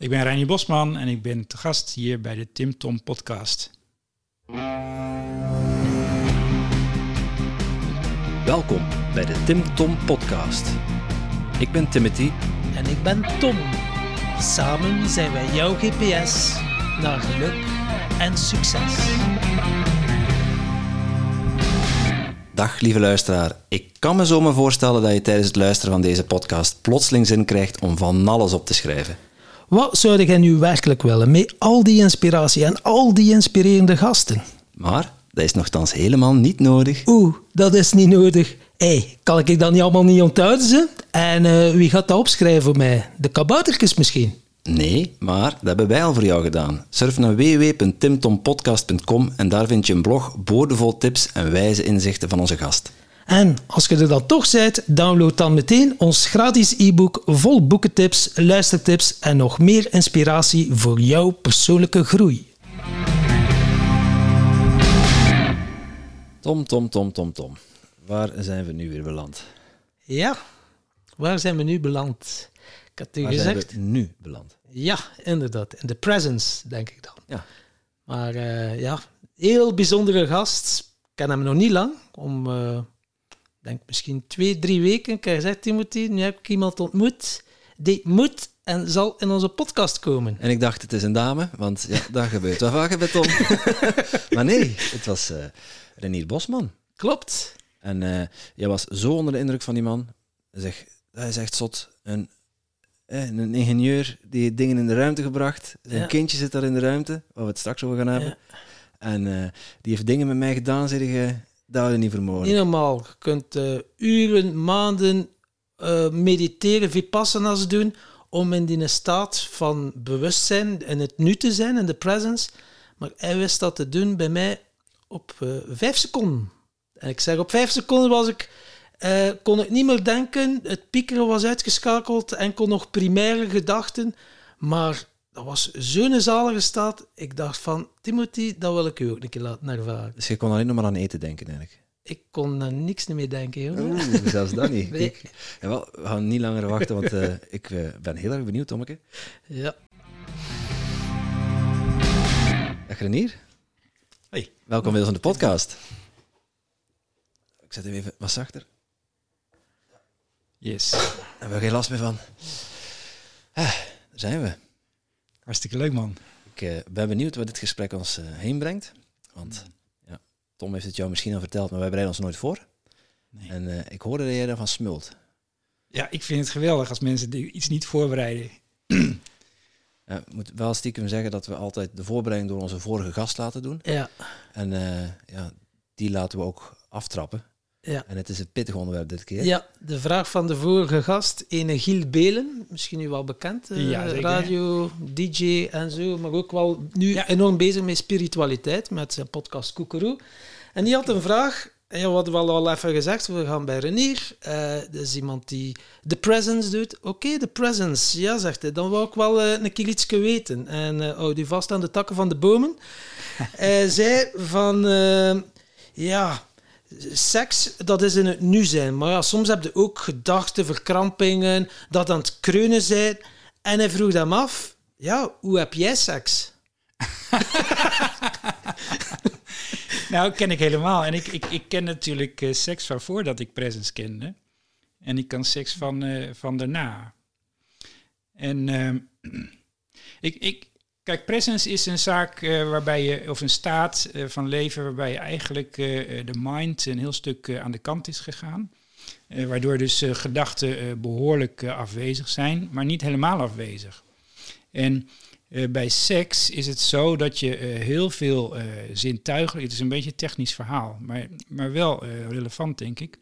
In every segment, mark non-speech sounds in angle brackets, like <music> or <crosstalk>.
Ik ben Reinier Bosman en ik ben te gast hier bij de Tim Tom podcast. Welkom bij de Tim Tom podcast. Ik ben Timothy En ik ben Tom. Samen zijn wij jouw GPS naar geluk en succes. Dag lieve luisteraar. Ik kan me zo maar voorstellen dat je tijdens het luisteren van deze podcast plotseling zin krijgt om van alles op te schrijven. Wat zou jij nu werkelijk willen met al die inspiratie en al die inspirerende gasten? Maar dat is nogthans helemaal niet nodig. Oeh, dat is niet nodig. Hé, hey, kan ik dat niet allemaal niet onthouden? Ze? En eh, wie gaat dat opschrijven voor mij? De kaboutertjes misschien? Nee, maar dat hebben wij al voor jou gedaan. Surf naar www.timtompodcast.com en daar vind je een blog boordevol tips en wijze inzichten van onze gast. En als je er dan toch bent, download dan meteen ons gratis e-book vol boekentips, luistertips en nog meer inspiratie voor jouw persoonlijke groei. Tom, Tom, Tom, Tom, Tom. Waar zijn we nu weer beland? Ja, waar zijn we nu beland? Ik had u Waar gezegd. zijn we nu beland? Ja, inderdaad. In de presence, denk ik dan. Ja. Maar eh, ja, heel bijzondere gast. Ik ken hem nog niet lang. Om, eh, denk misschien twee, drie weken. Ik heb gezegd, Timothy, nu heb ik iemand ontmoet. Die moet en zal in onze podcast komen. En ik dacht, het is een dame, want ja, daar gebeurt wel vaker bij Tom. maar nee, het was eh Renier Bosman. Klopt. En eh, jij was zo onder de indruk van die man. Zeg, hij is echt zot. Een, eh, een ingenieur die dingen in de ruimte gebracht. Zijn Ja. kindje zit daar in de ruimte, waar we het straks over gaan hebben. Ja. En die heeft dingen met mij gedaan, zeg je, dat niet vermogen. Niet normaal. Je kunt eh, uren, maanden eh, mediteren, vipassana's doen om in die staat van bewustzijn en het nu te zijn, in de presence. Maar hij wist dat te doen bij mij op eh, vijf seconden. En ik zeg, op vijf seconden was ik, kon ik niet meer denken, het piekeren was uitgeschakeld en kon nog primaire gedachten. Maar dat was zo'n zalige staat. Ik dacht van, Timothy, dat wil ik u ook een keer laten ervaren. Dus je kon alleen nog maar aan eten denken, eigenlijk. Ik kon aan niks meer denken, jongen. Oeh, zelfs dat niet. <laughs> Nee. Jawel, we gaan niet langer wachten, want eh, ik eh, ben heel erg benieuwd, Tommeke. Ja. Dag Renier. Hey. Welkom bij ons aan de podcast. Ik zet hem even wat zachter. Yes, Daar hebben we geen last meer van. Ah, daar zijn we. Hartstikke leuk man. Ik eh, ben benieuwd wat dit gesprek ons eh, heen brengt. Want ja, Tom heeft het jou misschien al verteld, maar wij bereiden ons nooit voor. Nee. En eh, ik hoorde dat jij daarvan smult. Ja, ik vind het geweldig als mensen die iets niet voorbereiden. <clears throat> Ik moet wel stiekem zeggen dat we altijd de voorbereiding door onze vorige gast laten doen. Ja. En ja, die laten we ook aftrappen. Ja. En het is een pittig onderwerp dit keer. ja, de vraag van de vorige gast, ene Giel Belen, misschien u wel bekend, eh, Ja, zeker. radio, DJ en zo, maar ook wel nu Ja. enorm bezig met spiritualiteit, met zijn podcast Koekeroe. En die had een vraag, en ja, we hadden wel al even gezegd, we gaan bij Renier, eh dat is iemand die de presence doet. Oké, de presence, ja, zegt hij, dan wou ik wel eh, een keer iets weten. En eh houd u vast aan de takken van de bomen. <laughs> Hij zei van, ja, seks, dat is in het nu zijn. Maar ja, soms heb je ook gedachten, verkrampingen, dat aan het kreunen zijn. En hij vroeg hem af, ja, hoe heb jij seks? <laughs> Nou, ken ik helemaal. En ik, ik, ik ken natuurlijk eh, seks van voordat ik presence kende. En ik kan seks van, eh, van daarna. En ehm, <clears throat> ik, ik, kijk, presence is een zaak eh, waarbij je, of een staat eh, van leven waarbij je eigenlijk eh, de mind een heel stuk aan de kant is gegaan. Waardoor dus gedachten eh, behoorlijk eh, afwezig zijn, maar niet helemaal afwezig. En bij seks is het zo dat je heel veel zintuigelijk, het is een beetje een technisch verhaal, maar, maar wel relevant denk ik.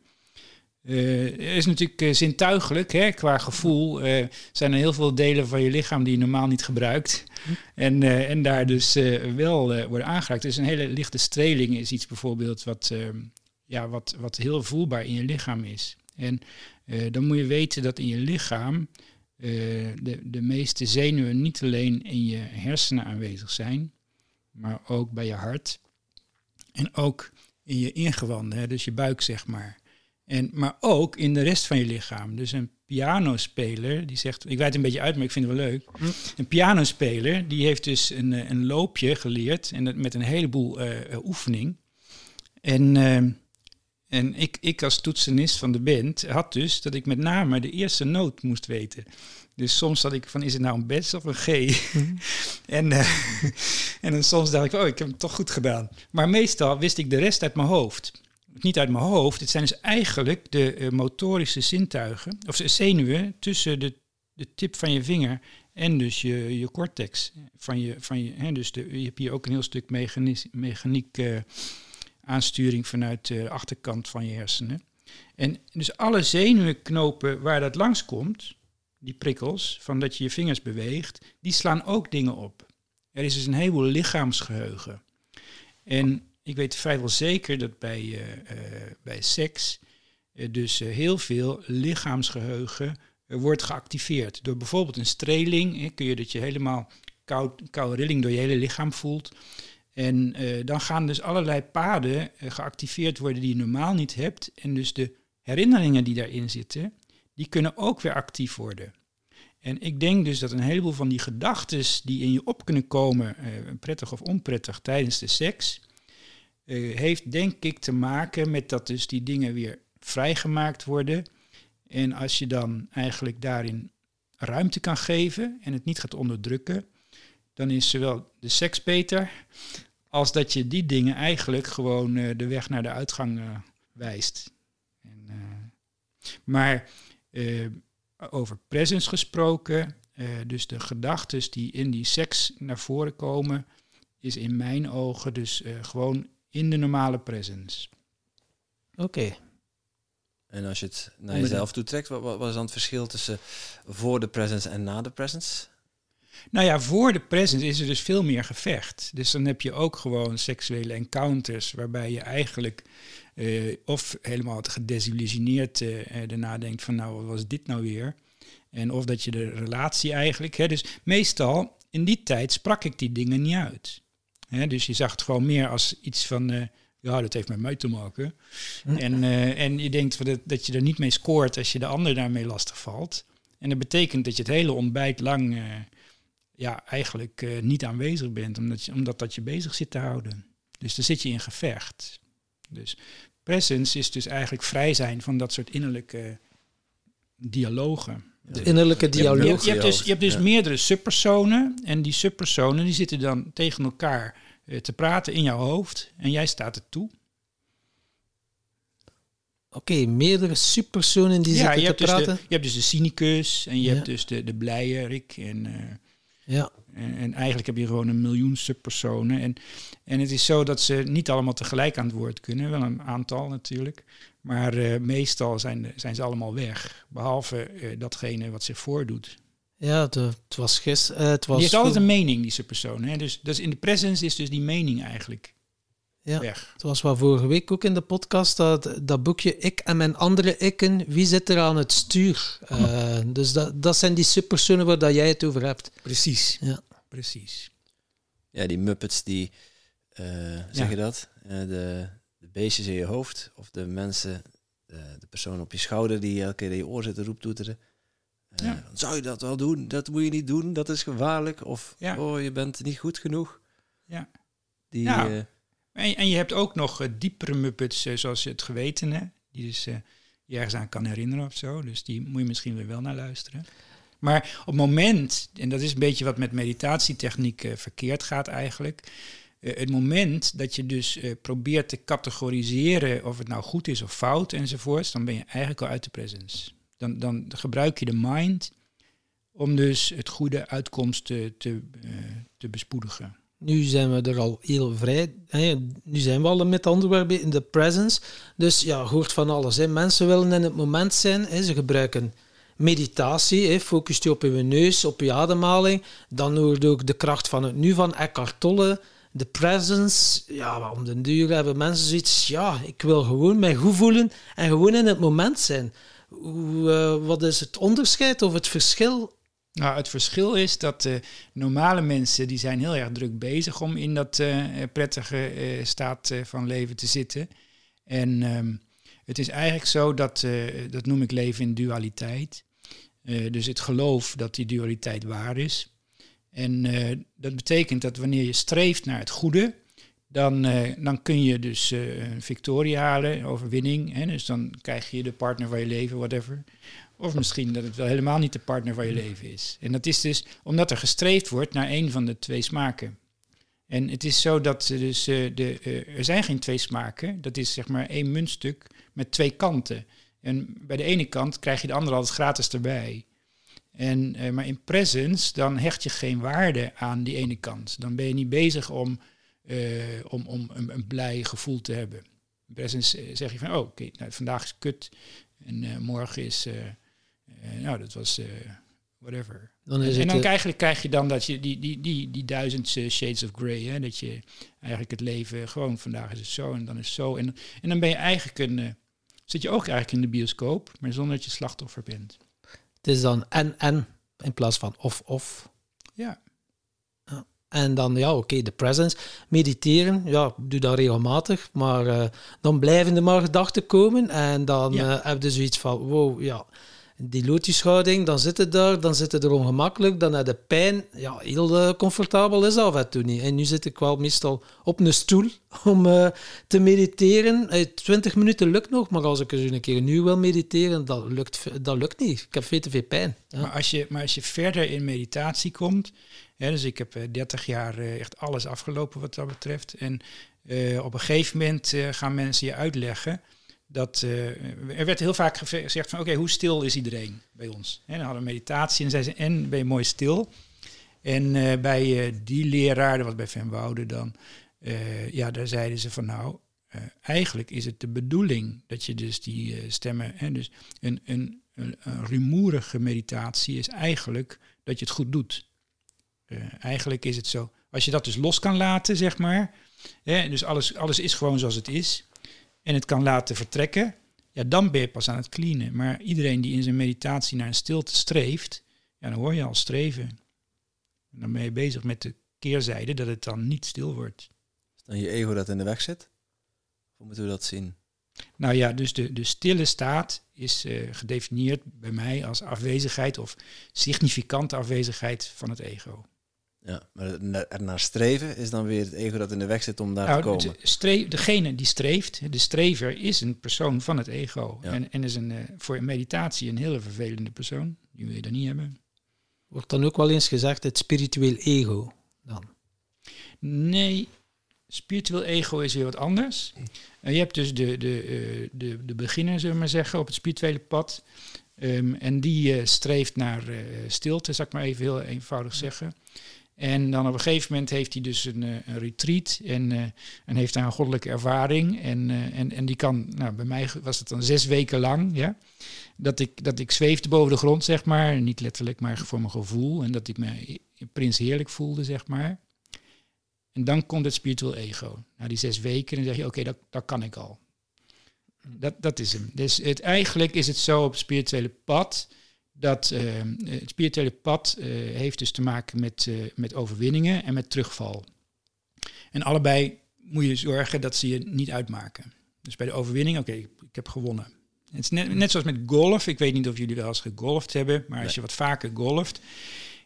Er is natuurlijk eh, zintuigelijk, hè, qua gevoel, eh, zijn er heel veel delen van je lichaam die je normaal niet gebruikt. En, eh, en daar dus wel worden aangeraakt. Dus een hele lichte streling is iets bijvoorbeeld wat, eh, ja, wat, wat heel voelbaar in je lichaam is. En dan moet je weten dat in je lichaam de, de meeste zenuwen niet alleen in je hersenen aanwezig zijn, maar ook bij je hart. En ook in je ingewanden, hè, dus je buik zeg maar. En, maar ook in de rest van je lichaam. Dus een pianospeler, die zegt, ik wijd een beetje uit, maar ik vind het wel leuk. Hm. Een pianospeler, die heeft dus een, eh, een loopje geleerd en dat met een heleboel eh, oefening. En, en ik, ik als toetsenist van de band had dus dat ik met name de eerste noot moest weten. Dus soms had ik van, is het nou een bes of een G? <laughs> en, eh, <laughs> en dan soms dacht ik, oh, ik heb het toch goed gedaan. Maar meestal wist ik de rest uit mijn hoofd. Niet uit mijn hoofd, het zijn dus eigenlijk de eh, motorische zintuigen, of zenuwen tussen de, de tip van je vinger en dus je, je cortex. Van je, van je, dus je hebt hier ook een heel stuk mechaniek eh, aansturing vanuit de achterkant van je hersenen. En dus alle zenuwknopen waar dat langskomt, die prikkels, van dat je je vingers beweegt, die slaan ook dingen op. Er is dus een heleboel lichaamsgeheugen. En ik weet vrijwel zeker dat bij, eh, eh, bij seks eh, dus heel veel lichaamsgeheugen eh, wordt geactiveerd. Door bijvoorbeeld een streling kun je dat je helemaal koud, koude rilling door je hele lichaam voelt. En dan gaan dus allerlei paden geactiveerd worden die je normaal niet hebt. En dus de herinneringen die daarin zitten, die kunnen ook weer actief worden. En ik denk dus dat een heleboel van die gedachten die in je op kunnen komen, prettig of onprettig, tijdens de seks, eh, heeft denk ik te maken met dat dus die dingen weer vrijgemaakt worden. En als je dan eigenlijk daarin ruimte kan geven en het niet gaat onderdrukken, dan is zowel de seks beter als dat je die dingen eigenlijk gewoon eh, de weg naar de uitgang eh, wijst. En, maar over presence gesproken, dus de gedachten die in die seks naar voren komen, is in mijn ogen dus gewoon in de normale presence. Oké. En als je het naar jezelf toetrekt, wat, wat wat is dan het verschil tussen voor de presence en na de presence? Nou ja, voor de presence is er dus veel meer gevecht. Dus dan heb je ook gewoon seksuele encounters waarbij je eigenlijk eh, of helemaal gedesillusioneerd eh, daarna denkt van nou, wat was dit nou weer? En of dat je de relatie eigenlijk... Hè, dus meestal, in die tijd sprak ik die dingen niet uit. Dus je zag het gewoon meer als iets van... eh, ja, dat heeft met mij te maken. En, eh, en je denkt dat, dat je er niet mee scoort als je de ander daarmee lastig valt. En dat betekent dat je het hele ontbijt lang eh, ja, eigenlijk niet aanwezig bent, omdat, je, omdat dat je bezig zit te houden. Dus dan zit je in gevecht. Dus presence is dus eigenlijk vrij zijn van dat soort innerlijke dialogen. De innerlijke Je hebt- dialoog. Je hebt, je hebt dus, je hebt dus Ja. meerdere subpersonen en die subpersonen die zitten dan tegen elkaar eh, te praten in jouw hoofd en jij staat er toe. Oké, meerdere subpersonen die ja, zitten je te hebt, dus de, praten. je hebt dus de cynicus en je Ja. hebt dus de, de blije Rick en... eh, Ja. En, en eigenlijk heb je gewoon een miljoen subpersonen. En, en het is zo dat ze niet allemaal tegelijk aan het woord kunnen. Wel een aantal natuurlijk. Maar eh, meestal zijn, zijn ze allemaal weg. Behalve eh, datgene wat zich voordoet. Ja, het, het was gisteren. het was Die heeft altijd een mening, die subpersoon. Hè? Dus, dus in de presence is dus die mening eigenlijk Ja. weg. Het was wel vorige week ook in de podcast, dat, dat boekje Ik en mijn andere ikken, wie zit er aan het stuur? Eh, dus dat, dat zijn die subpersonen waar dat jij het over hebt. Precies. Ja. Precies. Ja, die Muppets die, eh zeg Ja. je dat? Eh, de, de beestjes in je hoofd of de mensen, de, de persoon op je schouder die elke keer in je oor zit te roeptoeteren. Eh, Ja. Zou je dat wel doen? Dat moet je niet doen, dat is gevaarlijk. Of, Ja. oh, je bent niet goed genoeg. Ja. Die, Ja. eh, En, en je hebt ook nog eh, diepere muppets, eh, zoals het gewetene, die dus eh, je ergens aan kan herinneren of zo. Dus die moet je misschien weer wel naar luisteren. Maar op het moment, en dat is een beetje wat met meditatietechniek eh, verkeerd gaat eigenlijk. Eh, het moment dat je dus eh, probeert te categoriseren of het nou goed is of fout enzovoorts, dan ben je eigenlijk al uit de presence. Dan, dan gebruik je de mind om dus het goede uitkomst te, te, eh, bespoedigen. Nu zijn we er al heel vrij. Hè. Nu zijn we al met andere in de presence. Dus ja, hoort van alles. Hè. Mensen willen in het moment zijn. Hè. Ze gebruiken meditatie. Hè. Focus je op je neus, op je ademhaling. Dan hoort ook de kracht van het nu van Eckhart Tolle. De presence. Ja, om den duur hebben mensen zoiets. Ja, ik wil gewoon mij goed voelen en gewoon in het moment zijn. Hoe, eh, wat is het onderscheid of het verschil? Nou, het verschil is dat eh, normale mensen die zijn heel erg druk bezig om in dat eh, prettige staat van leven te zitten. En ehm, Het is eigenlijk zo dat, dat noem ik leven in dualiteit. Dus het geloof dat die dualiteit waar is. En eh, dat betekent dat wanneer je streeft naar het goede, dan, eh, dan kun je dus eh, een victorie halen, overwinning. Hè? Dus dan krijg je de partner van je leven, whatever. Of misschien dat het wel helemaal niet de partner van je leven is. En dat is dus omdat er gestreefd wordt naar een van de twee smaken. En het is zo dat dus, er zijn geen twee smaken. Dat is zeg maar één muntstuk met twee kanten. En bij de ene kant krijg je de andere altijd gratis erbij. En, eh, maar in presence, dan hecht je geen waarde aan die ene kant. Dan ben je niet bezig om, eh, om, om een, een blij gevoel te hebben. In presence eh, zeg je van, oh, oké, nou, vandaag is kut. En morgen is, nou, dat was whatever. Dan is en dan eigenlijk krijg je dan dat je die, die, die, die duizend shades of grey, hè, dat je eigenlijk het leven gewoon vandaag is het zo en dan is het zo. En, en dan ben je eigenlijk een, zit je ook eigenlijk in de bioscoop, maar zonder dat je slachtoffer bent. Het is dan en-en in plaats van of-of. Ja. En dan, ja, oké, de presence. Mediteren, ja, doe dat regelmatig. Maar eh, dan blijven er maar gedachten komen. En dan Ja. eh, heb je zoiets van, wow, ja, die lotushouding, dan zit het daar, dan zit het er ongemakkelijk, dan heb je pijn. Ja, heel eh, comfortabel is af en toe niet. En nu zit ik wel meestal op een stoel <laughs> om eh, te mediteren. Eh, 20 minuten lukt nog, maar als ik eens een keer uur wil mediteren, dat lukt, dat lukt niet. Ik heb veel te veel pijn. Maar, als je, maar als je verder in meditatie komt, hè, dus ik heb eh, 30 jaar echt alles afgelopen wat dat betreft. En op een gegeven moment gaan mensen je uitleggen dat eh, er werd heel vaak gezegd van oké, hoe stil is iedereen bij ons? En dan hadden we meditatie en zeiden ze en ben je mooi stil? En eh, bij eh, die leraar, was bij Van Wouden dan, ja, daar zeiden ze van nou, eigenlijk is het de bedoeling dat je dus die stemmen, dus een, een, een, rumoerige meditatie is eigenlijk dat je het goed doet. Eigenlijk is het zo, als je dat dus los kan laten, zeg maar, hè, dus alles, alles is gewoon zoals het is, en het kan laten vertrekken, ja, dan ben je pas aan het cleanen. Maar iedereen die in zijn meditatie naar een stilte streeft, ja, dan hoor je al streven. En dan ben je bezig met de keerzijde dat het dan niet stil wordt. Is dan je ego dat in de weg zit? Hoe moeten we dat zien? Nou ja, dus de, de stille staat is eh, gedefinieerd bij mij als afwezigheid of significante afwezigheid van het ego. Ja, maar ernaar streven is dan weer het ego dat in de weg zit om daar te Nou, komen. het stre- degene die streeft, de strever, is een persoon van het ego. Ja. En, en is een, eh, voor een meditatie een hele vervelende persoon. Die wil je dan niet hebben. Wordt dan ook wel eens gezegd het spiritueel ego. Dan. Nee, spiritueel ego is weer wat anders. En je hebt dus de, de, eh, de, de beginner, zullen we maar zeggen, op het spirituele pad. Ehm, en die eh, streeft naar eh, stilte, zal ik maar even heel eenvoudig zeggen. En dan op een gegeven moment heeft hij dus een, eh, een retreat en, eh, en heeft daar een goddelijke ervaring. En, eh, en, en die kan, nou bij mij was het dan zes weken lang, ja. Dat ik, dat ik zweefde boven de grond, zeg maar. Niet letterlijk, maar voor mijn gevoel. En dat ik me prins heerlijk voelde, zeg maar. En dan komt het spiritueel ego. Na die zes weken, dan zeg je, oké, dat, dat kan ik al. Dat, dat is hem. Dus het, eigenlijk is het zo op het spirituele pad, dat eh, het spirituele pad eh, heeft dus te maken met, eh, met overwinningen en met terugval. En allebei moet je zorgen dat ze je niet uitmaken. Dus bij de overwinning, oké, ik ik heb gewonnen. Het is net, net zoals met golf. Ik weet niet of jullie wel eens gegolfd hebben, maar als je wat vaker golft,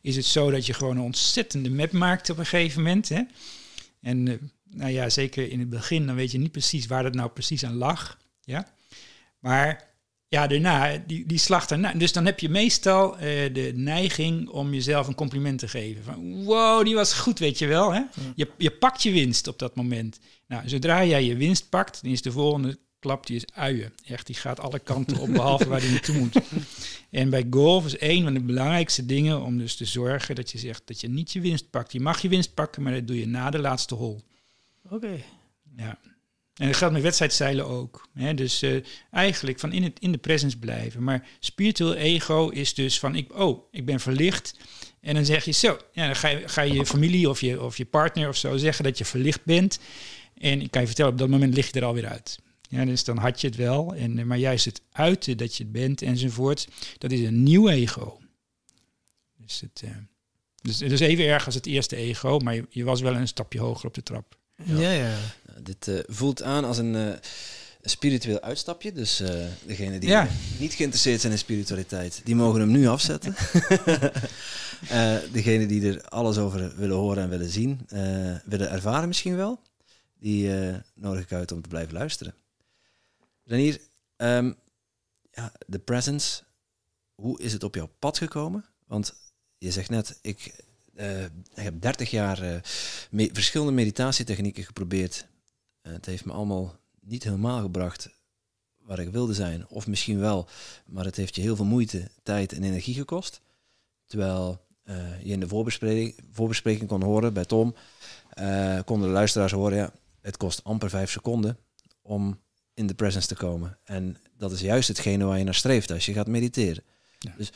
is het zo dat je gewoon een ontzettende map maakt op een gegeven moment. Hè? En nou ja, zeker in het begin, dan weet je niet precies waar dat nou precies aan lag. Ja? Maar ja, daarna, die, die slag daarna. Dus dan heb je meestal eh, de neiging om jezelf een compliment te geven. Van, wow, die was goed, weet je wel. Hè? Je, je pakt je winst op dat moment. Nou, zodra jij je winst pakt, dan is de volgende klap, die is uien. Echt, die gaat alle kanten op, behalve waar die naartoe moet. <laughs> En bij golf is een van de belangrijkste dingen om dus te zorgen dat je zegt dat je niet je winst pakt. Je mag je winst pakken, maar dat doe je na de laatste hol. Oké. Ja. En dat geldt met wedstrijdzeilen ook. Hè? Dus eh, eigenlijk van in, het, in de presence blijven. Maar spiritueel ego is dus van, ik, oh, ik ben verlicht. En dan zeg je zo, ja, dan ga je, ga je familie of je, of je partner of zo zeggen dat je verlicht bent. En ik kan je vertellen, op dat moment lig je er alweer uit. Ja, dus dan had je het wel. En, eh, maar juist het uiten dat je het bent enzovoort, dat is een nieuw ego. Dus het, eh, dus is even erg als het eerste ego, maar je, je was wel een stapje hoger op de trap. Ja, ja. Nou, dit eh, voelt aan als een, eh, Een spiritueel uitstapje, dus uh, degene die Ja. niet geïnteresseerd zijn in spiritualiteit, die mogen hem nu afzetten. <laughs> Eh degene die er alles over willen horen en willen zien, eh, willen ervaren misschien wel, die eh, nodig ik uit om te blijven luisteren. Renier, ehm, ja, de presence, hoe is het op jouw pad gekomen? Want je zegt net, ik, eh, ik heb 30 jaar eh, me- verschillende meditatietechnieken geprobeerd. Het heeft me allemaal niet helemaal gebracht waar ik wilde zijn. Of misschien wel, maar het heeft je heel veel moeite, tijd en energie gekost. Terwijl eh, je in de voorbespreking, voorbespreking kon horen bij Tom, konden de luisteraars horen, ja, het kost amper vijf seconden om in de presence te komen. En dat is juist hetgene waar je naar streeft als je gaat mediteren. Ja. Dus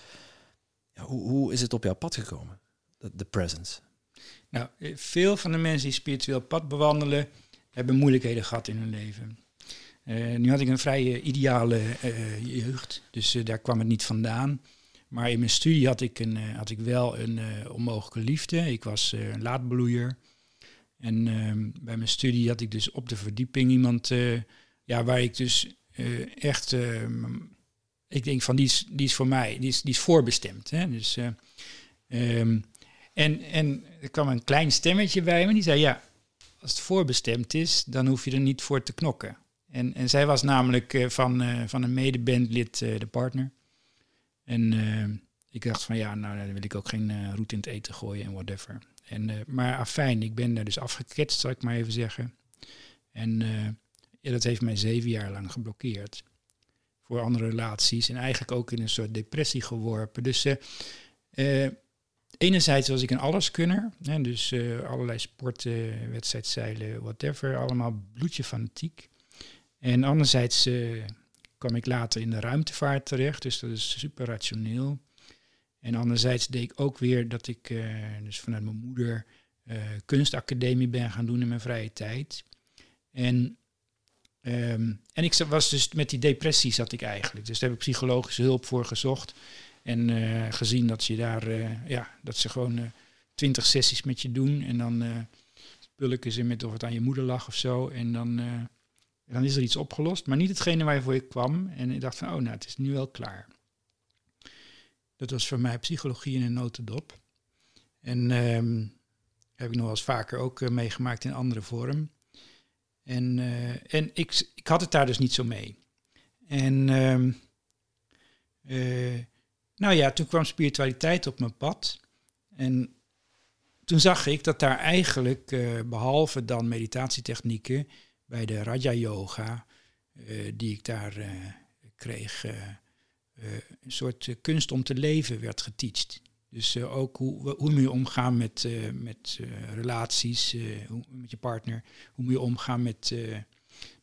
ja, hoe, hoe is het op jouw pad gekomen? De, presence. Nou, eh, veel van de mensen die spiritueel pad bewandelen, hebben moeilijkheden gehad in hun leven. Eh, nu had ik een vrij ideale eh, jeugd, dus daar kwam het niet vandaan. Maar in mijn studie had ik, een, had ik wel een onmogelijke liefde. Ik was een laadbloeier. En ehm, bij mijn studie had ik dus op de verdieping iemand ja, waar ik dus echt, ehm, ik denk van die is, die is voor mij, die is, die is voorbestemd. Hè? Dus, eh, ehm, en, en er kwam een klein stemmetje bij me die zei, ja, als het voorbestemd is, dan hoef je er niet voor te knokken. En, en zij was namelijk eh, van, eh, van een medebandlid eh, de partner. En ik dacht van ja, nou dan wil ik ook geen roet in het eten gooien en whatever. En, maar afijn, ik ben daar dus afgeketst, zal ik maar even zeggen. En dat heeft mij zeven jaar lang geblokkeerd. Voor andere relaties en eigenlijk ook in een soort depressie geworpen. Dus eh, enerzijds was ik een alleskunner. Hè, dus eh, allerlei sporten, wedstrijdzeilen, whatever. Allemaal bloedje fanatiek. En anderzijds eh, kwam ik later in de ruimtevaart terecht. Dus dat is super rationeel. En anderzijds deed ik ook weer dat ik eh, dus vanuit mijn moeder kunstacademie ben gaan doen in mijn vrije tijd. En, ehm, en ik was dus met die depressie zat ik eigenlijk. Dus daar heb ik psychologische hulp voor gezocht. En eh, gezien dat je daar, eh, ja, dat ze gewoon eh, twintig sessies met je doen. En dan pulken ze met of het aan je moeder lag of zo. En dan, dan is er iets opgelost. Maar niet hetgene waarvoor ik kwam. En ik dacht van, oh nou, het is nu wel klaar. Dat was voor mij psychologie in een notendop. En ehm, heb ik nog wel eens vaker ook meegemaakt in andere vorm. En, en ik, ik had het daar dus niet zo mee. En ehm, eh, nou ja, toen kwam spiritualiteit op mijn pad. En toen zag ik dat daar eigenlijk, eh, behalve dan meditatietechnieken, bij de Raja Yoga, eh, die ik daar eh, kreeg, een soort kunst om te leven werd geteacht. Dus ook hoe, moet je omgaan met, met relaties, hoe, met je partner, hoe moet je omgaan met,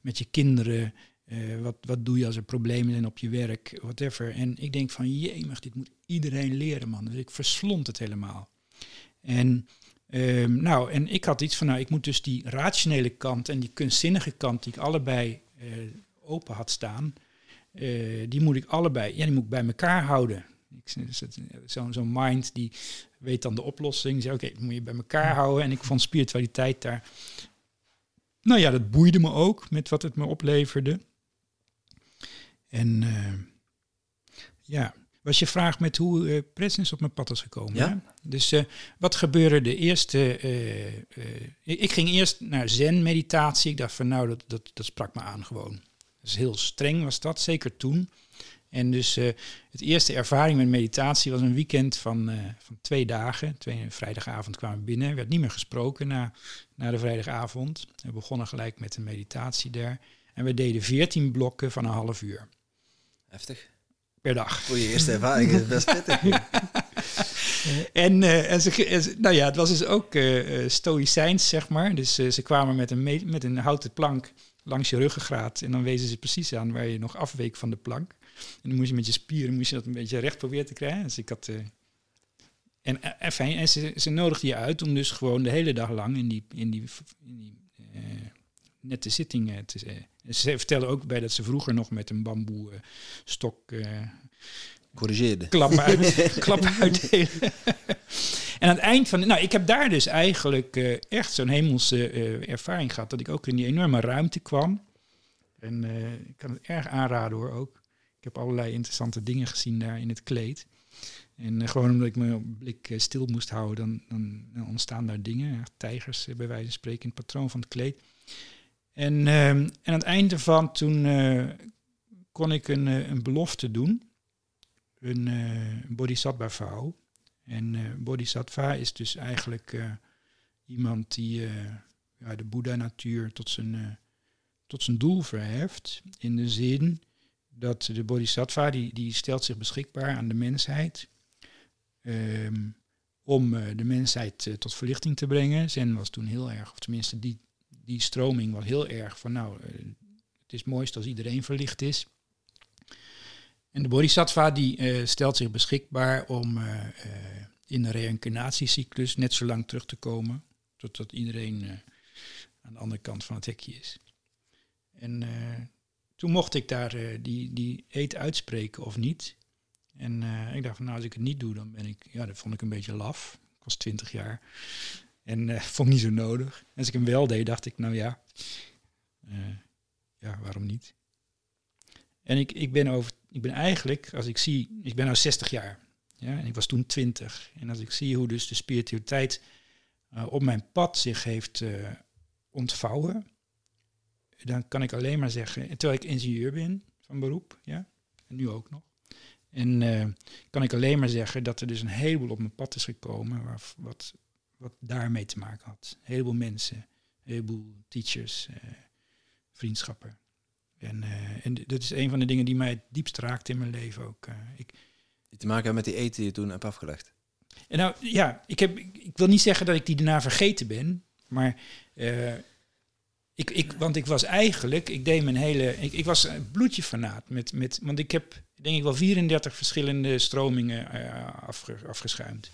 met je kinderen, eh, wat, wat doe je als er problemen zijn op je werk, whatever. En ik denk van, jemig, dit moet iedereen leren, man. Dus ik verslond het helemaal. En, ehm, nou, en ik had iets van, nou, ik moet dus die rationele kant en die kunstzinnige kant, die ik allebei eh, open had staan, eh, die moet ik allebei, ja, die moet ik bij elkaar houden. Dus Zo'n zo'n mind die weet dan de oplossing. Zei, oké, dat moet je bij elkaar houden. En ik vond spiritualiteit daar... Nou ja, dat boeide me ook met wat het me opleverde. En eh, ja, was je vraag met hoe eh presence op mijn pad is gekomen. Ja. hè? Dus eh, wat gebeurde de eerste... ik ging eerst naar zen-meditatie. Ik dacht van nou, dat, dat, dat sprak me aan gewoon. Dus heel streng was dat, zeker toen. En dus het eerste ervaring met meditatie was een weekend van, van twee dagen. Twee, vrijdagavond kwamen we binnen. Er werd niet meer gesproken na, na de vrijdagavond. We begonnen gelijk met een meditatie daar. En we deden veertien blokken van een half uur Heftig. per dag. Voor je eerste ervaring is best pittig. <laughs> En, eh, en ze, en nou ja, het was dus ook eh, eh, stoïcijns, zeg maar. Dus ze kwamen met een, me- met een houten plank langs je ruggengraat. En dan wezen ze precies aan waar je nog afweek van de plank. En dan moest je met je spieren moest je dat een beetje recht proberen te krijgen. Dus ik had... en, en, fijn, en ze, ze nodigden je uit om dus gewoon de hele dag lang in die, in die, in die nette zittingen te... eh, ze vertellen ook bij dat ze vroeger nog met een bamboe eh, stok... eh, Corrigeerde. klappen uit, <laughs> uitdelen. <laughs> en aan het eind van... Nou, ik heb daar dus eigenlijk eh, echt zo'n hemelse eh, ervaring gehad. Dat ik ook in die enorme ruimte kwam. En eh, ik kan het erg aanraden hoor ook. Ik heb allerlei interessante dingen gezien daar in het kleed. En eh, gewoon omdat ik mijn blik eh, stil moest houden, dan, dan, dan ontstaan daar dingen. Tijgers, eh, bij wijze van spreken, in het patroon van het kleed. En, ehm, en aan het einde van toen eh, kon ik een, eh, een belofte doen. Een eh, bodhisattva vrouw. En bodhisattva is dus eigenlijk iemand die ja, de Boeddha-natuur tot zijn, tot zijn doel verheft. In de zin dat de bodhisattva, die, die stelt zich beschikbaar aan de mensheid. ehm, om de mensheid tot verlichting te brengen. Zen was toen heel erg, of tenminste die, die stroming was heel erg van nou, eh, het is mooist als iedereen verlicht is. En de bodhisattva die eh, stelt zich beschikbaar om eh, in de reïncarnatiecyclus net zo lang terug te komen totdat iedereen aan de andere kant van het hekje is. En toen mocht ik daar die, die eet uitspreken of niet. En ik dacht van nou, als ik het niet doe, dan ben ik, ja, dat vond ik een beetje laf. Ik was twintig jaar. En eh, vond ik niet zo nodig. Als ik hem wel deed, dacht ik, nou ja, eh, ja, waarom niet? En ik, ik, ben over, ik ben eigenlijk, als ik zie, ik ben nou 60 jaar. Ja, en ik was toen 20. En als ik zie hoe dus de spiritualiteit eh, op mijn pad zich heeft ontvouwen, dan kan ik alleen maar zeggen, en terwijl ik ingenieur ben van beroep, ja, en nu ook nog. En kan ik alleen maar zeggen dat er dus een heleboel op mijn pad is gekomen waar, wat, wat daarmee te maken had. Een heleboel mensen, een heleboel teachers, eh, vriendschappen. En, eh, en dat is een van de dingen die mij het diepst raakt in mijn leven ook. eh. ik, Die te maken hebben met die eten die je toen hebt afgelegd. en nou ja, ik, heb, ik, ik wil niet zeggen dat ik die daarna vergeten ben, maar ik, ik, want ik was eigenlijk, ik deed mijn hele, ik, ik was een bloedje fanaat met, met, want ik heb denk ik wel 34 verschillende stromingen afge, afgeschuimd.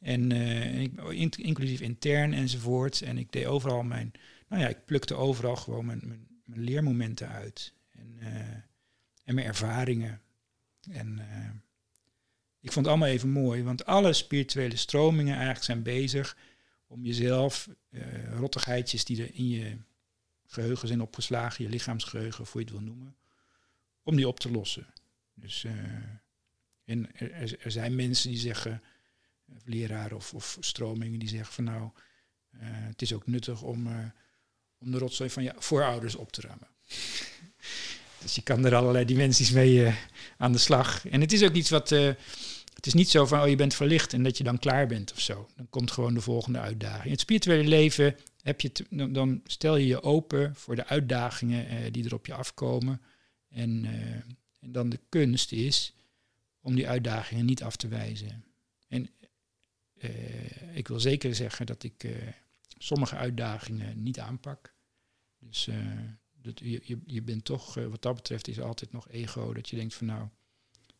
En eh, in- inclusief intern enzovoort. En ik deed overal mijn, nou ja, ik plukte overal gewoon mijn, mijn, mijn leermomenten uit. En, eh, en mijn ervaringen. En eh, ik vond het allemaal even mooi, want alle spirituele stromingen eigenlijk zijn bezig om jezelf, rottigheidjes die er in je geheugen zijn opgeslagen, je lichaamsgeheugen, of hoe je het wil noemen, om die op te lossen. Dus en er zijn mensen die zeggen, eh, leraren of, of stromingen die zeggen van nou, eh, het is ook nuttig om, eh, om de rotzooi van je voorouders op te ruimen. <laughs> dus je kan er allerlei dimensies mee aan de slag. En het is ook iets wat, het is niet zo van oh je bent verlicht en dat je dan klaar bent of zo. Dan komt gewoon de volgende uitdaging. In het spirituele leven heb je dan, stel je je open voor de uitdagingen die er op je afkomen. En, en dan de kunst is om die uitdagingen niet af te wijzen. En eh, ik wil zeker zeggen dat ik eh, sommige uitdagingen niet aanpak. Dus eh, dat, je, je, bent toch, wat dat betreft, is altijd nog ego. Dat je denkt van nou,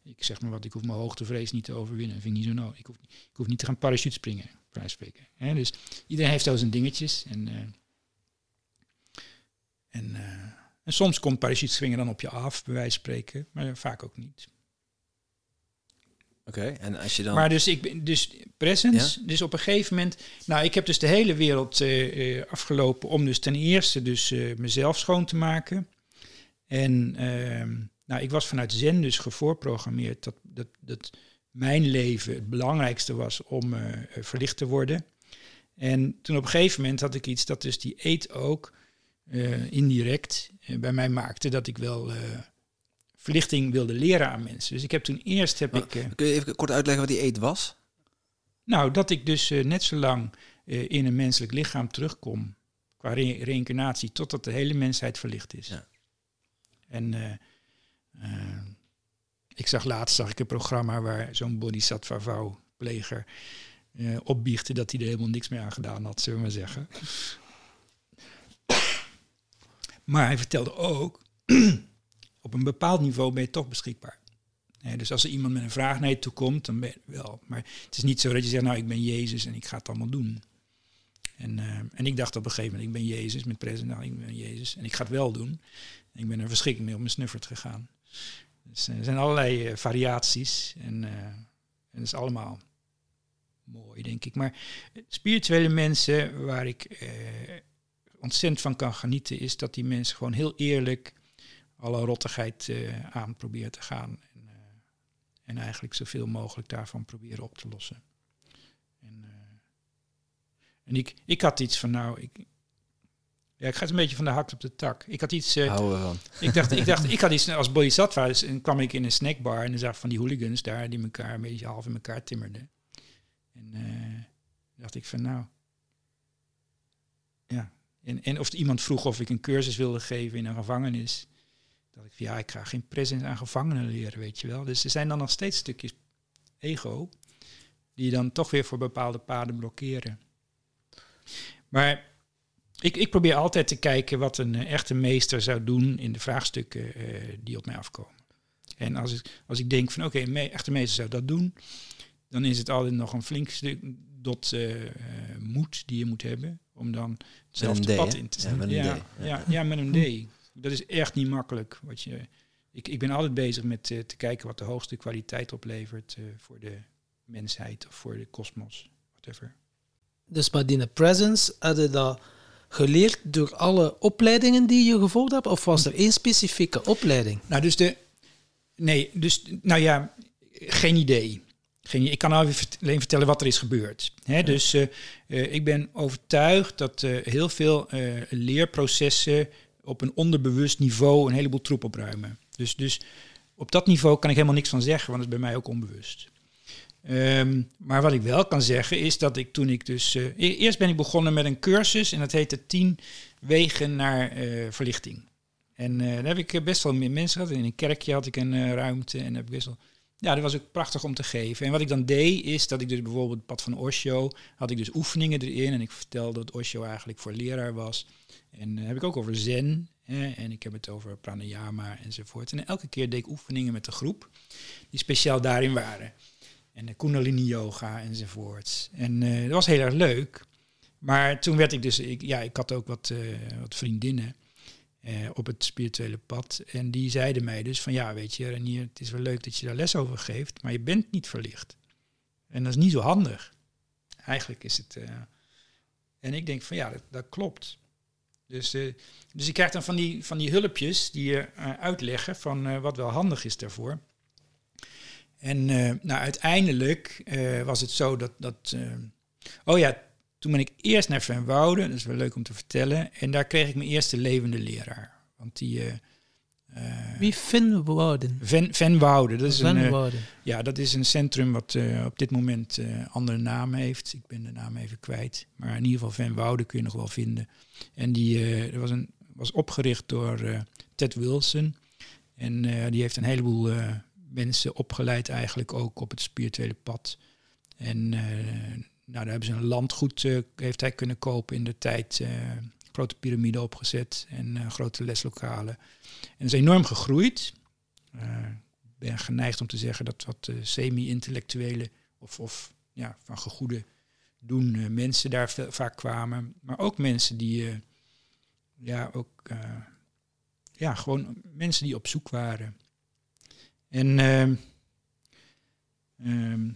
ik zeg maar wat, ik hoef mijn hoogtevrees niet te overwinnen. vind ik niet zo nodig. Ik hoef, ik hoef niet te gaan parachute springen, spreken. Dus iedereen heeft zo zijn dingetjes. En, en, en soms komt parachute springen dan op je af, bij wijze van spreken. Maar vaak ook niet. Oké, en als je dan... Maar dus ik ben dus presence. Dus op een gegeven moment. Nou, ik heb dus de hele wereld eh, eh, afgelopen om dus ten eerste dus eh, mezelf schoon te maken. En ehm, nou, ik was vanuit Zen dus gevoorprogrammeerd dat, dat, dat mijn leven het belangrijkste was om verlicht te worden. En toen op een gegeven moment had ik iets dat dus die eet ook indirect bij mij maakte dat ik wel verlichting wilde leren aan mensen. Dus ik heb toen eerst heb Maar ik. eh, Kun je even kort uitleggen wat die eet was? nou, dat ik dus eh, net zo lang eh, in een menselijk lichaam terugkom qua re- reïncarnatie totdat de hele mensheid verlicht is. Ja. En ik zag laatst zag ik een programma waar zo'n bodhisattva vrouw pleger opbiechte dat hij er helemaal niks meer aan gedaan had, zullen we maar zeggen. <coughs> Maar hij vertelde ook, op een bepaald niveau ben je toch beschikbaar. Dus als er iemand met een vraag naar je toe komt, dan ben je wel. Maar het is niet zo dat je zegt, nou, ik ben Jezus en ik ga het allemaal doen. En, eh, en ik dacht op een gegeven moment, ik ben Jezus, met present, nou, ik ben Jezus en ik ga het wel doen. En ik ben er verschrikkelijk mee op mijn snuffert gegaan. Dus eh, er zijn allerlei eh, variaties en, en dat is allemaal mooi, denk ik. Maar spirituele mensen waar ik ontzettend van kan genieten, is dat die mensen gewoon heel eerlijk alle rottigheid eh, aan probeer te gaan. En, eh, en eigenlijk zoveel mogelijk daarvan proberen op te lossen. En, eh, en ik, ik had iets van, nou, ik, ja, ik ga het een beetje van de hak op de tak. Ik had iets, Houden ik dacht, ik dacht, <laughs> ik had iets als bodhisattva. Dus, en kwam ik in een snackbar en dan zag ik van die hooligans daar die elkaar een beetje half in elkaar timmerden. En dacht ik van nou, ja. En, en of iemand vroeg of ik een cursus wilde geven in een gevangenis. Ik ja, ik ga geen presence aan gevangenen leren, weet je wel. Dus er zijn dan nog steeds stukjes ego die dan toch weer voor bepaalde paden blokkeren. Maar ik, ik probeer altijd te kijken wat een eh, echte meester zou doen in de vraagstukken eh, die op mij afkomen. En als ik, als ik denk van oké, een echte meester zou dat doen, dan is het altijd nog een flink stuk dot eh, moed die je moet hebben om dan hetzelfde pad in te staan. een ja, ja. ja, ja, met een D. Dat is echt niet makkelijk. Wat je, ik, ik ben altijd bezig met eh, te kijken wat de hoogste kwaliteit oplevert eh, voor de mensheid of voor de kosmos, whatever. Dus bij die presence, had je dat geleerd door alle opleidingen die je gevolgd hebt? Of was er één specifieke opleiding? Nou, dus de. Nee, dus. Nou ja, geen idee. Geen, ik kan nou vert- alleen vertellen wat er is gebeurd. Hè, Dus eh, ik ben overtuigd dat eh, heel veel leerprocessen op een onderbewust niveau een heleboel troep opruimen. Dus, dus op dat niveau kan ik helemaal niks van zeggen, want het is bij mij ook onbewust. Ehm, maar wat ik wel kan zeggen is dat ik toen ik dus... eh, e- eerst ben ik begonnen met een cursus en dat heette 10 wegen naar eh, verlichting. En eh daar heb ik best wel meer mensen gehad. In een kerkje had ik een ruimte en heb ik best wel... Ja, dat was ook prachtig om te geven. En wat ik dan deed, is dat ik dus bijvoorbeeld het pad van Osho... had ik dus oefeningen erin en ik vertelde dat Osho eigenlijk voor leraar was. En eh, heb ik ook over zen hè, en ik heb het over pranayama enzovoort. En elke keer deed ik oefeningen met de groep die speciaal daarin waren. En de kundalini yoga enzovoort. En eh, dat was heel erg leuk. Maar toen werd ik dus, ik, ja, ik had ook wat, eh, wat vriendinnen op het spirituele pad. En die zeiden mij dus van ja, weet je, Renier, het is wel leuk dat je daar les over geeft, maar je bent niet verlicht. En dat is niet zo handig. Eigenlijk is het. en ik denk van ja, dat, dat klopt. Dus, eh, dus je krijgt dan van die, van die hulpjes die je eh, uitleggen van eh, wat wel handig is daarvoor. En nou, uiteindelijk was het zo dat. dat oh ja, toen ben ik eerst naar Van Wouden, dat is wel leuk om te vertellen. En daar kreeg ik mijn eerste levende leraar. Want die. Wie Finn Wouden? Van, Van Wouden, dat is, een, eh, ja, dat is een centrum wat eh, op dit moment eh andere naam heeft. Ik ben de naam even kwijt. Maar in ieder geval Van Wouden kun je nog wel vinden. En die was, een, was opgericht door Ted Wilson. En die heeft een heleboel mensen opgeleid eigenlijk ook op het spirituele pad. En nou, daar hebben ze een landgoed, eh, heeft hij kunnen kopen in de tijd. grote piramide opgezet en grote leslokalen. En is enorm gegroeid. Eh, ik ben geneigd om te zeggen dat wat eh, semi-intellectuele of, of ja, van gegoede doen eh, mensen daar vaak kwamen. Maar ook mensen die, ja, ook, ja, gewoon mensen die op zoek waren. En ehm, ehm,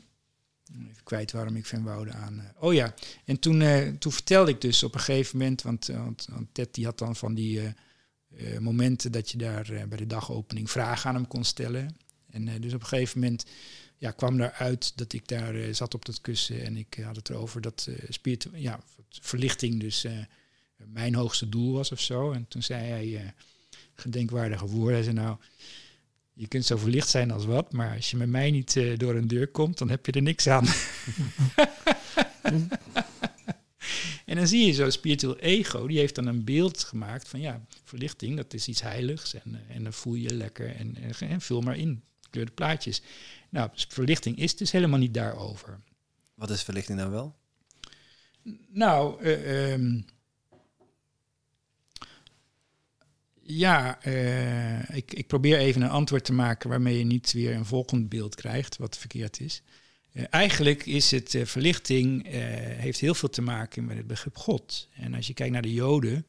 even kwijt waarom ik Van Wouden aan. oh ja, en toen, toen vertelde ik dus op een gegeven moment, want, want, Ted die had dan van die eh, momenten dat je daar eh, bij de dagopening vragen aan hem kon stellen. En eh, dus op een gegeven moment ja, kwam daaruit dat ik daar zat op dat kussen en ik had het erover dat spiritu- ja, verlichting dus mijn hoogste doel was of zo. En toen zei hij gedenkwaardige woorden. Hij zei nou, je kunt zo verlicht zijn als wat, maar als je met mij niet door een deur komt, dan heb je er niks aan. <laughs> en dan zie je zo'n spiritueel ego, die heeft dan een beeld gemaakt van ja, verlichting, dat is iets heiligs en, eh, en dan voel je je lekker en, en, en vul maar in, kleur de plaatjes. Nou, verlichting is dus helemaal niet daarover. Wat is verlichting dan wel? Nou, eh, ehm, ja, eh, ik, ik probeer even een antwoord te maken waarmee je niet weer een volgend beeld krijgt, wat verkeerd is. Eh, eigenlijk is het eh, verlichting, eh, heeft heel veel te maken met het begrip God. En als je kijkt naar de Joden,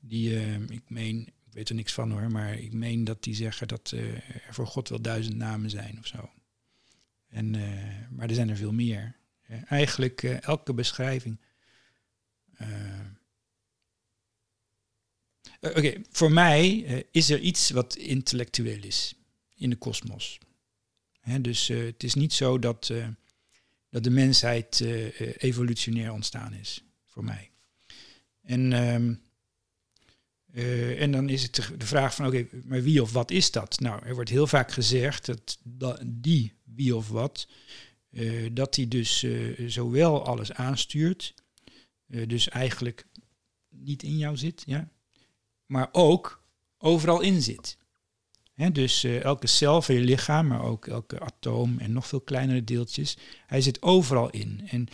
die, ik meen, ik weet er niks van hoor, maar ik meen dat die zeggen dat er voor God wel duizend namen zijn of zo. En, maar er zijn er veel meer. Eigenlijk elke beschrijving. Oké, voor mij is er iets wat intellectueel is in de kosmos. Dus eh, het is niet zo dat, eh, dat de mensheid eh, evolutionair ontstaan is, voor mij. En, ehm, eh, en dan is het de vraag van, oké, maar wie of wat is dat? Nou, er wordt heel vaak gezegd dat, die wie of wat, dat die dus zowel alles aanstuurt, dus eigenlijk niet in jou zit, ja, maar ook overal in zit. Dus eh, elke cel van je lichaam, maar ook elke atoom en nog veel kleinere deeltjes, hij zit overal in. En,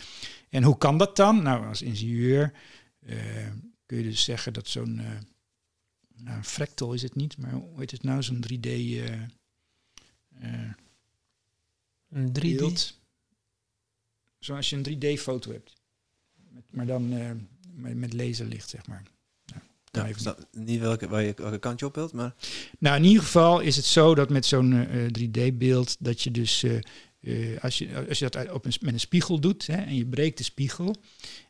en hoe kan dat dan? Nou, als ingenieur eh, kun je dus zeggen dat zo'n eh, nou, een fractal is het niet, maar hoe heet het nou, zo'n 3D eh, eh, Een 3D. beeld. Zoals je een 3D-foto hebt. Met, maar dan met, met laserlicht, zeg maar. Ja, is dat niet welke, waar je, welke kant je op wilt, maar Nou, in ieder geval is het zo dat met zo'n eh, 3D-beeld dat je dus, eh, eh, als, je, als je dat op een, met een spiegel doet hè, en je breekt de spiegel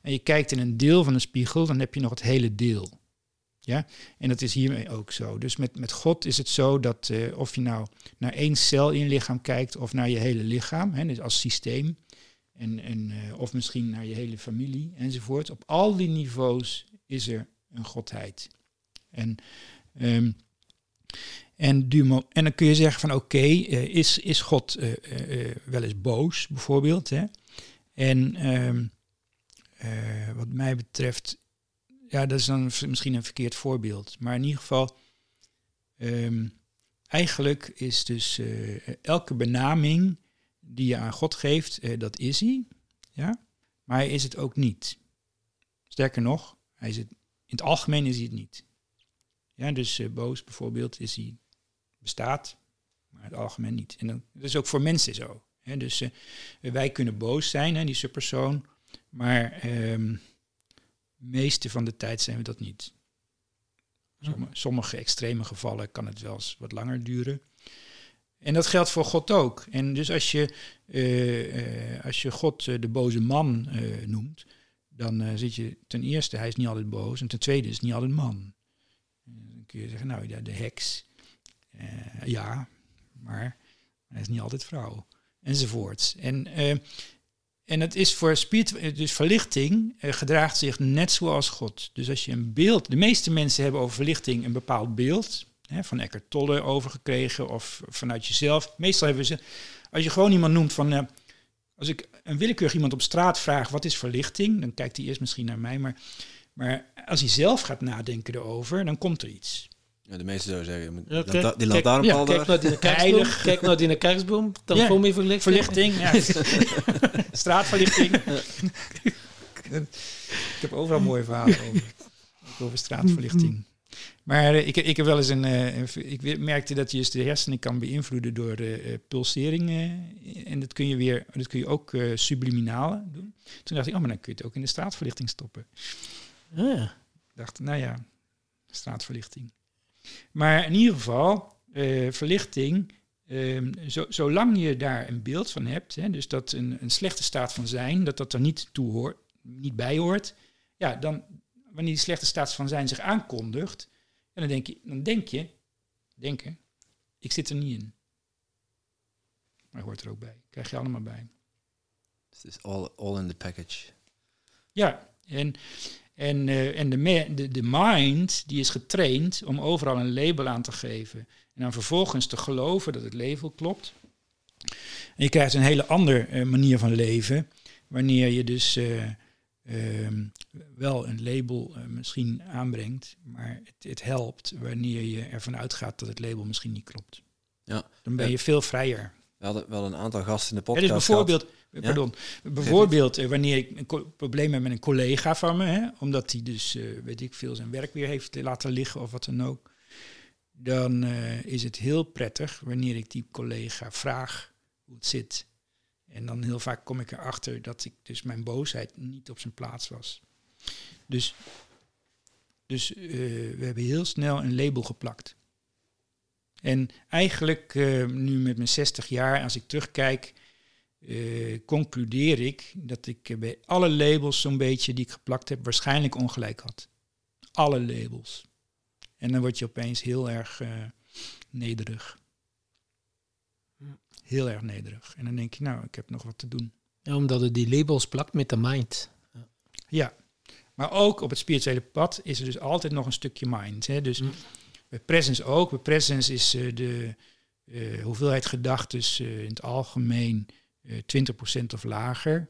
en je kijkt in een deel van de spiegel, dan heb je nog het hele deel. Ja, en dat is hiermee ook zo. Dus met, met God is het zo dat eh, of je nou naar één cel in je lichaam kijkt of naar je hele lichaam, hè, dus als systeem, en, en, eh, of misschien naar je hele familie enzovoort. Op al die niveaus is er een godheid. En ehm, en, en dan kun je zeggen van oké, eh, is, is God eh, eh, wel eens boos bijvoorbeeld? Hè? En ehm, eh, wat mij betreft, ja, dat is dan misschien een verkeerd voorbeeld. Maar in ieder geval, ehm, eigenlijk is dus elke benaming die je aan God geeft, dat is hij. Ja? Maar hij is het ook niet. Sterker nog, hij is het, het algemeen is hij het niet. Ja, dus eh, boos bijvoorbeeld is hij bestaat, maar in het algemeen niet. En dan, dat is ook voor mensen zo. Hè? Dus eh, wij kunnen boos zijn, hè, die subpersoon, maar ehm meeste van de tijd zijn we dat niet. Sommige, sommige extreme gevallen kan het wel eens wat langer duren. En dat geldt voor God ook. En dus als je, eh, als je God de boze man noemt, dan eh, zit je ten eerste, hij is niet altijd boos, en ten tweede is het niet altijd man. Eh, Dan kun je zeggen, nou ja, de heks, eh, ja, maar hij is niet altijd vrouw, enzovoorts. En, en het is voor spirit, dus verlichting gedraagt zich net zoals God. Dus als je een beeld, de meeste mensen hebben over verlichting een bepaald beeld, hè, van Eckhart Tolle overgekregen of vanuit jezelf. Meestal hebben ze, als je gewoon iemand noemt van, als ik een willekeurig iemand op straat vraag wat is verlichting, dan kijkt hij eerst misschien naar mij, maar, maar als hij zelf gaat nadenken erover, dan komt er iets. ja, de meesten zouden zeggen, je moet- Ja, die kijk- lanta- die kijk- lantaarnpaal ja, daar. Kijk naar die. <laughs> Kijk naar die kerstboom. Dan Ja, kom je verlichting. Verlichting, ja. <laughs> Straatverlichting. ik heb overal mooie verhalen over, over straatverlichting. Maar eh, ik, ik heb wel eens een, eh, ik merkte dat je dus de hersenen kan beïnvloeden door eh, pulseringen. en dat kun je weer, dat kun je ook subliminaal doen. Toen dacht ik, oh, maar dan kun je het ook in de straatverlichting stoppen. Ja. Ik dacht, nou ja, straatverlichting. Maar in ieder geval, verlichting, ehm, zo, zolang je daar een beeld van hebt, hè, dus dat een, een slechte staat van zijn, dat dat er niet, toe hoort, niet bij hoort, ja, dan, wanneer die slechte staat van zijn zich aankondigt, en dan denk je, dan denk je, denken, ik zit er niet in. Maar hoort er ook bij, krijg je allemaal bij. Het is all, all in the package. Ja, en, en, eh, en de, me- de, de mind die is getraind om overal een label aan te geven. En dan vervolgens te geloven dat het label klopt. En je krijgt een hele andere eh, manier van leven. Wanneer je dus eh, ehm, wel een label eh, misschien aanbrengt. Maar het, het helpt wanneer je ervan uitgaat dat het label misschien niet klopt. Ja. Dan ben Ja. je veel vrijer. We hadden wel een aantal gasten in de Ja, podcast dus bijvoorbeeld, pardon, bijvoorbeeld eh, wanneer ik een probleem heb met een collega van me, hè, omdat hij dus, eh, weet ik veel, zijn werk weer heeft laten liggen of wat dan ook, dan is het heel prettig wanneer ik die collega vraag hoe het zit. En dan heel vaak kom ik erachter dat ik dus mijn boosheid niet op zijn plaats was. Dus, dus eh, we hebben heel snel een label geplakt. En eigenlijk eh, nu met mijn 60 jaar, als ik terugkijk, eh, concludeer ik dat ik bij alle labels zo'n beetje die ik geplakt heb, waarschijnlijk ongelijk had. Alle labels. En dan word je opeens heel erg nederig. Heel erg nederig. En dan denk je, nou, ik heb nog wat te doen. Ja, omdat het die labels plakt met de mind. Ja, maar ook op het spirituele pad is er dus altijd nog een stukje mind. Hè? Dus Mm. bij presence ook. Bij presence is eh, de eh, hoeveelheid gedachten eh, in het algemeen eh 20% of lager.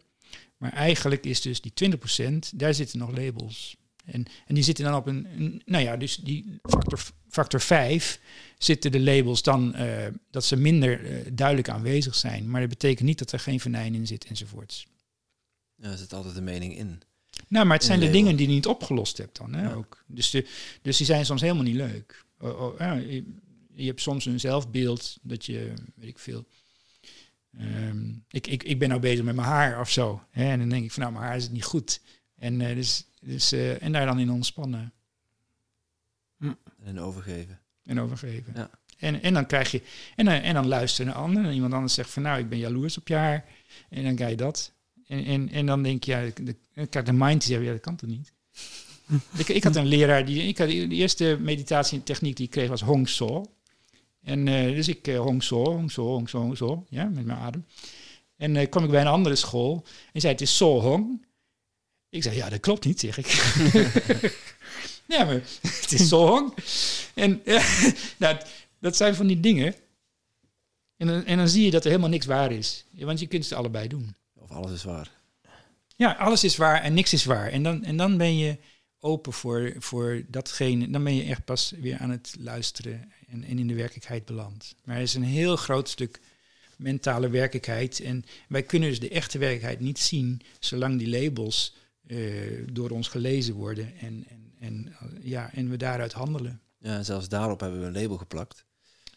Maar eigenlijk is dus die 20%, daar zitten nog labels. En, en die zitten dan op een, een- nou ja, dus die factor, factor 5 zitten de labels dan eh, dat ze minder eh, duidelijk aanwezig zijn. Maar dat betekent niet dat er geen venijn in zit enzovoorts. Ja, er zit altijd een mening in. Nou, maar het zijn de dingen die je niet opgelost hebt dan. Hè, Ja. ook. Dus, de, dus die zijn soms helemaal niet leuk. Oh, oh, ja, je, je hebt soms een zelfbeeld dat je, weet ik veel. ehm, ik, ik, ik ben nou bezig met mijn haar of zo. Hè, en dan denk ik van nou, mijn haar is het niet goed. En, eh, dus, dus, eh, en daar dan in ontspannen En overgeven. en overgeven. Ja. En, en dan krijg je, en, dan- en dan luisteren naar anderen. En iemand anders zegt van nou, ik ben jaloers op je haar. En dan krijg je dat. En, en, en dan denk je, ja, de, de, kijk, de mind die zegt, ja, dat kan toch niet? <laughs> ik, ik had een leraar, die, ik had, de eerste meditatietechniek die ik kreeg was Hong So. En eh, dus ik eh, Hong So, Hong So, Hong So, Hong So, ja, met mijn adem. En eh kwam ik bij een andere school en zei, het is So Hong. Ik zei, ja, dat klopt niet, zeg ik. <laughs> ja, maar het is So Hong. En eh, <laughs> nou, dat zijn van die dingen. En dan, en dan zie je dat er helemaal niks waar is. Want je kunt het allebei doen. Of alles is waar. Ja, alles is waar en niks is waar. En dan, en dan ben je open voor, voor datgene. Dan ben je echt pas weer aan het luisteren en, en in de werkelijkheid beland. Maar er is een heel groot stuk mentale werkelijkheid. En wij kunnen dus de echte werkelijkheid niet zien zolang die labels door ons gelezen worden. En, en, en, eh, ja, en we daaruit handelen. Ja, en zelfs daarop hebben we een label geplakt.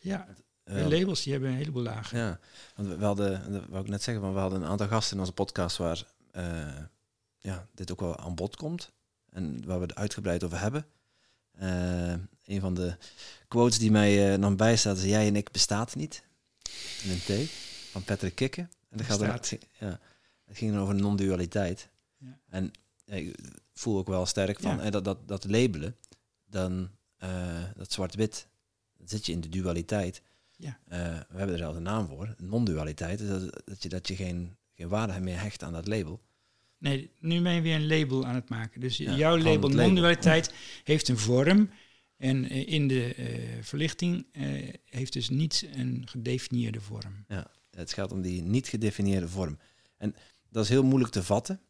Ja, Eh, de labels die hebben een heleboel lagen. Ja, want we, hadden, en dat wou ik net zeggen, want we hadden een aantal gasten in onze podcast waar eh, ja, dit ook wel aan bod komt. En waar we het uitgebreid over hebben. Eh, een van de quotes die mij uh, dan bijstaat is jij en ik bestaat niet. In een T. Van Patrick Kikke. En dat gaat dan, ja, het ging over non-dualiteit. Ja. En ja, ik voel ook wel sterk van Ja. eh, dat, dat, dat labelen, dan eh, dat zwart-wit, dan zit je in de dualiteit. Ja. Eh, we hebben er zelfs een naam voor, non-dualiteit. Dus dat, dat je, dat je geen, geen waarde meer hecht aan dat label. Nee, nu ben je weer een label aan het maken. Dus Ja, jouw label non-dualiteit heeft een vorm. En eh, in de eh, verlichting eh, heeft dus niet een gedefinieerde vorm. Het gaat om die niet gedefinieerde vorm. En dat is heel moeilijk te vatten.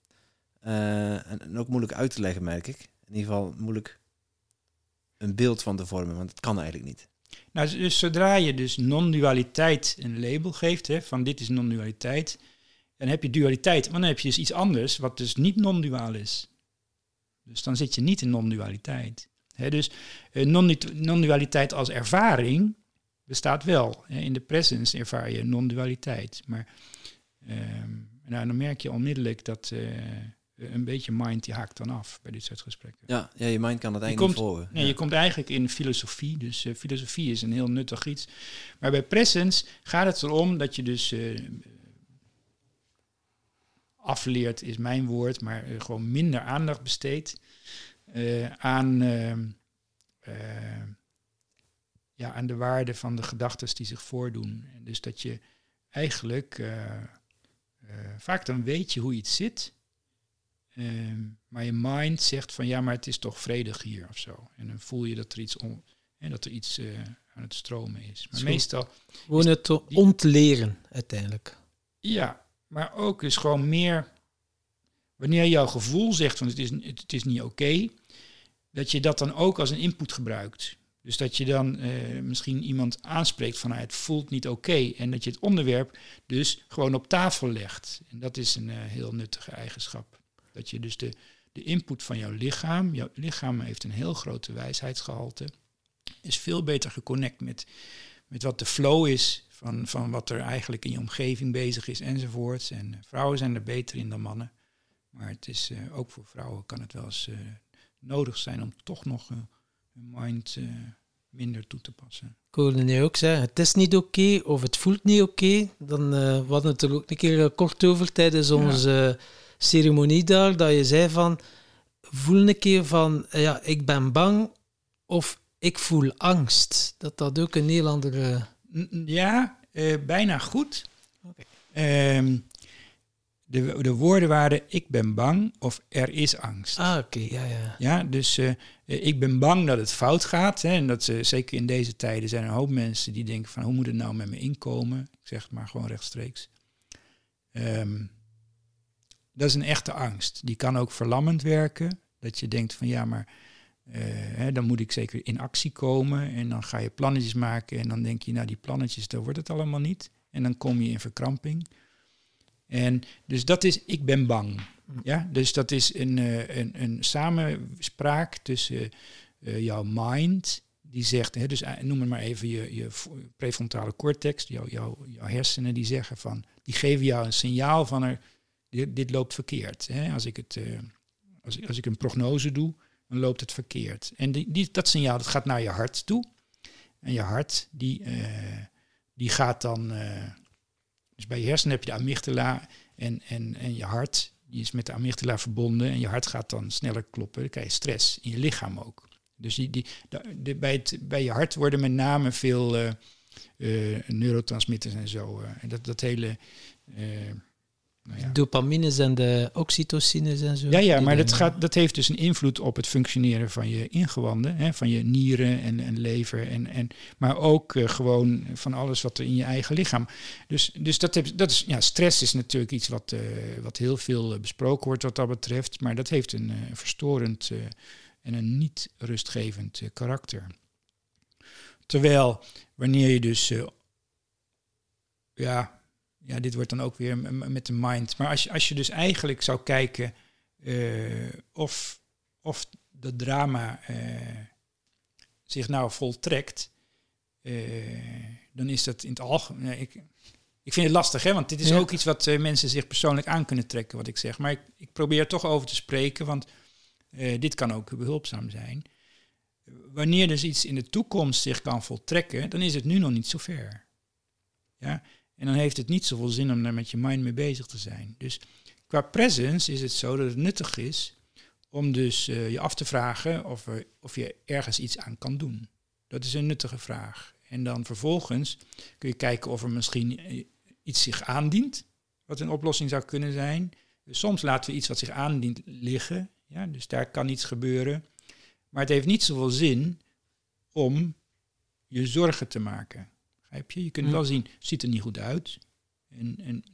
Eh, en, ook moeilijk uit te leggen, merk ik. In ieder geval moeilijk een beeld van te vormen, want het kan eigenlijk niet. Nou, dus zodra je dus non-dualiteit een label geeft, hè, van dit is non-dualiteit, dan heb je dualiteit, maar dan heb je dus iets anders wat dus niet non-duaal is. Dus dan zit je niet in non-dualiteit. Dus eh, non- non-dualiteit als ervaring bestaat wel. Hè. In de presence ervaar je non-dualiteit. Maar ehm, nou, dan merk je onmiddellijk dat eh, een beetje mind die haakt dan af bij dit soort gesprekken. Ja, ja je mind kan het eigenlijk niet volgen. Nee, ja. je komt eigenlijk in filosofie. Dus eh, filosofie is een heel nuttig iets. Maar bij presence gaat het erom dat je dus eh, afleert, is mijn woord, maar eh, gewoon minder aandacht besteedt aan, ja, aan de waarde van de gedachten die zich voordoen. En dus dat je eigenlijk, vaak dan weet je hoe iets zit. Ehm, maar je mind zegt van ja, maar het is toch vredig hier of zo. En dan voel je dat er iets, on, en dat er iets eh, aan het stromen is. Maar Zo. meestal, Gewoon het te ontleren uiteindelijk. ja, maar ook is gewoon meer wanneer jouw gevoel zegt van het is, het is niet oké, dat je dat dan ook als een input gebruikt. Dus dat je dan eh, misschien iemand aanspreekt van nou, het voelt niet oké. en dat je het onderwerp dus gewoon op tafel legt. En dat is een eh, heel nuttige eigenschap. Dat je dus de, de input van jouw lichaam, jouw lichaam heeft een heel grote wijsheidsgehalte, is veel beter geconnect met, met wat de flow is van, van wat er eigenlijk in je omgeving bezig is enzovoorts. En eh, vrouwen zijn er beter in dan mannen. Maar het is eh, ook voor vrouwen kan het wel eens eh, nodig zijn om toch nog hun mind minder toe te passen. Ik hoorde nu ook zeggen, het is niet oké of het voelt niet oké. Dan we hadden het er ook een keer kort over tijdens Ja. onze ceremonie daar, dat je zei van, voel een keer van, eh, ja, ik ben bang of ik voel angst. Dat dat ook een heel andere... N- Ja, eh, bijna goed. Ehm, de, de woorden waren ik ben bang of er is angst. Ah, oké, ja, ja. Ja, dus eh, ik ben bang dat het fout gaat. Hè, en dat ze, zeker in deze tijden zijn er een hoop mensen die denken van hoe moet het nou met mijn inkomen? Ik zeg het maar gewoon rechtstreeks. Ehm, dat is een echte angst. Die kan ook verlammend werken. Dat je denkt van ja, maar eh, dan moet ik zeker in actie komen. En dan ga je plannetjes maken. En dan denk je, nou die plannetjes, daar wordt het allemaal niet. En dan kom je in verkramping. En dus dat is, ik ben bang. Ja, dus dat is een, eh, een, een samenspraak tussen eh, jouw mind, die zegt, hè, dus noem het maar even je, je prefrontale cortex, jouw, jouw, jouw hersenen, die zeggen van, die geven jou een signaal van er, dit, dit loopt verkeerd. Hè. Als, ik het, eh, als, als ik een prognose doe, dan loopt het verkeerd. En die, die, dat signaal dat gaat naar je hart toe. En je hart, die, eh, die gaat dan, eh, dus bij je hersenen heb je de amygdala en, en, en je hart, die is met de amygdala verbonden en je hart gaat dan sneller kloppen. Dan krijg je stress in je lichaam ook. Dus die, die, bij, het, bij je hart worden met name veel neurotransmitters en zo. en dat, dat hele. Nou ja. Dopamines en de oxytocines en zo. Ja, ja, maar dat, gaat, dat heeft dus een invloed op het functioneren van je ingewanden, hè, van je nieren en, en lever, en, en, maar ook eh, gewoon van alles wat er in je eigen lichaam. Dus, dus dat, heb, dat is, ja, stress is natuurlijk iets wat, eh, wat heel veel eh, besproken wordt wat dat betreft, maar dat heeft een verstorend en een niet rustgevend karakter. Terwijl wanneer je dus, ja, ja, dit wordt dan ook weer met de mind. Maar als je, als je dus eigenlijk zou kijken eh, of, of dat drama eh, zich nou voltrekt, eh, dan is dat in het algemeen. ik, ik vind het lastig, hè, want dit is Ja. ook iets wat mensen zich persoonlijk aan kunnen trekken, wat ik zeg. Maar ik, ik probeer er toch over te spreken, want dit kan ook behulpzaam zijn. Wanneer dus iets in de toekomst zich kan voltrekken, dan is het nu nog niet zo ver. Ja? En dan heeft het niet zoveel zin om daar met je mind mee bezig te zijn. Dus qua presence is het zo dat het nuttig is om dus eh, je af te vragen of, er, of je ergens iets aan kan doen. Dat is een nuttige vraag. En dan vervolgens kun je kijken of er misschien eh, iets zich aandient, wat een oplossing zou kunnen zijn. Dus soms laten we iets wat zich aandient liggen, ja, dus daar kan iets gebeuren. Maar het heeft niet zoveel zin om je zorgen te maken. Begrijp je? Je kunt Hm. wel zien, het ziet er niet goed uit. En, en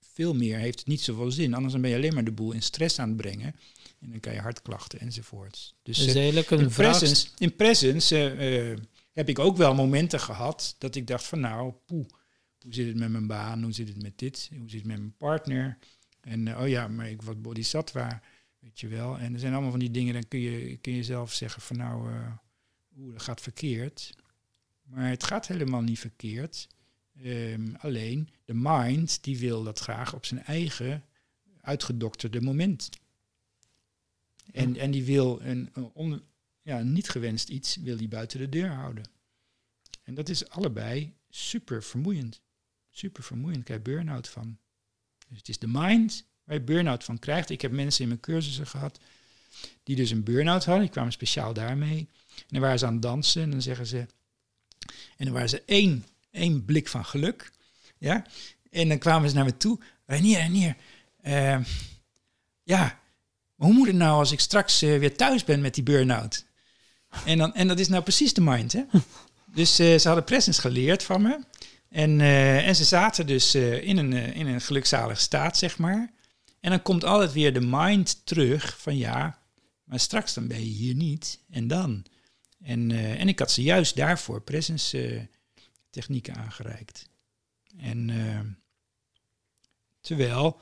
veel meer heeft het niet zoveel zin. Anders dan ben je alleen maar de boel in stress aan het brengen. En dan krijg je hartklachten enzovoorts. Dus, Dus eh, eigenlijk in een vraag... presence, in presence eh, eh, heb ik ook wel momenten gehad dat ik dacht van nou, poeh, hoe zit het met mijn baan? Hoe zit het met dit? Hoe zit het met mijn partner? En eh, oh ja, maar ik was bodhisattva, weet je wel. En er zijn allemaal van die dingen, dan kun je, kun je zelf zeggen van nou, eh oeh, dat gaat verkeerd. Maar het gaat helemaal niet verkeerd. Ehm, alleen de mind die wil dat graag op zijn eigen uitgedokterde moment. En, en die wil een, een on- ja, niet gewenst iets wil die buiten de deur houden. En dat is allebei super vermoeiend. Super vermoeiend. Ik krijg burn-out van. Dus het is de mind waar je burn-out van krijgt. Ik heb mensen in mijn cursussen gehad die dus een burn-out hadden. Die kwamen speciaal daarmee. En dan waren ze aan het dansen en dan zeggen ze... En dan waren ze één, één blik van geluk. Ja? En dan kwamen ze naar me toe. Renier, Renier. eh, ja, maar hoe moet het nou als ik straks eh, weer thuis ben met die burn-out? En, dan, en dat is nou precies de mind, hè? <laughs> Dus eh, ze hadden presence geleerd van me. En, eh, en ze zaten dus in, een, in een gelukzalige staat, zeg maar. En dan komt altijd weer de mind terug van ja, maar straks dan ben je hier niet. En dan? En, eh, en ik had ze juist daarvoor presence eh, technieken aangereikt. En eh, terwijl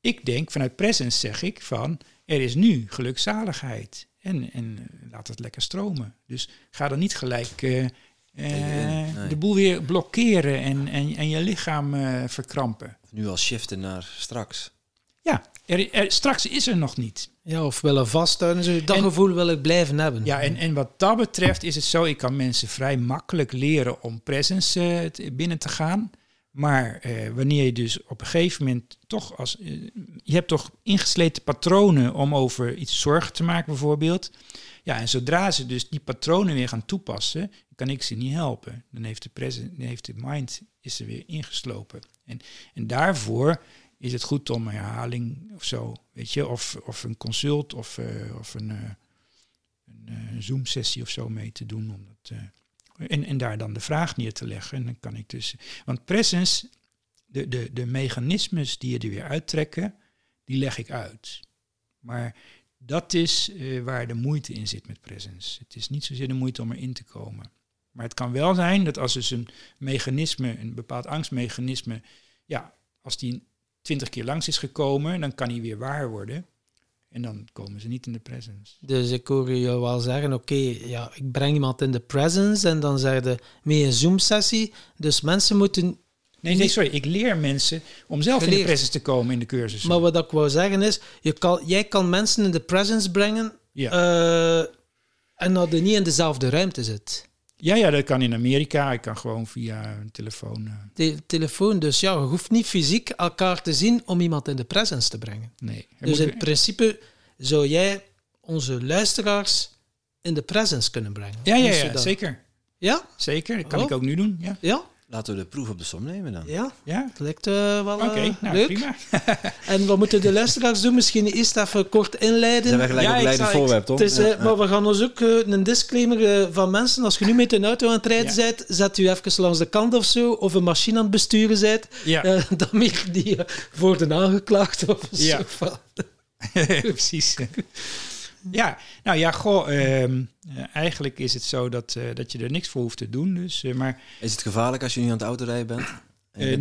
ik denk, vanuit presence zeg ik van, er is nu gelukzaligheid. En, en laat het lekker stromen. Dus ga dan niet gelijk nee. de boel weer blokkeren en, en, en je lichaam verkrampen. Nu al shiften naar straks. Ja, er, er- straks is er nog niet. Ja, of willen vasthouden. Zo, dat En- gevoel wil ik blijven hebben. Ja, en, en wat dat betreft is het zo, ik kan mensen vrij makkelijk leren om presence eh, te- binnen te gaan. Maar eh, wanneer je dus op een gegeven moment toch als... eh, je hebt toch ingesleten patronen om over iets zorgen te maken bijvoorbeeld. Ja, en zodra ze dus die patronen weer gaan toepassen, kan ik ze niet helpen. Dan heeft de, present, dan heeft de mind is er weer ingeslopen. En, en daarvoor is het goed om herhaling of zo, weet je, of, of een consult of, uh, of een, uh, een uh, Zoom-sessie of zo mee te doen. Om dat, en, en daar dan de vraag neer te leggen. En dan kan ik dus. Want presence, de, de, de mechanismes die je er weer uittrekken, die leg ik uit. Maar dat is waar de moeite in zit met presence. Het is niet zozeer de moeite om erin te komen. Maar het kan wel zijn dat als dus een mechanisme, een bepaald angstmechanisme, ja, als die twintig keer langs is gekomen, dan kan hij weer waar worden. En dan komen ze niet in de presence. Dus ik hoor je wel zeggen, oké, ja, ik breng iemand in de presence en dan zeg je mee een Zoom-sessie. Dus mensen moeten... Nee, nee, sorry, ik leer mensen om zelf in de presence te komen in de cursus. Maar wat ik wou zeggen is, je kan, jij kan mensen in de presence brengen ja. uh, en dat je niet in dezelfde ruimte zit. Ja, ja, dat kan in Amerika. Ik kan gewoon via een telefoon. Uh... De telefoon, dus ja, je hoeft niet fysiek elkaar te zien om iemand in de presence te brengen. Nee. Dus in principe zou jij onze luisteraars in de presence kunnen brengen. Ja, ja, ja zeker. Ja? Zeker, dat kan oh. ik ook nu doen. Ja. ja? Laten we de proef op de som nemen dan. Ja, ja? dat lijkt uh, wel Oké, okay, uh, nou, leuk. prima. <laughs> en wat moeten de luisteraars doen? Misschien eerst even kort inleiden. Zijn we gelijk ja, op leidend voorwerp, toch? Het is, uh, ja, Maar we gaan ons ook uh, een disclaimer van mensen. Als je nu met een auto aan het rijden bent, zet u even langs de kant of zo. Of een machine aan het besturen bent. Ja. <laughs> dan meer die worden aangeklaagd of ja. zo. <laughs> Precies. Ja, nou ja, goh, uh, eigenlijk is het zo dat, uh, dat je er niks voor hoeft te doen. Dus, uh, maar, is het gevaarlijk als je nu aan het autorijden bent?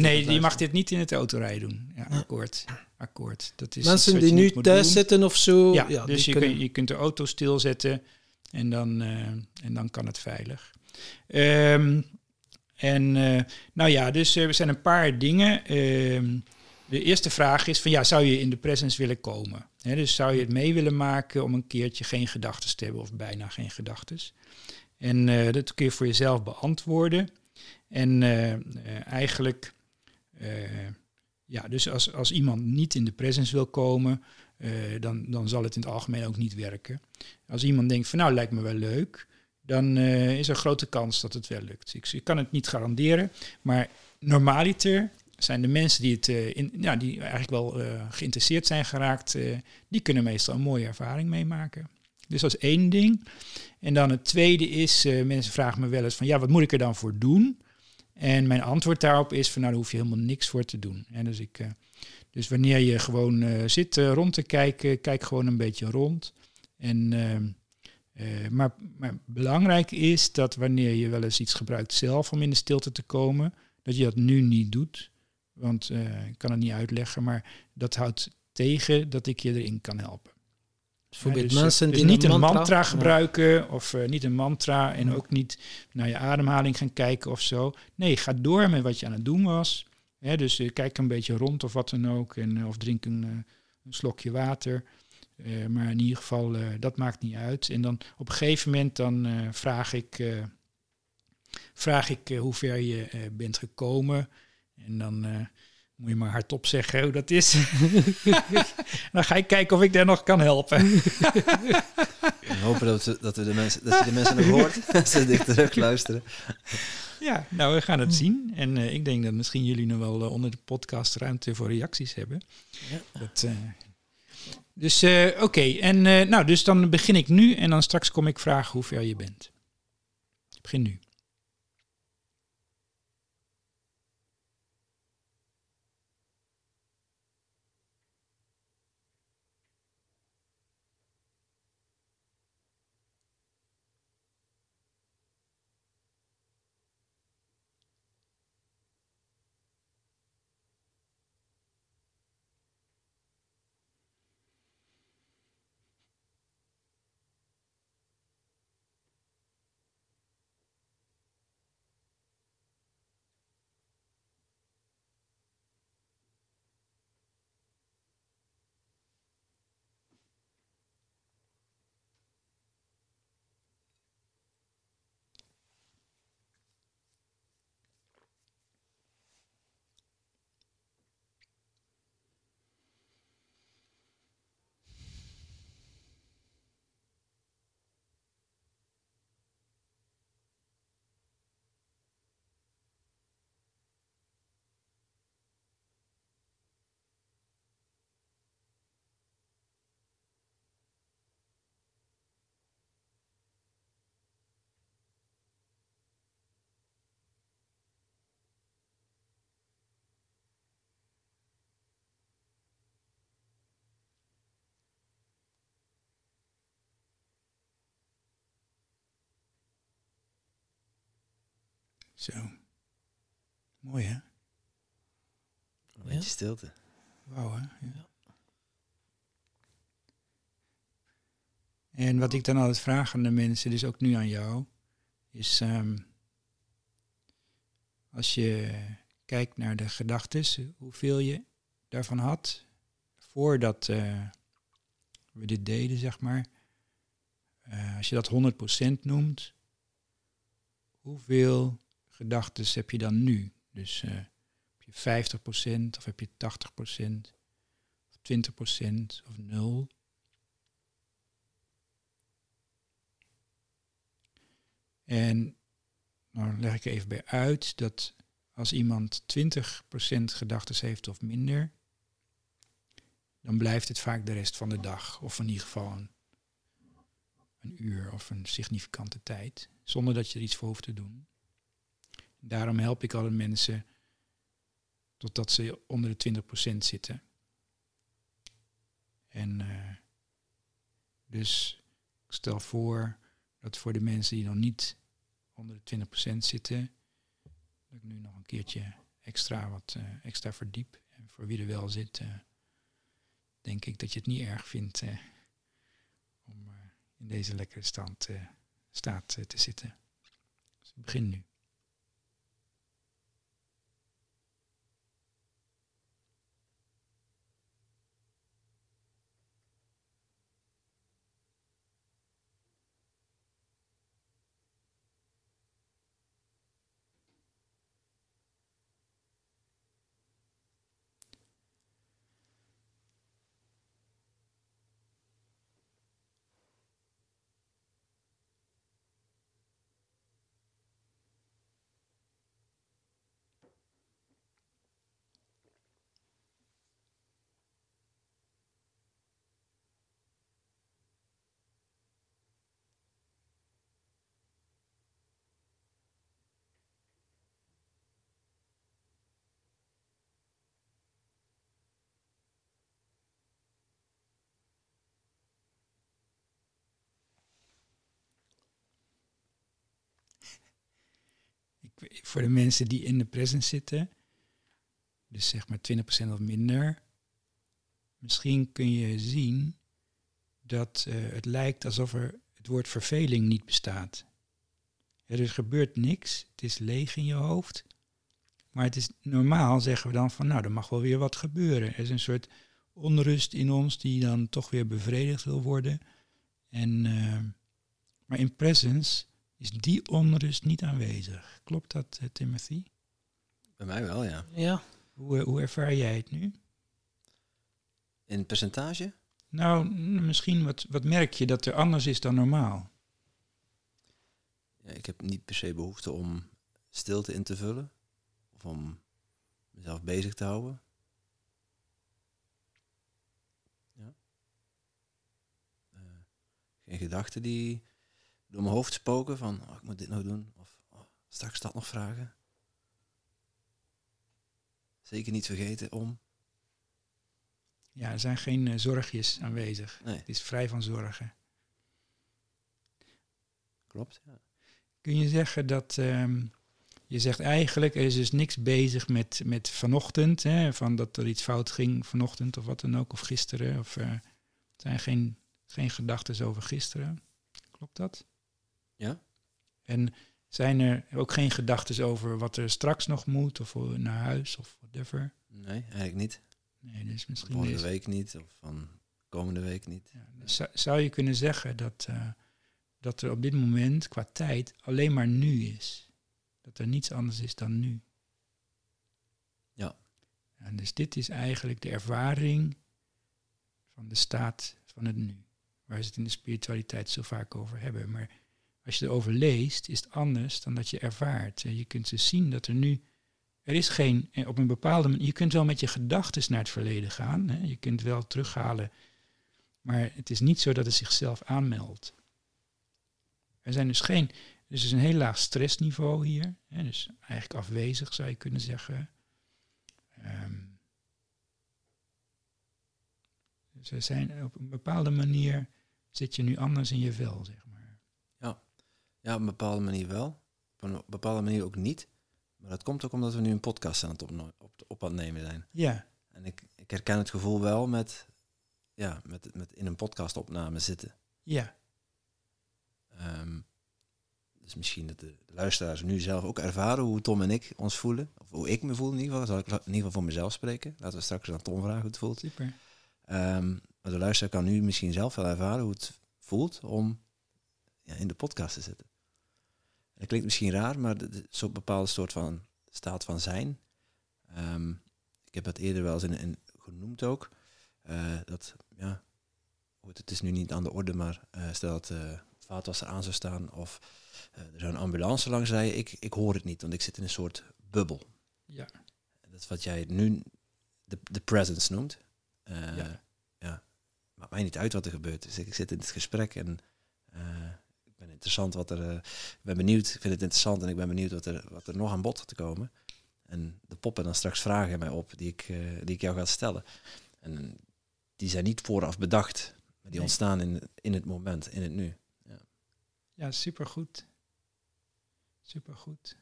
nee, je mag dit niet in het autorijden doen. Ja, akkoord. akkoord. Dat is Mensen die nu thuis doen. zitten of zo. Ja, ja dus je, kunnen... kun, je kunt de auto stilzetten en dan, en dan kan het veilig. Um, en nou ja, dus er zijn een paar dingen. Ehm, de eerste vraag is van ja, zou je in de presence willen komen? Dus zou je het mee willen maken om een keertje geen gedachten te hebben of bijna geen gedachten? En uh, dat kun je voor jezelf beantwoorden. En uh, uh, eigenlijk, ja, dus als, als iemand niet in de presence wil komen, dan, dan zal het in het algemeen ook niet werken. Als iemand denkt van nou lijkt me wel leuk, dan is er grote kans dat het wel lukt. Ik, ik kan het niet garanderen, maar normaliter zijn de mensen die, het, uh, in, ja, die eigenlijk wel uh, geïnteresseerd zijn geraakt, uh, die kunnen meestal een mooie ervaring meemaken. Dus dat is één ding. En dan het tweede is, mensen vragen me wel eens van, ja, wat moet ik er dan voor doen? En mijn antwoord daarop is van, nou, daar hoef je helemaal niks voor te doen. En dus, ik, dus wanneer je gewoon zit rond te kijken, kijk gewoon een beetje rond. En, maar, maar belangrijk is dat wanneer je wel eens iets gebruikt zelf om in de stilte te komen, dat je dat nu niet doet. Want uh, ik kan het niet uitleggen, maar dat houdt tegen dat ik je erin kan helpen. Bijvoorbeeld dus, mensen dus die niet een mantra, gebruiken of uh, niet een mantra en ook niet naar je ademhaling gaan kijken of zo. Nee, ga door met wat je aan het doen was. Hè, dus uh, kijk een beetje rond of wat dan ook en, of drink een, een slokje water. maar in ieder geval, dat maakt niet uit. En dan op een gegeven moment dan vraag ik, vraag ik hoe ver je bent gekomen. En dan uh, moet je maar hardop zeggen hoe dat is. <laughs> dan ga ik kijken of ik daar nog kan helpen. <laughs> We hopen dat, we, dat, we de mensen, dat je de mensen nog hoort. <laughs> dat ze dit terug luisteren. Ja, nou, we gaan het zien. En uh, ik denk dat misschien jullie nog wel uh, onder de podcast ruimte voor reacties hebben. Ja. Dat, dus oké, okay. en nou, dus dan begin ik nu en dan straks kom ik vragen hoe ver je bent. begin nu. Zo. Mooi hè? Een beetje stilte. Wauw hè? Ja. En wat ik dan altijd vraag aan de mensen, dus ook nu aan jou, is ehm, als je kijkt naar de gedachten, hoeveel je daarvan had voordat eh, we dit deden, zeg maar. Eh, als je dat 100% noemt, hoeveel gedachten heb je dan nu? Dus uh, heb je 50% of heb je 80% of 20% of 0? En nou leg ik even bij uit dat als iemand 20% gedachten heeft of minder, dan blijft het vaak de rest van de dag. Of in ieder geval een uur of een significante tijd. Zonder dat je er iets voor hoeft te doen. Daarom help ik alle mensen totdat ze onder de 20% zitten. En uh, dus ik stel voor dat voor de mensen die nog niet onder de 20% zitten, dat ik nu nog een keertje extra wat uh, extra verdiep. En voor wie er wel zit, uh, denk ik dat je het niet erg vindt om in deze lekkere stand, staat te zitten. Dus ik begin nu. Voor de mensen die in de presence zitten, dus zeg maar 20% of minder, misschien kun je zien dat uh, het lijkt alsof er het woord verveling niet bestaat. Er gebeurt niks, het is leeg in je hoofd. Maar het is normaal, zeggen we dan van, nou, er mag wel weer wat gebeuren. Er is een soort onrust in ons die dan toch weer bevredigd wil worden. En, uh, maar in presence is die onrust niet aanwezig. Klopt dat, uh, Timothy? Bij mij wel, ja. Ja. Hoe, hoe ervaar jij het nu? In percentage? Nou, misschien wat, wat merk je dat er anders is dan normaal? Ja, ik heb niet per se behoefte om stilte in te vullen. Of om mezelf bezig te houden. Ja. Uh, geen gedachten die door mijn hoofd spoken van oh, ik moet dit nog doen of oh, straks dat nog vragen. Zeker niet vergeten om. Ja, er zijn geen uh, zorgjes aanwezig. Nee. Het is vrij van zorgen. Klopt, ja. Kun je zeggen dat um, je zegt eigenlijk er is dus niks bezig met, met vanochtend, hè, van dat er iets fout ging vanochtend of wat dan ook, of gisteren. Of uh, er zijn geen, geen gedachten over gisteren. Klopt dat? Ja. En zijn er ook geen gedachten over wat er straks nog moet, of naar huis, of whatever? Nee, eigenlijk niet. Nee, dus misschien Volgende week niet, of van komende week niet. Ja, dus zou je kunnen zeggen dat, uh, dat er op dit moment qua tijd alleen maar nu is? Dat er niets anders is dan nu? Ja. En dus dit is eigenlijk de ervaring van de staat van het nu. Waar ze het in de spiritualiteit zo vaak over hebben. Maar als je erover leest, is het anders dan dat je ervaart. Je kunt ze zien dat er nu. Er is geen. eh, Op een bepaalde manier. Je kunt wel met je gedachten naar het verleden gaan. Hè. Je kunt wel terughalen. Maar het is niet zo dat het zichzelf aanmeldt. Er zijn dus geen. Dus er is een heel laag stressniveau hier. Hè, dus eigenlijk afwezig zou je kunnen zeggen. Um, dus zijn op een bepaalde manier. Zit je nu anders in je vel, zeg maar. Ja, op een bepaalde manier wel. Op een bepaalde manier ook niet. Maar dat komt ook omdat we nu een podcast aan het op, op aan het nemen zijn. Ja, En ik, ik herken het gevoel wel met, ja, met, met in een podcastopname zitten. ja, Ehm, dus misschien dat de, de luisteraars nu zelf ook ervaren hoe Tom en ik ons voelen. Of hoe ik me voel in ieder geval. Zal ik in ieder geval voor mezelf spreken. Laten we straks aan Tom vragen hoe het voelt. super. Ehm, maar de luisteraar kan nu misschien zelf wel ervaren hoe het voelt om ja, in de podcast te zitten. Dat klinkt misschien raar, maar zo'n bepaalde soort van staat van zijn. Ehm, ik heb dat eerder wel eens in, in genoemd ook. Eh, dat, ja, goed, het is nu niet aan de orde, maar eh, stel dat het vaatwasser aan zou staan of er zou een ambulance langs rijden. Ik, ik hoor het niet, want ik zit in een soort bubbel. Ja, Dat is wat jij nu de, de presence noemt. Ja. ja. Maakt mij niet uit wat er gebeurt. Dus ik, ik zit in het gesprek en ben interessant wat er. eh, ik ben benieuwd. Ik vind het interessant en ik ben benieuwd wat er, wat er nog aan bod gaat te komen. En de poppen dan straks vragen mij op die ik, eh, die ik jou ga stellen. En die zijn niet vooraf bedacht, maar die Nee. ontstaan in, in het moment, in het nu. ja supergoed. Supergoed.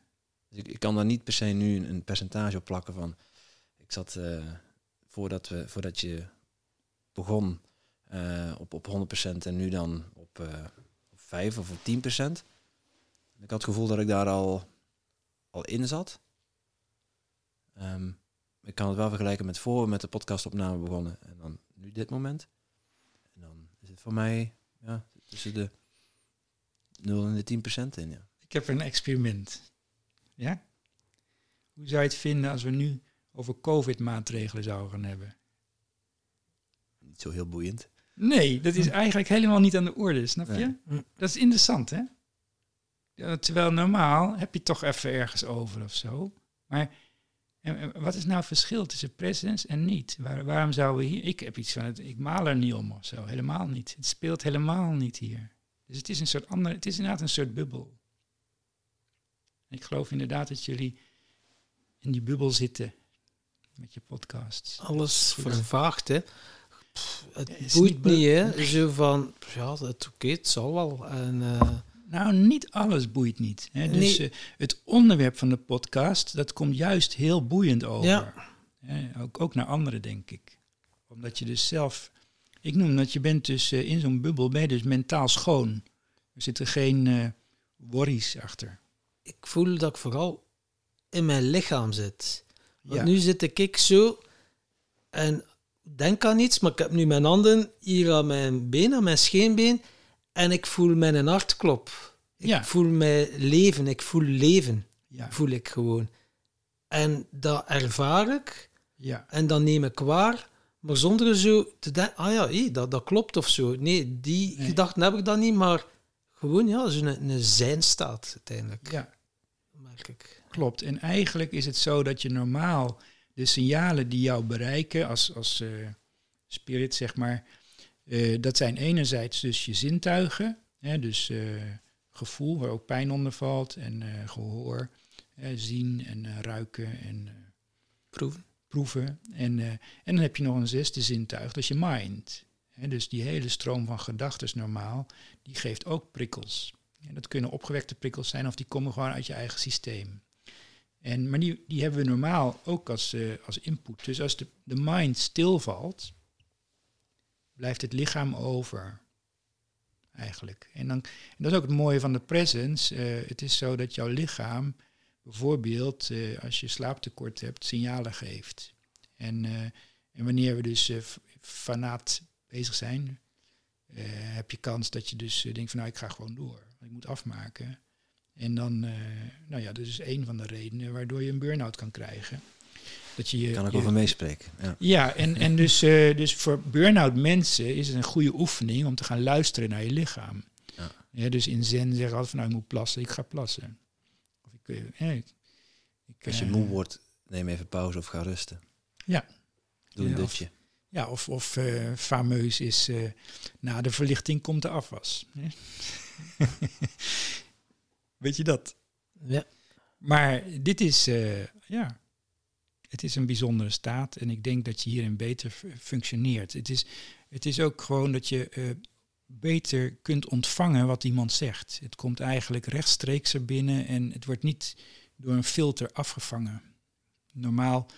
Dus ik, ik kan daar niet per se nu een, een percentage op plakken van. Ik zat eh, voordat, we, voordat je begon op, op 100% en nu dan op, op 5 of op 10%. Ik had het gevoel dat ik daar al, al in zat. Ehm, ik kan het wel vergelijken met voor we met de podcastopname begonnen en dan nu dit moment. En dan is het voor mij ja, tussen de 0 en de 10% in. Ja. Ik heb een experiment. Ja? Hoe zou je het vinden als we nu over COVID-maatregelen zouden gaan hebben? Niet zo heel boeiend. Nee, dat is eigenlijk helemaal niet aan de orde, snap je? Nee. Hm. Dat is interessant, hè? Ja, terwijl normaal heb je toch even ergens over of zo. Maar en, en wat is nou het verschil tussen presence en niet? Waar, waarom zouden we hier... Ik heb iets van, het, ik maal er niet om of zo. Helemaal niet. Het speelt helemaal niet hier. Dus het is een soort ander... Het is inderdaad een soort bubbel. Ik geloof inderdaad dat jullie in die bubbel zitten met je podcasts. Alles vervaagt, hè. Pff, het is boeit niet hè. Zo van, ja, het, oké, het zal wel. En, eh, Nou, niet alles boeit niet. Hè? Dus Nee. eh, het onderwerp van de podcast, dat komt juist heel boeiend over. Ja. Hè? Ook, ook naar anderen, denk ik. Omdat je dus zelf... Ik noem dat je bent dus eh, in zo'n bubbel, ben je dus mentaal schoon. Er zitten geen worries achter. ik voel dat ik vooral in mijn lichaam zit. Want Ja. nu zit ik zo en denk aan iets, maar ik heb nu mijn handen hier aan mijn been, aan mijn scheenbeen, en ik voel mijn hartklop. Ik Ja. voel mij leven, ik voel leven, Ja, voel ik gewoon. En dat ervaar ik ja, en dan neem ik waar, maar zonder zo te denken, ah ja, hé, dat, dat klopt of zo. Nee, die Nee. gedachten heb ik dan niet, maar gewoon ja, zo'n een, een zijnstaat uiteindelijk, ja, merk ik. klopt. En eigenlijk is het zo dat je normaal de signalen die jou bereiken als, als eh, spirit, zeg maar, eh, dat zijn enerzijds dus je zintuigen, hè, dus eh, gevoel waar ook pijn onder valt en eh, gehoor, zien en ruiken en Proeven. proeven. En, en dan heb je nog een zesde zintuig, dat is je mind. Hè, dus die hele stroom van gedachten normaal, die geeft ook prikkels. En dat kunnen opgewekte prikkels zijn of die komen gewoon uit je eigen systeem. En, maar die, die hebben we normaal ook als, eh, als input. Dus als de, de mind stilvalt, blijft het lichaam over. Eigenlijk. En, dan, en dat is ook het mooie van de presence. eh, het is zo dat jouw lichaam bijvoorbeeld, eh, als je slaaptekort hebt, signalen geeft. En, en wanneer we dus fanaat bezig zijn, heb je kans dat je dus denkt van nou, ik ga gewoon door. Ik moet afmaken. En dan, eh, nou ja, dat is één van de redenen waardoor je een burn-out kan krijgen. Dat je, je Kan ik over meespreken. Ja. ja, en, en dus, eh, dus voor burn-out mensen is het een goede oefening om te gaan luisteren naar je lichaam. Ja. dus in zen zeggen altijd van nou, ik moet plassen, ik ga plassen. Of ik, eh, ik, Als je eh, moe wordt, neem even pauze of ga rusten. Ja. Doe een dutje. Ja, of, of fameus is, na de verlichting komt de afwas. <laughs> Weet je dat? Ja. Maar dit is, eh, ja, het is een bijzondere staat en ik denk dat je hierin beter functioneert. Het is, het is ook gewoon dat je eh, beter kunt ontvangen wat iemand zegt. Het komt eigenlijk rechtstreeks er binnen en het wordt niet door een filter afgevangen. Normaal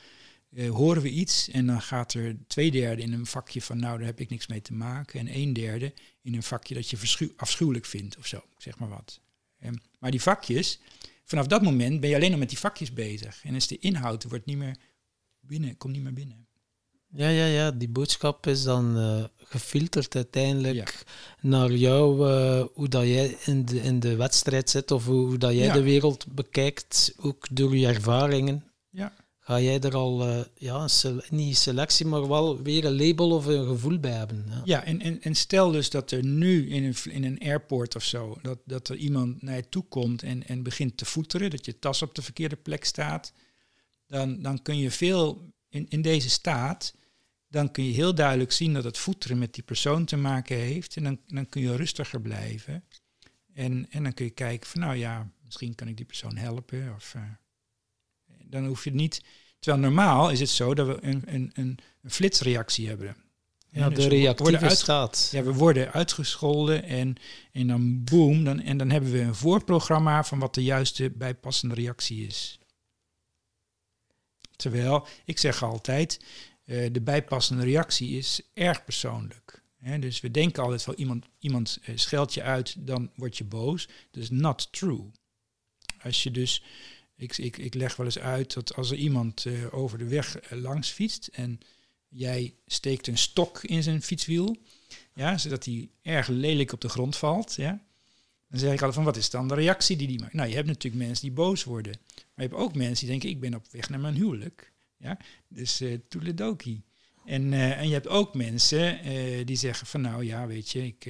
eh, horen we iets en dan gaat er twee derde in een vakje van nou, daar heb ik niks mee te maken. En een derde in een vakje dat je afschuwelijk vindt of zo, zeg maar wat. Um, maar die vakjes, vanaf dat moment ben je alleen nog met die vakjes bezig. En is de inhoud wordt niet meer binnen, komt niet meer binnen. Ja, ja, ja. Die boodschap is dan uh, gefilterd uiteindelijk naar jou, uh, hoe dat jij in de, in de wedstrijd zit of hoe, hoe dat jij de wereld bekijkt, ook door je ervaringen. Ja. Ga jij er al, uh, ja, niet selectie, maar wel weer een label of een gevoel bij hebben. Ja, ja en, en, en stel dus dat er nu in een, in een airport of zo, dat, dat er iemand naar je toe komt en, en begint te voeteren, dat je tas op de verkeerde plek staat, dan, dan kun je veel in, in deze staat dan kun je heel duidelijk zien dat het voeteren met die persoon te maken heeft. En dan, dan kun je rustiger blijven. En, en dan kun je kijken van, nou ja, misschien kan ik die persoon helpen. Of, uh, dan hoef je niet... Terwijl normaal is het zo dat we een, een, een, flitsreactie hebben. Ja, dus de reactieve staat. Ja, we worden uitgescholden en, en dan boom, dan, en dan hebben we een voorprogramma van wat de juiste bijpassende reactie is. Terwijl, ik zeg altijd, uh, de bijpassende reactie is erg persoonlijk. Hè? Dus we denken altijd van iemand, iemand uh, scheldt je uit, dan word je boos. Dat is not true. Als je dus, ik, ik, ik leg wel eens uit dat als er iemand uh, over de weg langs fietst en jij steekt een stok in zijn fietswiel, ja, zodat hij erg lelijk op de grond valt, ja, dan zeg ik altijd van wat is dan de reactie die die maakt? Nou, je hebt natuurlijk mensen die boos worden. Maar je hebt ook mensen die denken, ik ben op weg naar mijn huwelijk. Ja? Dus uh, toeledoki. En, en je hebt ook mensen die zeggen van nou ja, weet je, ik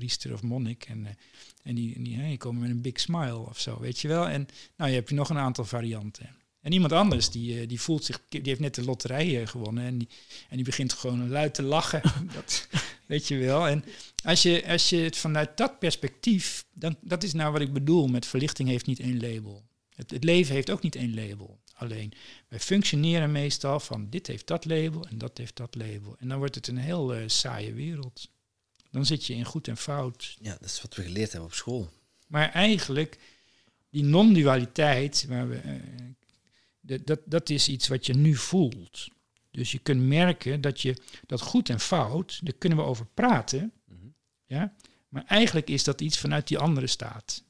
priester of monnik en, en die, die, die komen met een big smile of zo, weet je wel. En nou, je hebt nog een aantal varianten. En iemand anders, die, die voelt zich, die heeft net de loterij gewonnen en die, en die begint gewoon luid te lachen. <laughs> dat, weet je wel. En als je, als je het vanuit dat perspectief, dan, dat is nou wat ik bedoel met verlichting heeft niet één label. Het, het leven heeft ook niet één label. Alleen, wij functioneren meestal van dit heeft dat label en dat heeft dat label. En dan wordt het een heel uh, saaie wereld. Dan zit je in goed en fout. Ja, dat is wat we geleerd hebben op school. Maar eigenlijk, die non-dualiteit, waar we, uh, dat, dat is iets wat je nu voelt. Dus je kunt merken dat je dat goed en fout, daar kunnen we over praten. Mm -hmm. ja? Maar eigenlijk is dat iets vanuit die andere staat.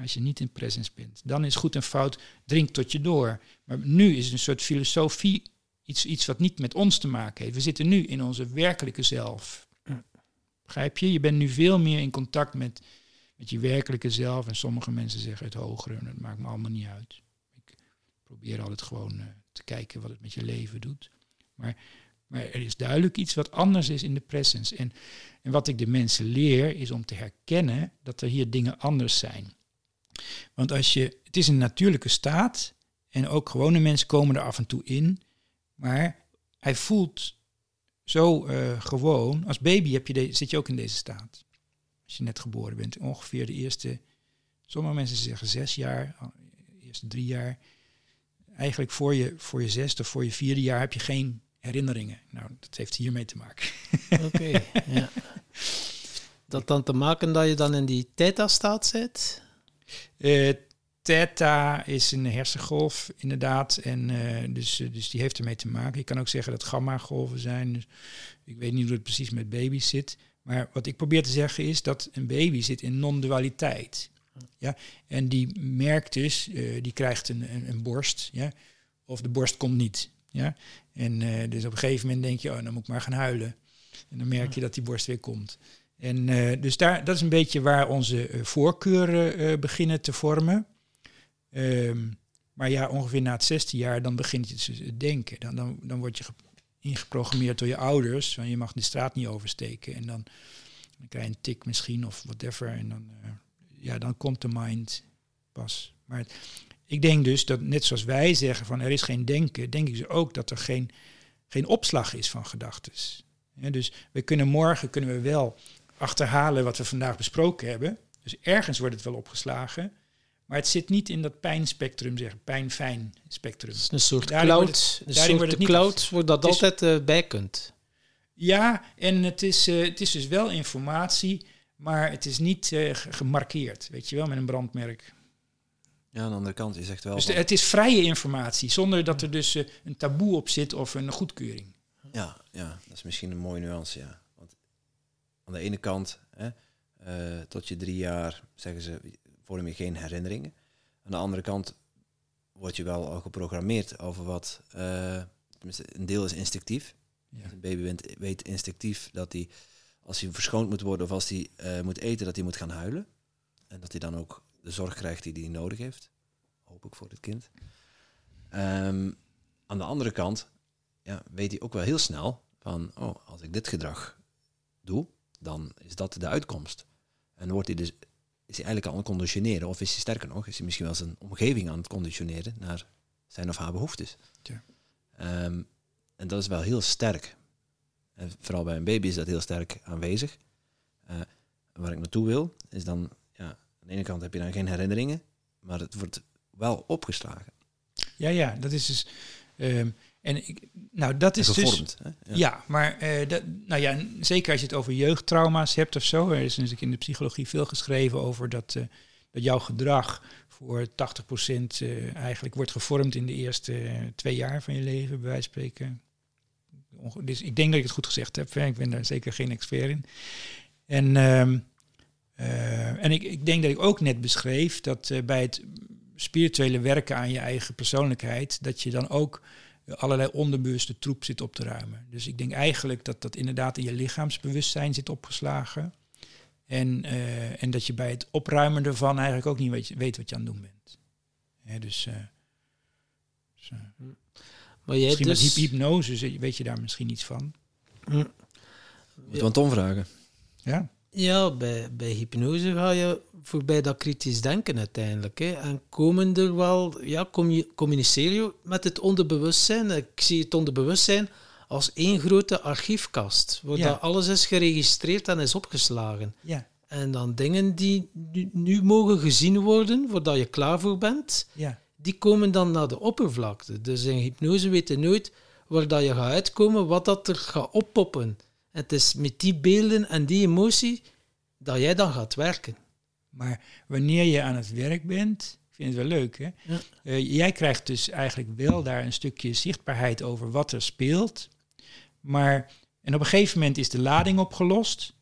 Als je niet in presence bent. Dan is goed en fout, drink tot je door. Maar nu is het een soort filosofie, iets, iets wat niet met ons te maken heeft. We zitten nu in onze werkelijke zelf. Begrijp je? Je bent nu veel meer in contact met, met je werkelijke zelf. En sommige mensen zeggen het hogere, en dat maakt me allemaal niet uit. Ik probeer altijd gewoon uh, te kijken wat het met je leven doet. Maar, maar er is duidelijk iets wat anders is in de presence. En, en wat ik de mensen leer, is om te herkennen dat er hier dingen anders zijn. Want als je, het is een natuurlijke staat en ook gewone mensen komen er af en toe in, maar hij voelt zo uh, gewoon. Als baby heb je de, zit je ook in deze staat. Als je net geboren bent, ongeveer de eerste, sommige mensen zeggen zes jaar, de eerste drie jaar. Eigenlijk voor je, voor je zesde of voor je vierde jaar heb je geen herinneringen. Nou, dat heeft hiermee te maken. Oké, <laughs> ja. Dat dan te maken dat je dan in die theta-staat zit? Uh, theta is een hersengolf, inderdaad. En uh, dus, uh, dus die heeft ermee te maken. Je kan ook zeggen dat gamma-golven zijn. Dus ik weet niet hoe het precies met baby's zit. Maar wat ik probeer te zeggen is dat een baby zit in non-dualiteit. Ja? En die merkt dus, uh, die krijgt een, een, een, borst. Ja? Of de borst komt niet. Ja? En dus op een gegeven moment denk je, oh, dan moet ik maar gaan huilen. En dan merk je dat die borst weer komt. En dus daar, dat is een beetje waar onze voorkeuren beginnen te vormen. Um, maar ja, ongeveer na het zesde jaar, dan begint je te denken. Dan, dan, dan word je ingeprogrammeerd door je ouders. Van je mag de straat niet oversteken. En dan, dan krijg je een tik misschien of whatever. En dan, ja, dan komt de mind pas. Maar ik denk dus dat net zoals wij zeggen van er is geen denken, denk ik dus ook dat er geen, geen opslag is van gedachten. Ja, dus we kunnen morgen kunnen we wel achterhalen wat we vandaag besproken hebben. Dus ergens wordt het wel opgeslagen. Maar het zit niet in dat pijnspectrum, zeg, pijn-fijn spectrum. Het is een soort daarin cloud. Het, een soort wordt het niet, cloud waar dat altijd uh, bij kunt. Ja, en het is, eh, het is dus wel informatie, maar het is niet eh, ge- gemarkeerd, weet je wel, met een brandmerk. Ja, aan de andere kant, je zegt wel... Dus de- het is vrije informatie, zonder dat er dus een taboe op zit of een goedkeuring. Ja, ja, dat is misschien een mooie nuance, ja. Want aan de ene kant, hè, eh, tot je drie jaar, zeggen ze, vorm je geen herinneringen. Aan de andere kant word je wel al geprogrammeerd over wat, tenminste, een deel is instinctief. Ja. Een baby weet, weet instinctief dat hij, als hij verschoond moet worden of als hij eh, moet eten, dat hij moet gaan huilen. En dat hij dan ook de zorg krijgt die hij nodig heeft. Hoop ik voor het kind. Ehm, aan de andere kant ja, weet hij ook wel heel snel van, oh, als ik dit gedrag doe, dan is dat de uitkomst. En wordt hij dus, is hij eigenlijk al aan het conditioneren, of is hij sterker nog, is hij misschien wel zijn omgeving aan het conditioneren naar zijn of haar behoeftes. Ja. Ehm, en dat is wel heel sterk. En vooral bij een baby is dat heel sterk aanwezig. Eh, waar ik naartoe wil, is dan, ja, aan de ene kant heb je dan geen herinneringen, maar het wordt wel opgeslagen Ja, ja, dat is dus. ehm, en ik, nou, dat is dus. hè? Ja, maar eh, dat, nou ja, zeker als je het over jeugdtrauma's hebt of zo. Er is natuurlijk in de psychologie veel geschreven over dat, eh, dat jouw gedrag voor 80% eh, eigenlijk wordt gevormd in de eerste twee jaar van je leven, bij wijze van spreken. Onge- Dus ik denk dat ik het goed gezegd heb. hè. Ik ben daar zeker geen expert in. En, ehm, eh, en ik, ik denk dat ik ook net beschreef dat bij het spirituele werken aan je eigen persoonlijkheid, dat je dan ook allerlei onderbewuste troep zit op te ruimen. Dus ik denk eigenlijk dat dat inderdaad in je lichaamsbewustzijn zit opgeslagen. En, eh, en dat je bij het opruimen ervan eigenlijk ook niet weet, weet wat je aan het doen bent. Hè, dus, eh, dus, eh, Maar jij misschien dus... met hyp- hypnose weet je daar misschien iets van. Hm. Moeten we aan Tom vragen? Ja, Ja, bij, bij hypnose ga je voorbij dat kritisch denken uiteindelijk. Hè. En komen er wel, ja, kom je, communiceer je met het onderbewustzijn. Ik zie het onderbewustzijn als één grote archiefkast, waar Ja. dat alles is geregistreerd en is opgeslagen. ja, En dan dingen die nu, nu mogen gezien worden, voordat je klaar voor bent, ja. die komen dan naar de oppervlakte. Dus in hypnose weet je nooit waar dat je gaat uitkomen, wat dat er gaat oppoppen. Het is met die beelden en die emotie dat jij dan gaat werken. Maar wanneer je aan het werk bent, ik vind het wel leuk, hè? Ja. Eh, jij krijgt dus eigenlijk wel daar een stukje zichtbaarheid over wat er speelt. Maar, en op een gegeven moment is de lading opgelost.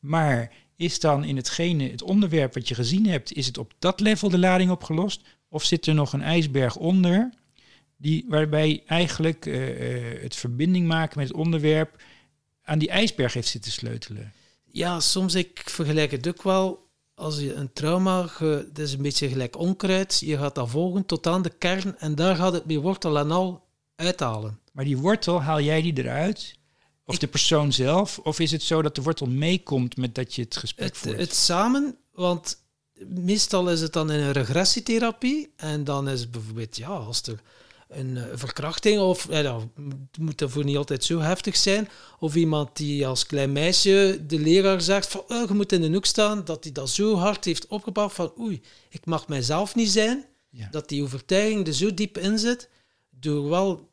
Maar is dan in hetgene, het onderwerp wat je gezien hebt, is het op dat level de lading opgelost? Of zit er nog een ijsberg onder, die, waarbij eigenlijk eh, eh, het verbinding maken met het onderwerp aan die ijsberg heeft zitten sleutelen? Ja, soms ik vergelijk het ook wel. Als je een trauma, ge, het is een beetje gelijk onkruid, je gaat dat volgen tot aan de kern en daar gaat het met wortel en al uithalen. Maar die wortel, haal jij die eruit? Of Ik- de persoon zelf? Of is het zo dat de wortel meekomt met dat je het gesprek Het, voert? het samen, want meestal is het dan in een regressietherapie en dan is het bijvoorbeeld, ja, als er een eh, verkrachting of, ja, dat moet daarvoor niet altijd zo heftig zijn, of iemand die als klein meisje de leraar zegt van, oh, je moet in de hoek staan, dat hij dat zo hard heeft opgebouwd van, oei, ik mag mijzelf niet zijn, Ja. dat die overtuiging er zo diep in zit, door wel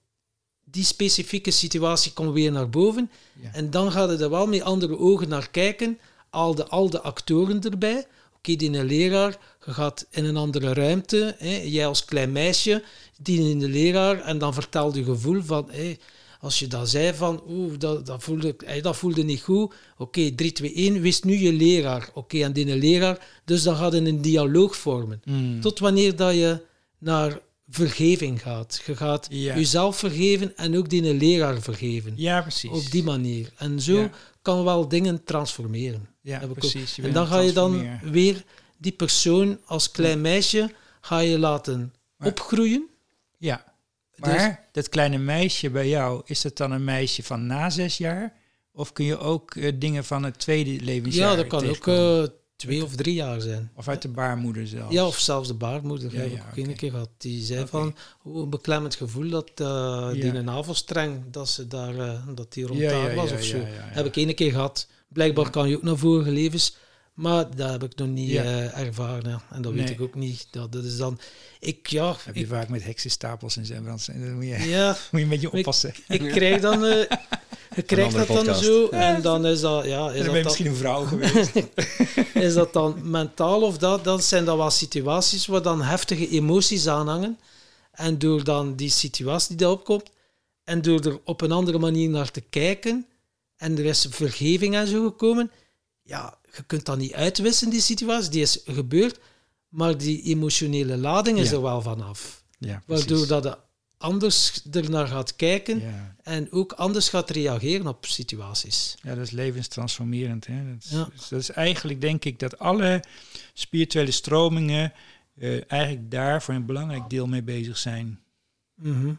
die specifieke situatie komt weer naar boven. Ja. En dan gaat het er wel met andere ogen naar kijken. Al de, al de actoren erbij. Oké, die een leraar, je gaat in een andere ruimte. Hè, jij als klein meisje, die in de leraar. En dan vertelt je gevoel van... Hé, als je dat zei van, oeh, dat, dat, voelde, dat voelde niet goed. Oké, 3, 2, 1, wees nu je leraar. Oké, en die leraar. Dus dan gaat je een dialoog vormen. Mm. Tot wanneer dat je naar vergeving gaat. Je gaat Ja. jezelf vergeven en ook die leraar vergeven. Ja, precies. Op die manier. En zo Ja. kan wel dingen transformeren. ja, precies. En dan ga je dan weer die persoon als klein meisje ga je laten opgroeien. Ja. Dus- Maar dat kleine meisje bij jou, is dat dan een meisje van na zes jaar? Of kun je ook eh, dingen van het tweede levensjaar Ja, dat kan ook eh, twee of drie jaar zijn. Of uit de baarmoeder zelfs? Ja, of zelfs de baarmoeder Ja, heb ja, ik ook een keer gehad. Die zei van, hoe een beklemmend gevoel dat eh, die Ja. een navelstreng, dat, ze daar, dat die rond Ja, daar was of zo. Heb ik één keer gehad. Blijkbaar kan je ook naar vorige levens, maar dat heb ik nog niet Ja. eh, ervaren. En dat weet Nee. ik ook niet. Dat, dat is dan... Ik, ja, Heb je ik, vaak met heksenstapels en zo. want Dan moet je, ja, <laughs> moet je een beetje oppassen. ik krijg dan... eh, <laughs> je krijgt andere dat dan zo en dan is dat, ja, is dan ben dat je dan, misschien een vrouw geweest. <laughs> is dat dan mentaal of dat, dat zijn dan wel situaties waar dan heftige emoties aan hangen. En door dan die situatie die daarop komt, en door er op een andere manier naar te kijken, en er is vergeving en zo gekomen, ja, je kunt dat niet uitwissen, die situatie, die is gebeurd, maar die emotionele lading is Ja. er wel vanaf. ja, Waardoor dat je anders ernaar gaat kijken Ja. en ook anders gaat reageren op situaties. ja, dat is levenstransformerend. Hè? Dat, is, Ja. dus dat is eigenlijk, denk ik, dat alle spirituele stromingen eh, eigenlijk daar voor een belangrijk deel mee bezig zijn. Mhm.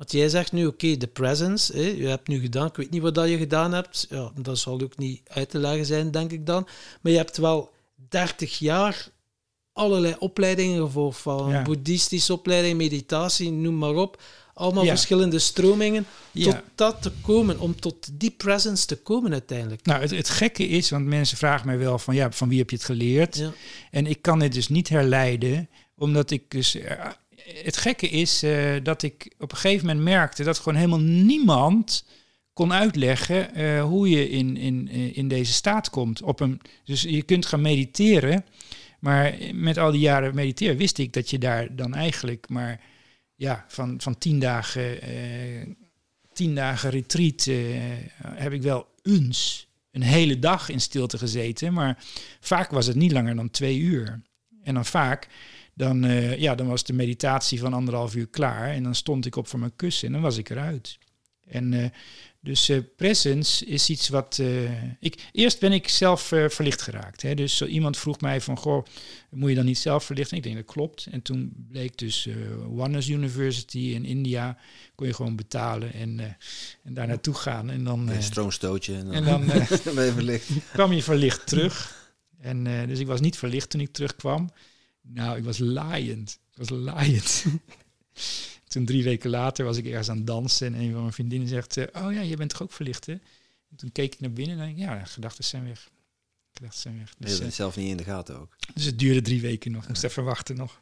Want jij zegt nu, oké, de presence, hè, je hebt nu gedaan, ik weet niet wat dat je gedaan hebt, ja, dat zal ook niet uit te leggen zijn, denk ik dan, maar je hebt wel 30 jaar allerlei opleidingen gevolgd, van Ja. boeddhistische opleiding, meditatie, noem maar op, allemaal Ja. verschillende stromingen, tot Ja. dat te komen, om tot die presence te komen uiteindelijk. Nou, het, het gekke is, want mensen vragen mij wel van, ja, van wie heb je het geleerd? En ik kan dit dus niet herleiden, omdat ik dus. Het gekke is eh, dat ik op een gegeven moment merkte dat gewoon helemaal niemand kon uitleggen eh, hoe je in, in, eh, in deze staat komt. Op een, dus je kunt gaan mediteren, maar met al die jaren mediteren wist ik dat je daar dan eigenlijk maar ja, van, van tien dagen, tien dagen retreat heb ik wel eens een hele dag in stilte gezeten, maar vaak was het niet langer dan twee uur. En dan vaak, dan, eh, ja, dan was de meditatie van anderhalf uur klaar. En dan stond ik op van mijn kussen en dan was ik eruit. En eh, dus eh, presence is iets wat... ik, eerst ben ik zelf verlicht geraakt. Hè? Dus zo iemand vroeg mij van, goh, moet je dan niet zelf verlichten? Ik denk, dat klopt. En toen bleek dus Oneness University in India, kon je gewoon betalen en, en daar naartoe gaan. En dan, Een stroomstootje en dan, en dan dan <laughs> ben je verlicht. kwam je verlicht terug. En dus ik was niet verlicht toen ik terugkwam. Nou, ik was laaiend. Ik was laaiend. <laughs> toen drie weken later was ik ergens aan het dansen en een van mijn vriendinnen zegt, eh, oh ja, je bent toch ook verlicht, hè? En toen keek ik naar binnen en dacht ik, ja, gedachten zijn weg. Gedachten zijn weg. Je Dus, hebt eh, zelf niet in de gaten ook. dus het duurde drie weken nog. Ik moest even wachten nog.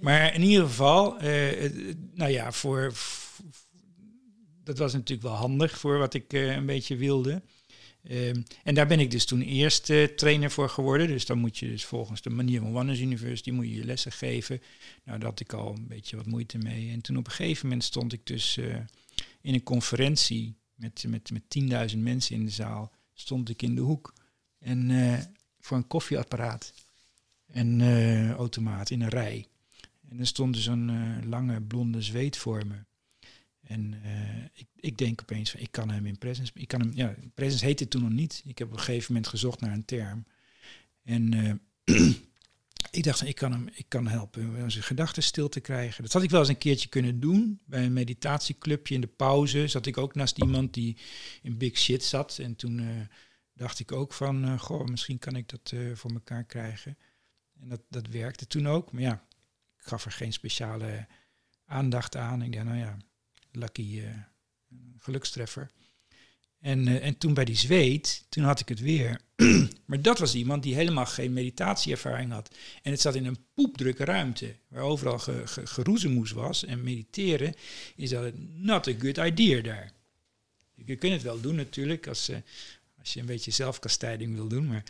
Maar in ieder geval, eh, nou ja, voor, dat was natuurlijk wel handig voor wat ik een beetje wilde. Ehm, en daar ben ik dus toen eerst eh, trainer voor geworden. Dus dan moet je dus volgens de manier van Oneness University moet je je lessen geven. Nou, daar had ik al een beetje wat moeite mee. En toen op een gegeven moment stond ik dus eh, in een conferentie met, met, met 10.000 mensen in de zaal. Stond ik in de hoek. En eh, voor een koffieapparaat. En automaat in een rij. En er stond dus een lange blonde zweet voor me. En eh, ik, ik denk opeens van, ik kan hem in presence... Ik kan hem, ja, presence heette toen nog niet. Ik heb op een gegeven moment gezocht naar een term. En eh, <clears throat> ik dacht, ik kan hem ik kan helpen om zijn gedachten stil te krijgen. Dat had ik wel eens een keertje kunnen doen. Bij een meditatieclubje in de pauze zat ik ook naast iemand die in big shit zat. En toen eh, dacht ik ook van, goh, misschien kan ik dat voor elkaar krijgen. En dat, dat werkte toen ook. Maar ja, ik gaf er geen speciale aandacht aan. Ik dacht, nou ja, lucky eh, gelukstreffer. En, eh, en toen bij die zweet, toen had ik het weer. <clears throat> maar dat was iemand die helemaal geen meditatieervaring had. En het zat in een poepdrukke ruimte, waar overal ge, ge, geroezemoes was. En mediteren is dat not a good idea daar. Je kunt het wel doen natuurlijk, als, eh, als je een beetje zelfkastijding wil doen. Maar,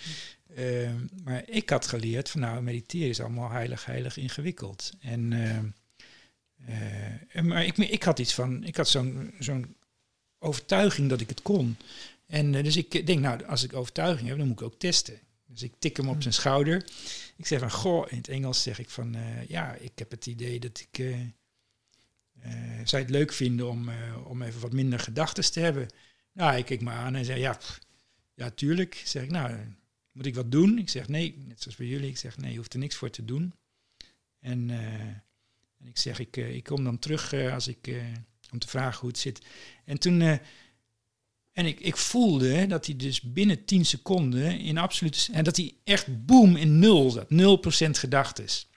maar ik had geleerd van nou, mediteren is allemaal heilig, heilig ingewikkeld. En, eh, maar ik, ik had iets van, ik had zo'n zo'n overtuiging dat ik het kon. En eh, dus ik denk, nou, als ik overtuiging heb, dan moet ik ook testen. Dus ik tik hem op zijn schouder. Ik zeg van, goh, in het Engels zeg ik van, eh, ja, ik heb het idee dat ik, eh, zou je het leuk vinden om, om even wat minder gedachten te hebben? Nou, hij keek me aan en zei, ja, pff, ja, tuurlijk. Zeg ik, nou, moet ik wat doen? Ik zeg, nee, net zoals bij jullie. Ik zeg, nee, je hoeft er niks voor te doen. En, en ik zeg, ik, eh, ik kom dan terug eh, als ik, eh, om te vragen hoe het zit. En toen, en ik, ik voelde dat hij dus binnen 10 seconden in absolute, en dat hij echt boom in nul zat, 0% gedachtes.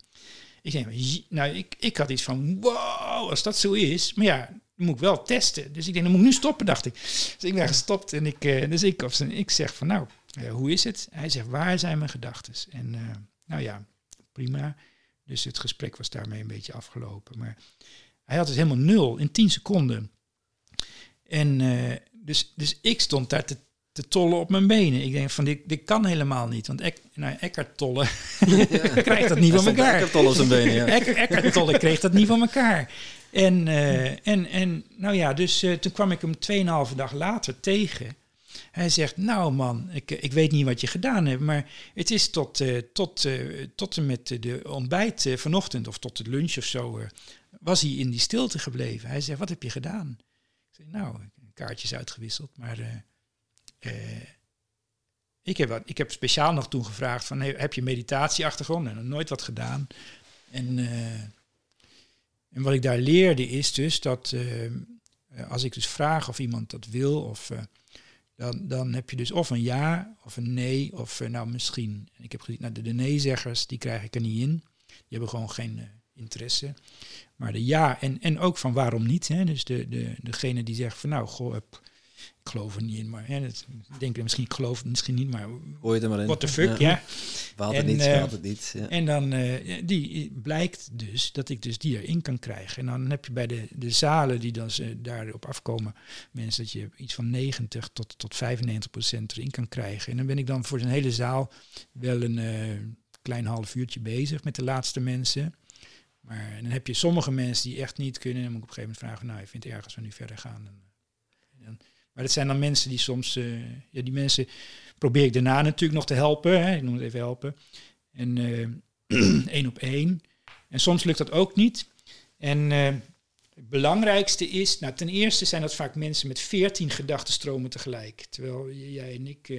Ik denk, nou, ik, ik had iets van, wow, als dat zo is, maar ja, dan moet ik wel testen. Dus ik denk, dan moet ik nu stoppen, dacht ik. Dus ik ben gestopt en ik, dus ik, ik zeg van, nou, hoe is het? Hij zegt, waar zijn mijn gedachten? En nou ja, prima. Dus het gesprek was daarmee een beetje afgelopen. Maar hij had het helemaal nul in 10 seconden. En eh, dus, dus ik stond daar te, te tollen op mijn benen. Ik denk van, dit, dit kan helemaal niet. Want Ek, nou, Eckhart Tolle <laughs> krijgt dat niet van elkaar. Ik heb tol op zijn benen, ja. Eckhart, Eckhart Tolle kreeg dat niet van elkaar. En, eh, en, en nou ja, dus eh, toen kwam ik hem 2,5 dag later tegen. Hij zegt, nou man, ik, ik weet niet wat je gedaan hebt, maar het is tot, eh, tot, eh, tot en met de ontbijt eh, vanochtend of tot de lunch of zo, eh, was hij in die stilte gebleven. Hij zegt, wat heb je gedaan? Ik zeg, nou, kaartjes uitgewisseld, maar eh, eh, ik, heb wat, ik heb speciaal nog toen gevraagd van, heb je meditatieachtergrond? En nooit wat gedaan. En, eh, en wat ik daar leerde is dus dat eh, eh, als ik dus vraag of iemand dat wil, of, eh, dan, dan heb je dus of een ja of een nee of eh, nou misschien. En ik heb gezien, nou, de, de nee-zeggers, die krijg ik er niet in. Die hebben gewoon geen eh, interesse. Maar de ja en, en ook van waarom niet. Hè? Dus de, de, degene die zegt van nou, goh, ik geloof er niet in. Maar hè, dat, ik denk misschien, ik geloof het misschien niet, maar het er maar in. what the fuck, ja. Behaalt het En, niet, eh, schaalt het niet. Ja. En dan eh, die blijkt dus dat ik dus die erin kan krijgen. En dan heb je bij de, de zalen die dan eh, daarop afkomen, mensen dat je iets van 90 tot, tot 95 procent erin kan krijgen. En dan ben ik dan voor zo'n hele zaal wel een eh, klein half uurtje bezig met de laatste mensen. Maar dan heb je sommige mensen die echt niet kunnen. Dan moet ik op een gegeven moment vragen, nou, je vindt het erg als we nu verder gaan. Maar dat zijn dan mensen die soms, eh, ja, die mensen probeer ik daarna natuurlijk nog te helpen. Hè, ik noem het even helpen. En eh, <clears throat> één op één. En soms lukt dat ook niet. En eh, het belangrijkste is, nou ten eerste zijn dat vaak mensen met veertien gedachtenstromen tegelijk. Terwijl jij en ik,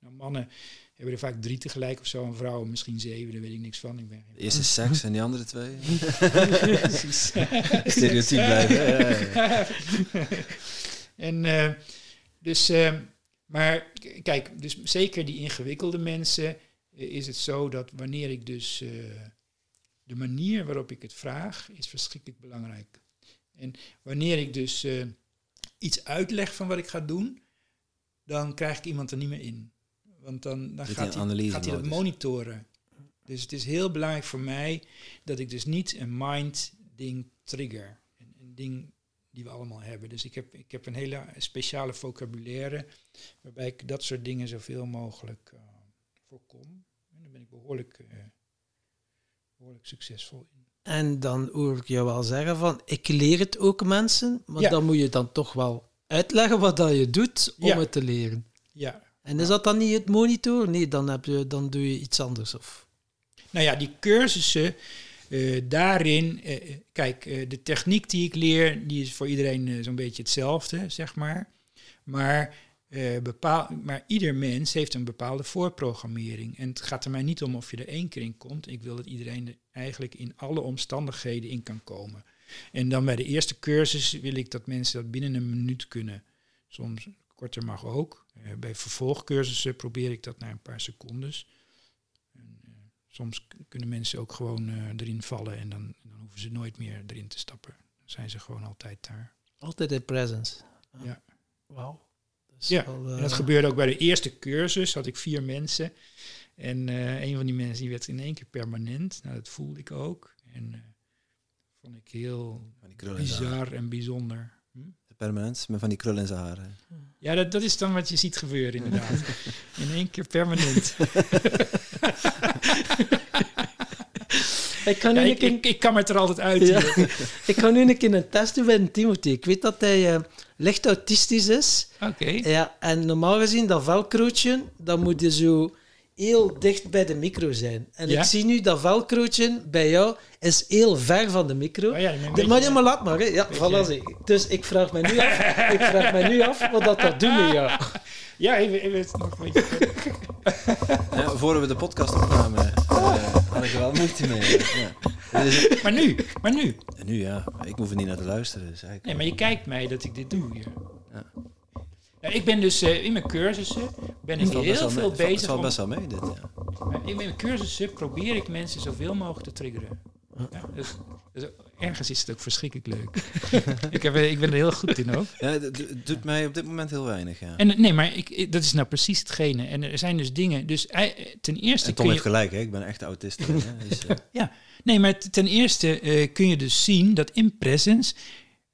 nou, mannen hebben er vaak drie tegelijk of zo. En vrouwen misschien zeven, daar weet ik niks van. Ik ben De eerste is seks en die andere twee. <laughs> Stereotyp blijven. <laughs> En eh, dus, eh, maar kijk, dus zeker die ingewikkelde mensen eh, is het zo dat wanneer ik dus de manier waarop ik het vraag is verschrikkelijk belangrijk. En wanneer ik dus iets uitleg van wat ik ga doen, dan krijg ik iemand er niet meer in. Want dan, dan gaat hij, gaat hij dat monitoren. Dus het is heel belangrijk voor mij dat ik dus niet een mind-ding trigger. Een, een ding die we allemaal hebben. Dus ik heb, ik heb een hele speciale vocabulaire waarbij ik dat soort dingen zoveel mogelijk eh, voorkom. En daar ben ik behoorlijk, eh, behoorlijk succesvol in. En dan hoor ik jou wel zeggen van, ik leer het ook mensen, maar Ja. dan moet je dan toch wel uitleggen wat dat je doet om Ja. het te leren. Ja, En is dat dan niet het monitor? Nee, dan, heb je, dan doe je iets anders. Of... Nou ja, die cursussen, eh, daarin, eh, eh, kijk, de techniek die ik leer, die is voor iedereen zo'n beetje hetzelfde, zeg maar. Maar, bepaal, maar ieder mens heeft een bepaalde voorprogrammering. En het gaat er mij niet om of je er één keer in komt. Ik wil dat iedereen er eigenlijk in alle omstandigheden in kan komen. En dan bij de eerste cursus wil ik dat mensen dat binnen een minuut kunnen. Soms korter mag ook. Bij vervolgcursussen probeer ik dat naar een paar secondes. Soms kunnen mensen ook gewoon eh, erin vallen en dan, dan hoeven ze nooit meer erin te stappen. Dan zijn ze gewoon altijd daar. Altijd in presence. Ja. Wauw. Dat is Ja, wel, En dat eh, gebeurde ook bij de eerste cursus, had ik vier mensen. En eh, een van die mensen die werd in één keer permanent. Nou, dat voelde ik ook. En eh, vond ik heel bizar en bijzonder. Permanent, met van die krullen in zijn haren. Ja, dat, dat is dan wat je ziet gebeuren inderdaad. <laughs> In één keer permanent. <laughs> Ik kan nu Ja, een ik, kan het er altijd uit. Ja. <laughs> Ik ga nu een keer een test doen bij Timothy. Ik weet dat hij eh, licht autistisch is. Oké. Ja, en normaal gezien, dat velcrootje, dat moet je zo heel dicht bij de micro zijn. En Ja? ik zie nu dat velcrootje bij jou is heel ver van de micro. Oh ja, De- beetje- maar je maar laat maar, hè. Ja, voilà, zie. Dus ik vraag me nu af, <laughs> ik vraag me nu af wat dat, dat doet met jou. <laughs> Ja, even, even nog een beetje. <laughs> Ja, voor we de podcast opnamen, eh, had ik er wel moeite mee. Ja. Is- Maar nu, maar nu. En nu ja, ik hoef er niet naar te luisteren. Dus Nee, maar je kijkt mij dat ik dit doe hier. Ja. Ik ben dus eh, in mijn cursussen ben ik heel veel mee- bezig. om- best wel mee, dit. Ja. in mijn cursussen probeer ik mensen zoveel mogelijk te triggeren. Ja, dus, dus ergens is het ook verschrikkelijk leuk. <laughs> ik, heb, ik ben er heel goed in ook. Ja, het doet mij op dit moment heel weinig. Ja. En, nee, maar ik, dat is nou precies hetgene. En er zijn dus dingen. Dus ei- ten eerste En kun Tom je. heeft gelijk, hè? ik ben echt autist. dus, eh, <laughs> Ja, nee, maar ten eerste eh, kun je dus zien dat in presence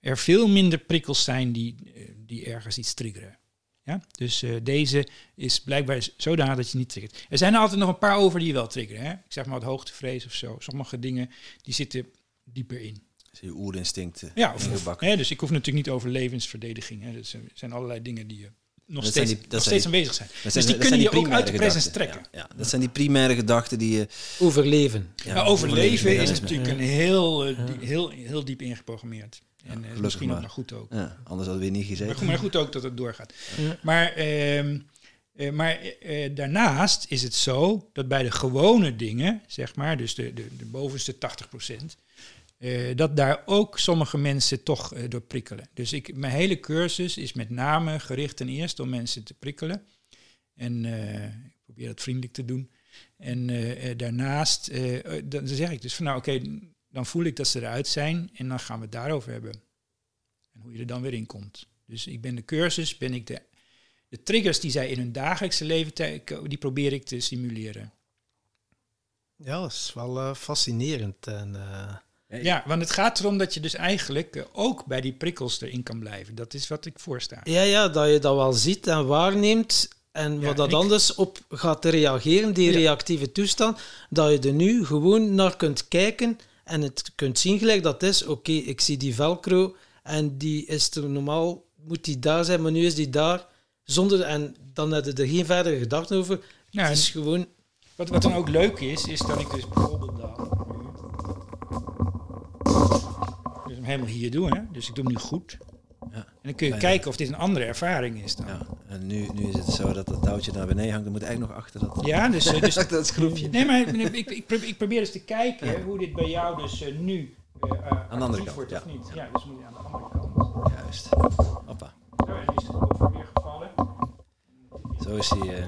er veel minder prikkels zijn die, eh, die ergens iets triggeren. Ja? Dus eh, deze is blijkbaar zodanig dat je niet triggert. Er zijn er altijd nog een paar over die je wel triggeren. Hè? Ik zeg maar wat hoogtevrees of zo. Sommige dingen die zitten dieper in. Dus je oerinstincten Ja, of, hè, dus ik hoef natuurlijk niet over levensverdediging. Hè. Dus er zijn allerlei dingen die je nog Dat steeds, zijn die- dat nog zijn steeds aanwezig zijn. Dat Dus zijn- die dat kunnen je ook uit de presence gedachten. trekken. Ja, ja, dat zijn die primaire gedachten die je... Overleven. Ja, maar overleven is natuurlijk een heel, eh, die- heel, heel diep ingeprogrammeerd. En eh, gelukkig misschien ook maar. maar goed ook. Ja, anders hadden we niet Maar gezeten. goed, maar goed ook dat het doorgaat. Ja. Maar, ehm, eh, maar eh, daarnaast is het zo dat bij de gewone dingen, zeg maar, dus de, de, de bovenste 80%, eh, dat daar ook sommige mensen toch eh, door prikkelen. Dus ik, mijn hele cursus is met name gericht ten eerste om mensen te prikkelen. En eh, ik probeer dat vriendelijk te doen. En eh, eh, daarnaast, eh, eh, dan zeg ik dus van nou oké, dan voel ik dat ze eruit zijn en dan gaan we het daarover hebben. En hoe je er dan weer in komt. Dus ik ben de cursus, ben ik de, de triggers die zij in hun dagelijkse leven, die probeer ik te simuleren. Ja, dat is wel eh, fascinerend. En, eh, Ja, want het gaat erom dat je dus eigenlijk eh, ook bij die prikkels erin kan blijven. Dat is wat ik voorsta. ja, ja, dat je dat wel ziet en waarneemt. En Ja, wat dat en ik- anders op gaat reageren, die Ja. reactieve toestand, dat je er nu gewoon naar kunt kijken en het kunt zien gelijk dat is. Oké, ik zie die velcro en die is er normaal, moet die daar zijn, maar nu is die daar. Zonder, en dan heb je er geen verdere gedachten over. Ja, het is gewoon... Wat, wat dan ook leuk is, is dat ik dus bijvoorbeeld nu- dus hem helemaal hier doe. Hè? Dus ik doe hem nu goed. Ja. En dan kun je Bijna. kijken of dit een andere ervaring is dan. Ja, Ja, en nu, nu is het zo dat dat touwtje naar beneden hangt. Dan moet eigenlijk nog achter dat, dus, eh, dus <laughs> dat schroefje. Nee, maar ik, ik, ik, probeer, ik probeer dus te kijken hoe dit bij jou dus eh, nu eh, eh, andere actief kant, wordt ja. of niet. Ja, dus moet je aan de andere kant. Juist. Hoppa. Zo, en is het over weer gevallen. Zo is, hij,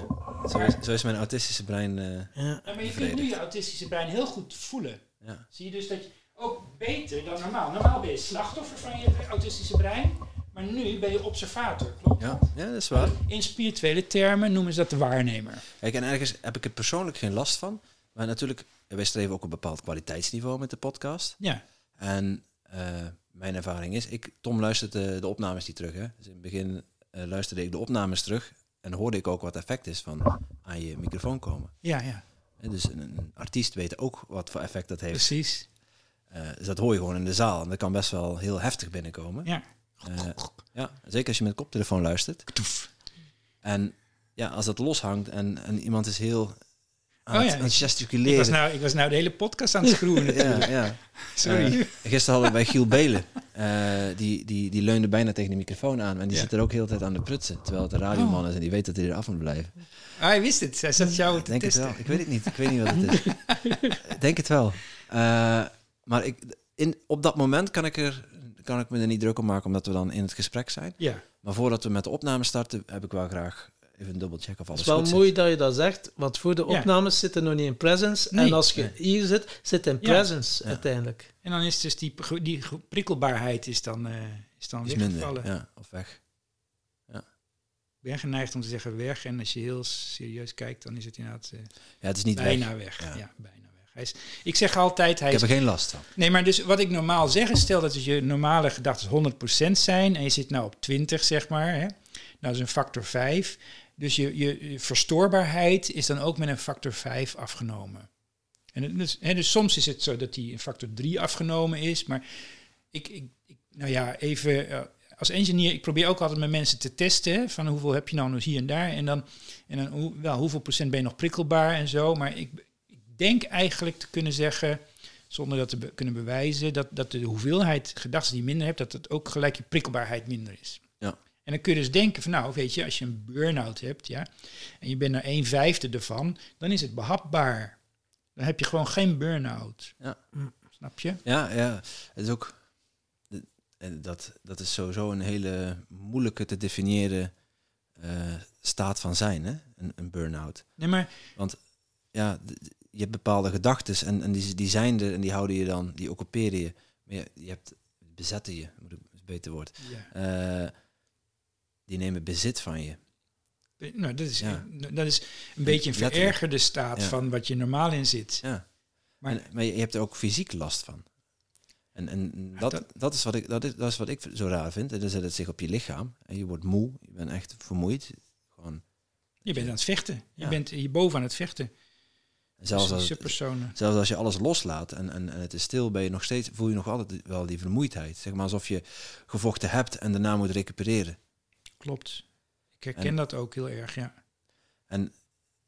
zo, is, zo is mijn autistische brein. eh, Ja. Ja, maar je kunt nu je autistische brein heel goed voelen. ja. Zie je dus dat je ook beter dan normaal. Normaal ben je slachtoffer van je autistische brein, maar nu ben je observator, klopt? Ja, ja, dat is waar. In spirituele termen noemen ze dat de waarnemer. Kijk, en ergens heb ik er persoonlijk geen last van. Maar natuurlijk, wij streven ook een bepaald kwaliteitsniveau met de podcast. Ja, En eh, mijn ervaring is, ik, Tom luistert de, de opnames die terug. Hè? Dus in het begin eh, luisterde ik de opnames terug en hoorde ik ook wat effect is van aan je microfoon komen. ja, ja, Dus een, een artiest weet ook wat voor effect dat heeft. precies. Eh, dus dat hoor je gewoon in de zaal. En dat kan best wel heel heftig binnenkomen. Ja. Eh, ja, zeker als je met koptelefoon luistert. En ja, als dat loshangt en, en iemand is heel aan, Oh ja, aan het Ik was, nou, ik was nou de hele podcast aan het schroeven <laughs> ja, ja. Sorry. Eh, gisteren hadden we bij Giel <laughs> Belen. eh, die, die, die leunde bijna tegen de microfoon aan. En die Ja. zit er ook heel de tijd aan de prutsen. Terwijl het een radioman is en die weet dat hij er af moet blijven. Ah, hij wist het. Hij zat jou Ik te denk het wel. Ik weet het niet. Ik weet niet wat het is. <laughs> Ik denk het wel. Eh, maar ik, in, op dat moment kan ik, er, kan ik me er niet druk om maken, omdat we dan in het gesprek zijn. Ja, Maar voordat we met de opname starten, heb ik wel graag even een dubbelcheck of Het alles is wel mooi dat je dat zegt, want voor de Ja. opnames zitten nog niet in presence. Nee. En als je Nee. hier zit, zit in Ja. presence Ja. uiteindelijk. en dan is dus die, die prikkelbaarheid is dan, eh, is dan is minder. Ja, of weg. Ik ben geneigd om te zeggen weg. En als je heel serieus kijkt, dan is het inderdaad eh, Ja, het is niet bijna weg. weg. Ja. Ja. bijna weg. Hij is, ik zeg altijd, hij Ik heb er geen last van. Nee, maar dus wat ik normaal zeg is, stel dat je normale gedachten 100% zijn en je zit nou op 20, zeg maar. Hè? Nou, dat is een factor 5. Dus je, je, je verstoorbaarheid is dan ook met een factor 5 afgenomen. En het, dus, hè, dus soms is het zo dat die een factor 3 afgenomen is, maar ik, ik, ik nou ja, even eh, als engineer, ik probeer ook altijd met mensen te testen, van hoeveel heb je nou nog hier en daar, en dan, en dan hoe, wel, hoeveel procent ben je nog prikkelbaar en zo. Maar ik denk eigenlijk te kunnen zeggen, zonder dat te be- kunnen bewijzen, dat, dat de hoeveelheid gedachten die je minder hebt, dat het ook gelijk je prikkelbaarheid minder is. Ja. En dan kun je dus denken van, nou, weet je, als je een burn-out hebt, ja, en je bent naar een vijfde ervan, dan is het behapbaar. Dan heb je gewoon geen burn-out. Ja. Snap je? Ja, ja. Het is ook... en Dat, dat is sowieso een hele moeilijke te definiëren eh, staat van zijn, hè? Een, een burn-out. Nee, maar Ja, d- d- je hebt bepaalde gedachten en, en die, die zijn er en die houden je dan, die occuperen je. Maar je, je hebt, bezetten je, moet ik, een beter woord. ja. Eh, die nemen bezit van je. Nou, dat is, Ja. dat is een beetje een verergerde staat Ja. van wat je normaal in zit. Ja. Maar- Maar, en, maar je, hebt er ook fysiek last van. En, en dat, dat- dat, is wat ik, dat, is, dat is wat ik zo raar vind. En dan zet het zich op je lichaam. En je wordt moe. Je bent echt vermoeid. Gewoon, Je bent aan het vechten. Je bent hierboven aan het vechten. Zelfs, als, zelfs als je alles loslaat en, en, en het is stil, ben je nog steeds, voel je nog altijd wel die vermoeidheid. Zeg maar alsof je gevochten hebt en daarna moet recupereren. Klopt. Ik herken En- dat ook heel erg, ja. En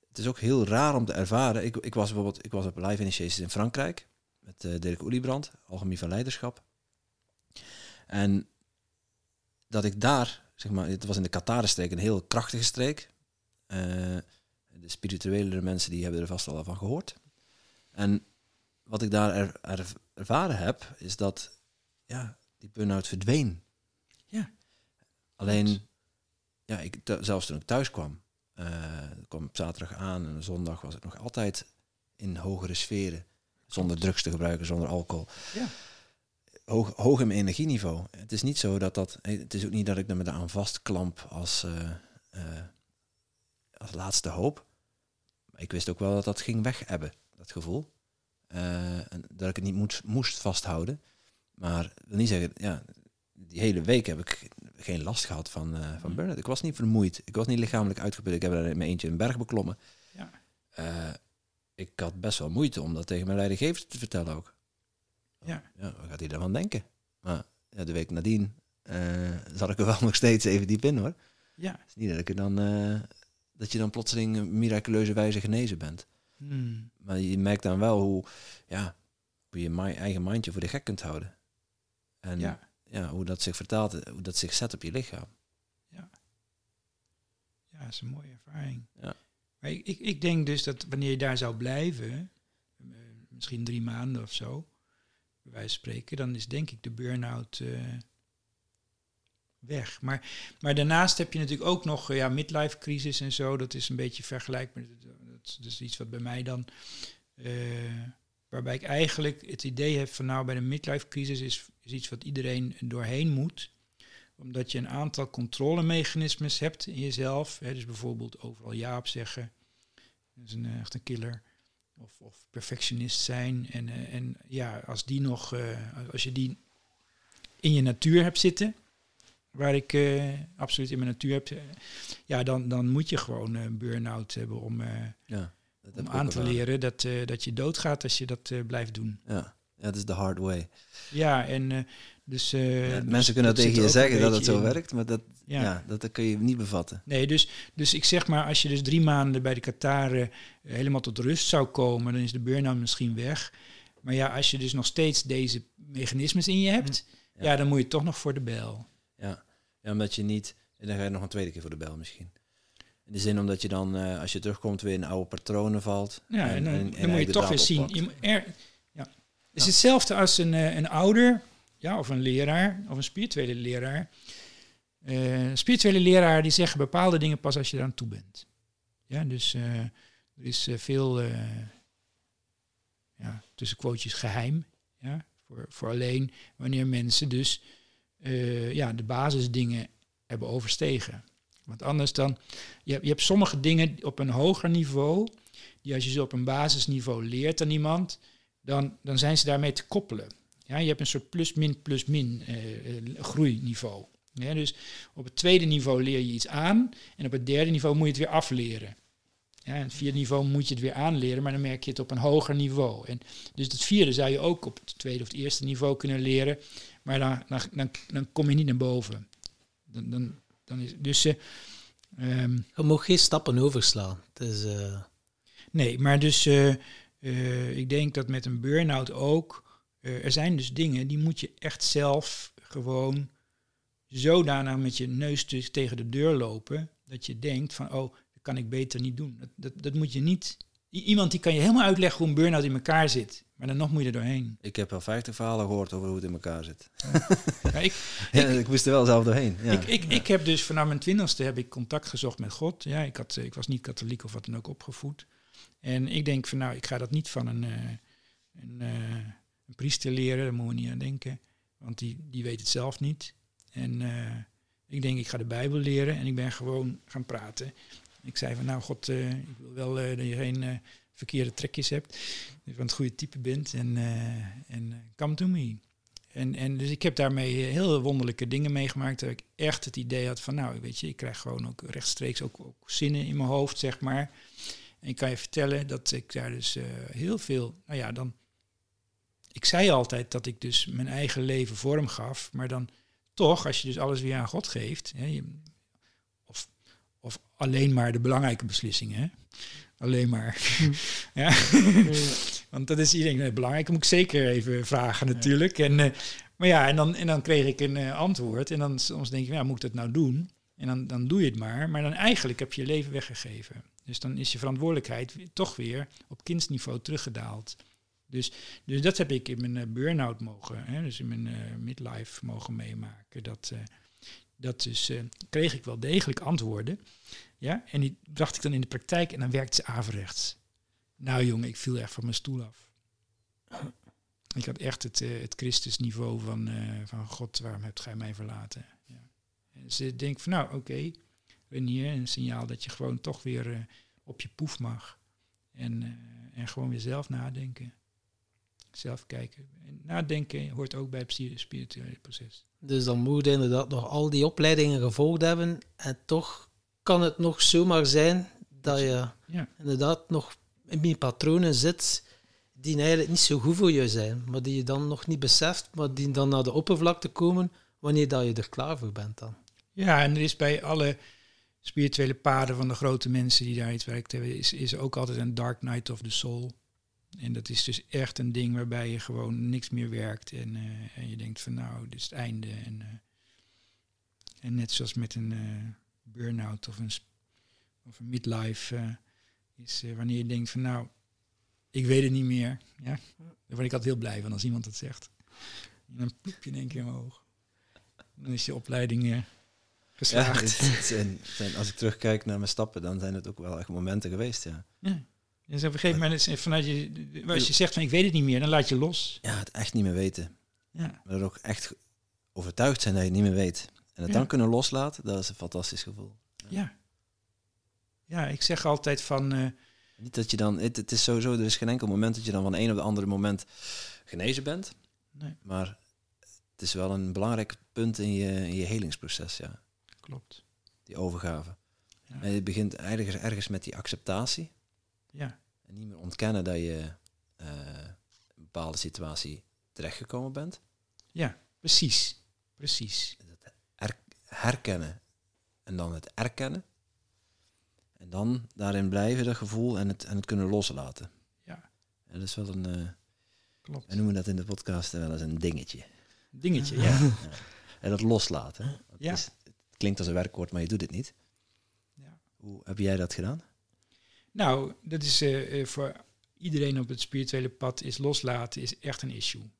het is ook heel raar om te ervaren. Ik, ik was bijvoorbeeld ik was op live initiations in Frankrijk met eh, Dirk Oeliebrand, Alchemie van Leiderschap. En dat ik daar, zeg maar, het was in de Katarenstreek een heel krachtige streek. Eh, de spirituele mensen die hebben er vast al van gehoord. En wat ik daar er, er- ervaren heb, is dat ja, die burn-out verdween. Ja. Alleen, ja, ik, zelfs toen ik thuis kwam, eh, ik kwam op zaterdag aan en zondag was het nog altijd in hogere sferen. Zonder drugs te gebruiken, zonder alcohol. Ja. Hoog, hoog in mijn energieniveau. Het is niet zo dat dat. Het is ook niet dat ik er me aan vastklamp als, eh, eh, als laatste hoop. Ik wist ook wel dat dat ging weg hebben, dat gevoel. Eh, en dat ik het niet moest, moest vasthouden. Maar ik wil niet zeggen, ja, die hele week heb ik geen last gehad van, eh van Mm. burn-out. Ik was niet vermoeid. Ik was niet lichamelijk uitgeput. Ik heb er in mijn eentje een berg beklommen. Ja. Eh, ik had best wel moeite om dat tegen mijn leidinggever te vertellen ook. Ja. ja wat gaat hij daarvan denken? Maar ja, de week nadien eh, zat ik er wel <laughs> nog steeds even diep in hoor. Ja. Het is niet dat, ik er dan, dat je dan plotseling miraculeuze wijze genezen bent. Hmm. Maar je merkt dan wel hoe, ja, hoe je mi- eigen mindje voor de gek kunt houden. En Ja. ja, hoe dat zich vertaalt, hoe dat zich zet op je lichaam. ja, dat is een mooie ervaring. Ja. Maar ik, ik, ik denk dus dat wanneer je daar zou blijven, eh, misschien drie maanden of zo, bij wijze van spreken, dan is denk ik de burn-out eh, weg. Maar, maar daarnaast heb je natuurlijk ook nog eh, ja, midlife crisis en zo. Dat is een beetje vergelijkbaar. Dat, is iets wat bij mij dan. eh, waarbij ik eigenlijk het idee heb van nou bij de midlife crisis is, iets wat iedereen doorheen moet omdat je een aantal controlemechanismes hebt in jezelf. Hè, dus bijvoorbeeld overal ja op zeggen. Dat is een, eh, echt een killer. Of, of perfectionist zijn. En, en ja, als die nog, als je die in je natuur hebt zitten, waar ik eh, absoluut in mijn natuur heb, eh, ja, dan, dan moet je gewoon een burn-out hebben om, eh, Ja, om aan te leren dat, eh, dat je doodgaat als je dat eh, blijft doen. Ja. ja, dat is de hard way. Ja, en eh, dus... eh, Ja, dus mensen kunnen dat tegen je zeggen dat het zo in. werkt, maar dat, Ja. ja. dat, dat kun je niet bevatten. Nee, dus, dus ik zeg maar, als je dus drie maanden bij de Kataren eh, helemaal tot rust zou komen, dan is de burn-out misschien weg. Maar ja, als je dus nog steeds deze mechanismes in je hebt, Ja. ja, dan moet je toch nog voor de bel. Ja, omdat je niet... En dan ga je nog een tweede keer voor de bel misschien. In de zin omdat je dan, eh, als je terugkomt, weer in oude patronen valt. Ja, en, dan, dan moet je toch weer zien. Je er, ja. Het is hetzelfde als een, eh, een ouder, ja, of een leraar, of een spirituele leraar. Eh, spirituele leraar die zeggen bepaalde dingen pas als je eraan toe bent. Ja, dus eh, er is eh, veel, eh, ja, tussen quotejes geheim, ja, voor, voor alleen wanneer mensen dus eh, ja, de basisdingen hebben overstegen. Want anders dan, je hebt, je hebt sommige dingen op een hoger niveau, die als je ze op een basisniveau leert aan iemand, dan, dan zijn ze daarmee te koppelen. Ja, je hebt een soort plus-min, plus-min eh, eh, groeiniveau. Dus op het tweede niveau leer je iets aan en op het derde niveau moet je het weer afleren. Ja, en het vierde niveau moet je het weer aanleren, maar dan merk je het op een hoger niveau. En dus het vierde zou je ook op het tweede of het eerste niveau kunnen leren, maar dan, dan, dan, kom je niet naar boven. Dan, dan, dan is, dus ehm, Je mag geen stappen overslaan. Het is, eh, Nee, maar dus eh, ik denk dat met een burn-out ook. er zijn dus dingen die moet je echt zelf gewoon zodanig met je neus dus tegen de deur lopen. Dat je denkt van oh, dat kan ik beter niet doen. Dat, dat, dat moet je niet. Iemand die kan je helemaal uitleggen hoe een burn-out in elkaar zit. Maar dan nog moet je er doorheen. Ik heb al 50 verhalen gehoord over hoe het in elkaar zit. Ja, ik, <laughs> Ja, ik moest er wel zelf doorheen. Ja. ik, ik, ik heb dus vanaf mijn twintigste heb ik contact gezocht met God. Ja, ik, had, eh, ik was niet katholiek of wat dan ook opgevoed. En ik denk van nou, ik ga dat niet van een, eh, een, eh, een priester leren. Daar moeten we niet aan denken. Want die, die weet het zelf niet. En ik denk, ik ga de Bijbel leren. En ik ben gewoon gaan praten. Ik zei van nou God, ik wil wel dat je geen verkeerde trekjes hebt. Je van het goede type bent. En, eh, en eh, come to me. En, en dus ik heb daarmee heel wonderlijke dingen meegemaakt. Dat ik echt het idee had van, nou, weet je, ik krijg gewoon ook rechtstreeks ook, ook zinnen in mijn hoofd, zeg maar. En ik kan je vertellen dat ik daar dus eh, heel veel, nou ja, dan. Ik zei altijd dat ik dus mijn eigen leven vorm gaf, maar dan toch, als je dus alles weer aan God geeft, hè, of, of alleen maar de belangrijke beslissingen, alleen maar. <laughs> ja. Want dat is iedereen nee, belangrijk. Moet ik zeker even vragen natuurlijk. En, uh, maar ja, en dan, en dan kreeg ik een uh, antwoord. En dan soms denk je, ja, moet ik dat nou doen? En dan, dan doe je het maar. Maar dan eigenlijk heb je je leven weggegeven. Dus dan is je verantwoordelijkheid toch weer op kindsniveau teruggedaald. Dus, dus dat heb ik in mijn uh, burn-out mogen, hè, dus in mijn midlife mogen meemaken. Dat, dat dus kreeg ik wel degelijk antwoorden. Ja, en die bracht ik dan in de praktijk en dan werkte ze averechts. Nou jongen, ik viel echt van mijn stoel af. Ik had echt het, uh, het Christusniveau van, uh, van God, waarom hebt gij mij verlaten? Ja. En ze denkt van nou oké, okay, Renier, een signaal dat je gewoon toch weer uh, op je poef mag. En, en gewoon weer zelf nadenken. Zelf kijken. En nadenken hoort ook bij het spirituele proces. Dus dan moet je inderdaad nog al die opleidingen gevolgd hebben en toch kan het nog zomaar zijn dat je ja. inderdaad nog in patronen zit die eigenlijk niet zo goed voor je zijn, maar die je dan nog niet beseft, maar die dan naar de oppervlakte komen wanneer dat je er klaar voor bent dan. Ja, en er is bij alle spirituele paden van de grote mensen die daar iets werkt hebben, is, is ook altijd een dark night of the soul. En dat is dus echt een ding waarbij je gewoon niks meer werkt en, uh, en je denkt van nou, dit is het einde. En, uh, en net zoals met een uh, burn-out of een, of een midlife is wanneer je denkt van nou, ik weet het niet meer. Ja? Daar word ik altijd heel blij van als iemand dat zegt. En dan ploep je in één keer omhoog. Dan is je opleiding uh, geslaagd. Ja, het zijn, zijn, als ik terugkijk naar mijn stappen, dan zijn het ook wel echt momenten geweest, ja. ja. Dus op een gegeven moment, vanuit je, als je zegt van ik weet het niet meer, dan laat je los. Ja, het echt niet meer weten. Ja. Maar er ook echt overtuigd zijn dat je het niet meer weet. En het ja. dan kunnen loslaten, dat is een fantastisch gevoel. Ja. Ja, ik zeg altijd van... Uh, niet dat je dan, het, het, is sowieso, er is geen enkel moment dat je dan van een op de andere moment genezen bent. Nee. Maar het is wel een belangrijk punt in je, in je helingsproces, ja. Klopt. Die overgave. Ja. En je begint ergens, ergens met die acceptatie. Ja. En niet meer ontkennen dat je uh, een bepaalde situatie terechtgekomen bent. Ja, precies. Precies. Herkennen en dan het erkennen. En dan daarin blijven, dat gevoel, en het, en het kunnen loslaten. Ja. En dat is wel een... Uh, Klopt. We noemen dat in de podcast wel eens een dingetje. Dingetje, ja. ja. En dat loslaten. Ja. Is, het klinkt als een werkwoord, maar je doet het niet. Ja. Hoe heb jij dat gedaan? Nou, dat is uh, uh, voor iedereen op het spirituele pad is loslaten is echt een issue.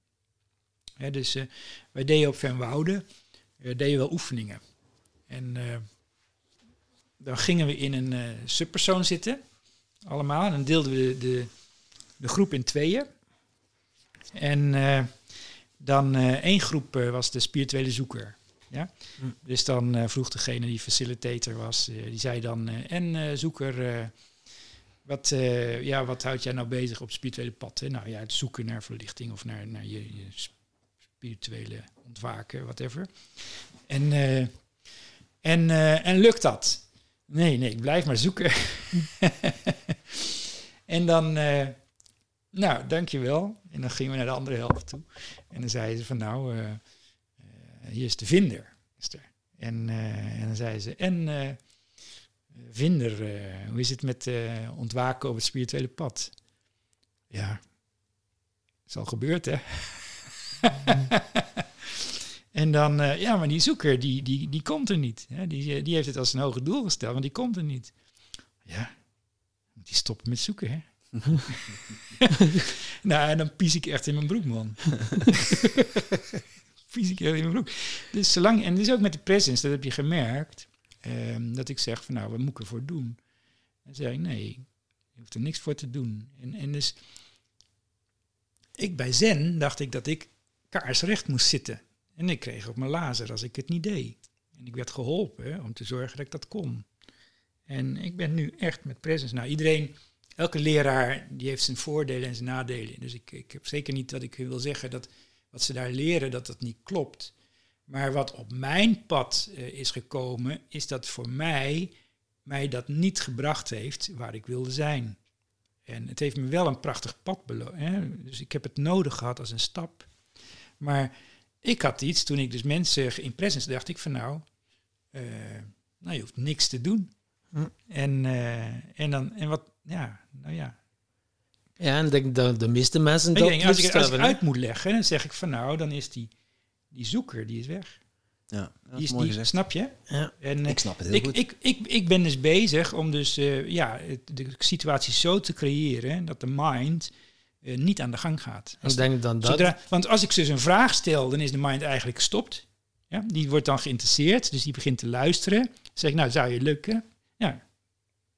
Hè, dus uh, wij deden op Van Wouden, deden wel oefeningen. En dan gingen we in een subpersoon zitten, allemaal. En dan deelden we de, de groep in tweeën. En dan één groep was de spirituele zoeker. Ja? Hm. Dus dan uh, vroeg degene die facilitator was, uh, die zei dan, uh, en zoeker, wat, ja, wat houdt jij nou bezig op het spirituele pad? Hè? Nou ja, het zoeken naar verlichting of naar, naar je, je spirituele ontwaken, whatever. En, en, en lukt dat? Nee, nee, ik blijf maar zoeken. <laughs> en dan, nou, dankjewel. En dan gingen we naar de andere helft toe. En dan zeiden ze van, nou hier is de vinder. Er. En, uh, en dan zei ze, en uh, vinder, uh, hoe is het met ontwaken op het spirituele pad? Ja, is al gebeurd, hè? <laughs> en dan, ja, maar die zoeker, die, die, die komt er niet. Hè? Die, die heeft het als een hoger doel gesteld, maar die komt er niet. Ja, die stoppen met zoeken, hè? <laughs> nou, en dan pies ik echt in mijn broek, man <laughs> fysiek heel in mijn broek. Dus zolang, en dus ook met de presence, dat heb je gemerkt, um, dat ik zeg van nou, wat moet ik ervoor doen? En zei ik, nee, je hoeft er niks voor te doen. En, en dus, ik bij Zen dacht ik dat ik kaarsrecht moest zitten. En ik kreeg op mijn lazer als ik het niet deed. En ik werd geholpen om te zorgen dat ik dat kon. En ik ben nu echt met presence. Nou, iedereen, elke leraar, die heeft zijn voordelen en zijn nadelen. Dus ik, ik heb zeker niet dat ik wil zeggen dat wat ze daar leren, dat dat niet klopt. Maar wat op mijn pad eh, is gekomen, is dat voor mij mij dat niet gebracht heeft waar ik wilde zijn. En het heeft me wel een prachtig pad beloofd. Dus ik heb het nodig gehad als een stap. Maar ik had iets, toen ik dus mensen in presence dacht ik van nou, eh, nou je hoeft niks te doen. Hm. En, eh, en dan, en wat, ja, nou ja. Ja, en ik denk dat de meeste mensen dat denk, als, ik, als ik uit moet leggen, dan zeg ik van nou, dan is die, die zoeker, die is weg. Ja, dat Die is die, gezegd. snap je? Ja. En, eh, Ik snap het heel ik, goed. ik, ik, ik ben dus bezig om dus eh, ja, het- de situatie zo te creëren dat de mind eh, niet aan de gang gaat. Als Ik denk dan dat... Zodra, want als ik dus een vraag stel, dan is de mind eigenlijk gestopt. Ja, die wordt dan geïnteresseerd, dus die begint te luisteren. Dan zeg ik, nou, zou je lukken? Ja,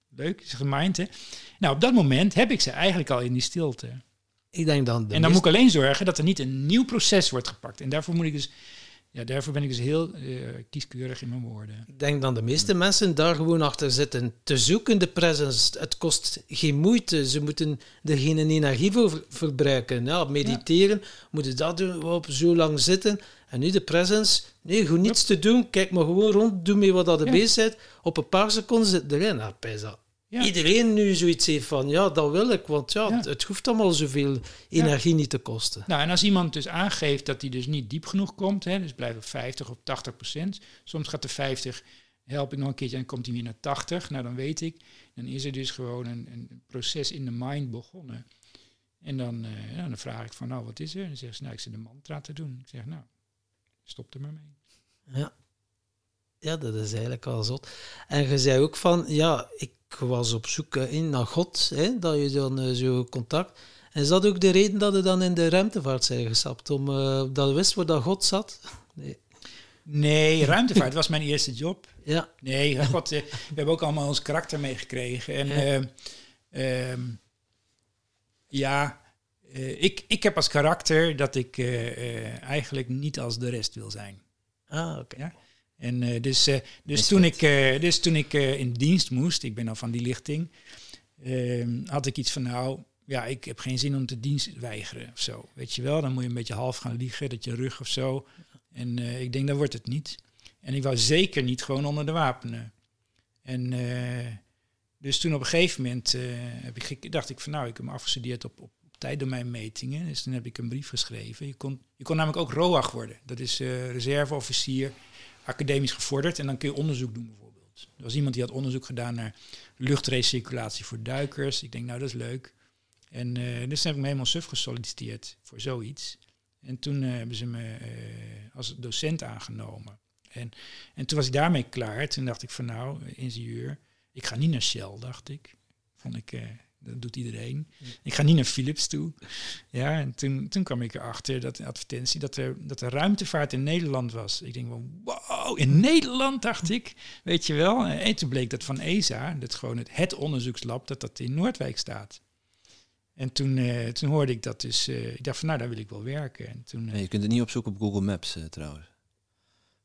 leuk, is de mind, hè? Nou, op dat moment heb ik ze eigenlijk al in die stilte. Ik denk dan de en dan moet ik alleen zorgen dat er niet een nieuw proces wordt gepakt. En daarvoor moet ik dus, ja, daarvoor ben ik dus heel eh, kieskeurig in mijn woorden. Ik denk dat de meeste mensen daar gewoon achter zitten te zoeken, de presence. Het kost geen moeite. Ze moeten er geen energie voor ver- verbruiken. Ja, mediteren, moeten dat doen, op zo lang zitten. En nu de presence, nee, gewoon niets te doen. Kijk maar gewoon rond, doe mee wat dat de Ja. bezig bent. Op een paar seconden zit erin. Nou, pijs dat Ja. Iedereen nu zoiets heeft van, ja, dat wil ik. Want ja, Ja. Het, het hoeft allemaal zoveel energie niet te kosten. Nou, en als iemand dus aangeeft dat hij dus niet diep genoeg komt, hè, dus blijft op 50 of 80 procent. Soms gaat de 50, help ik nog een keertje en komt hij weer naar 80. Nou, dan weet ik, dan is er dus gewoon een, een proces in de mind begonnen. En dan, eh, dan vraag ik van, nou, wat is er? En dan zeggen ze, nou, ik zit een mantra te doen. Ik zeg, nou, stop er maar mee. Ja. Ja, dat is eigenlijk al zot. En je zei ook van, ja, ik was op zoek eh, in naar God, hè, dat je dan eh, zo contact. En is dat ook de reden dat je dan in de ruimtevaart zijn gestapt? Om, eh, dat je wist waar dat God zat? <laughs> Nee. Nee, <laughs> ruimtevaart was mijn eerste job. Ja, Nee, <laughs> God, we hebben ook allemaal ons karakter meegekregen. En Ja. ehm, ehm, ja, ik, ik heb als karakter dat ik eigenlijk niet als de rest wil zijn. ah, oké. Ja. En eh, dus, eh, dus, Misfit. toen ik, eh, dus toen ik eh, in dienst moest, ik ben al van die lichting, ehm, had ik iets van nou, ja, ik heb geen zin om te dienst weigeren of zo. Weet je wel, dan moet je een beetje half gaan liegen, dat je rug of zo. En eh, ik denk, dat wordt het niet. En ik wou zeker niet gewoon onder de wapenen. En eh, dus toen op een gegeven moment eh, heb ik, dacht ik van nou, ik heb me afgestudeerd op, op, tijddomeinmetingen. Dus toen heb ik een brief geschreven. Je kon, je kon namelijk ook ROAG worden. Dat is eh, reserveofficier, academisch gevorderd. En dan kun je onderzoek doen bijvoorbeeld. Er was iemand die had onderzoek gedaan naar luchtrecirculatie voor duikers. Ik denk nou, dat is leuk. En eh, dus heb ik me helemaal suf gesolliciteerd voor zoiets. En toen eh, hebben ze me eh, als docent aangenomen. En, en toen was ik daarmee klaar. Toen dacht ik van nou, ingenieur, ik ga niet naar Shell, dacht ik. Vond ik, dat doet iedereen. Ik ga niet naar Philips toe. Ja, en toen, toen kwam ik erachter dat de advertentie dat er, dat er ruimtevaart in Nederland was. Ik denk van, wow, in Nederland, dacht ik. Weet je wel. En toen bleek dat van ESA, dat gewoon het, het onderzoekslab, dat dat in Noordwijk staat. En toen, eh, toen hoorde ik dat dus, eh, ik dacht van nou, daar wil ik wel werken. En toen, eh, Nee, je kunt het niet opzoeken op Google Maps eh, trouwens. Dat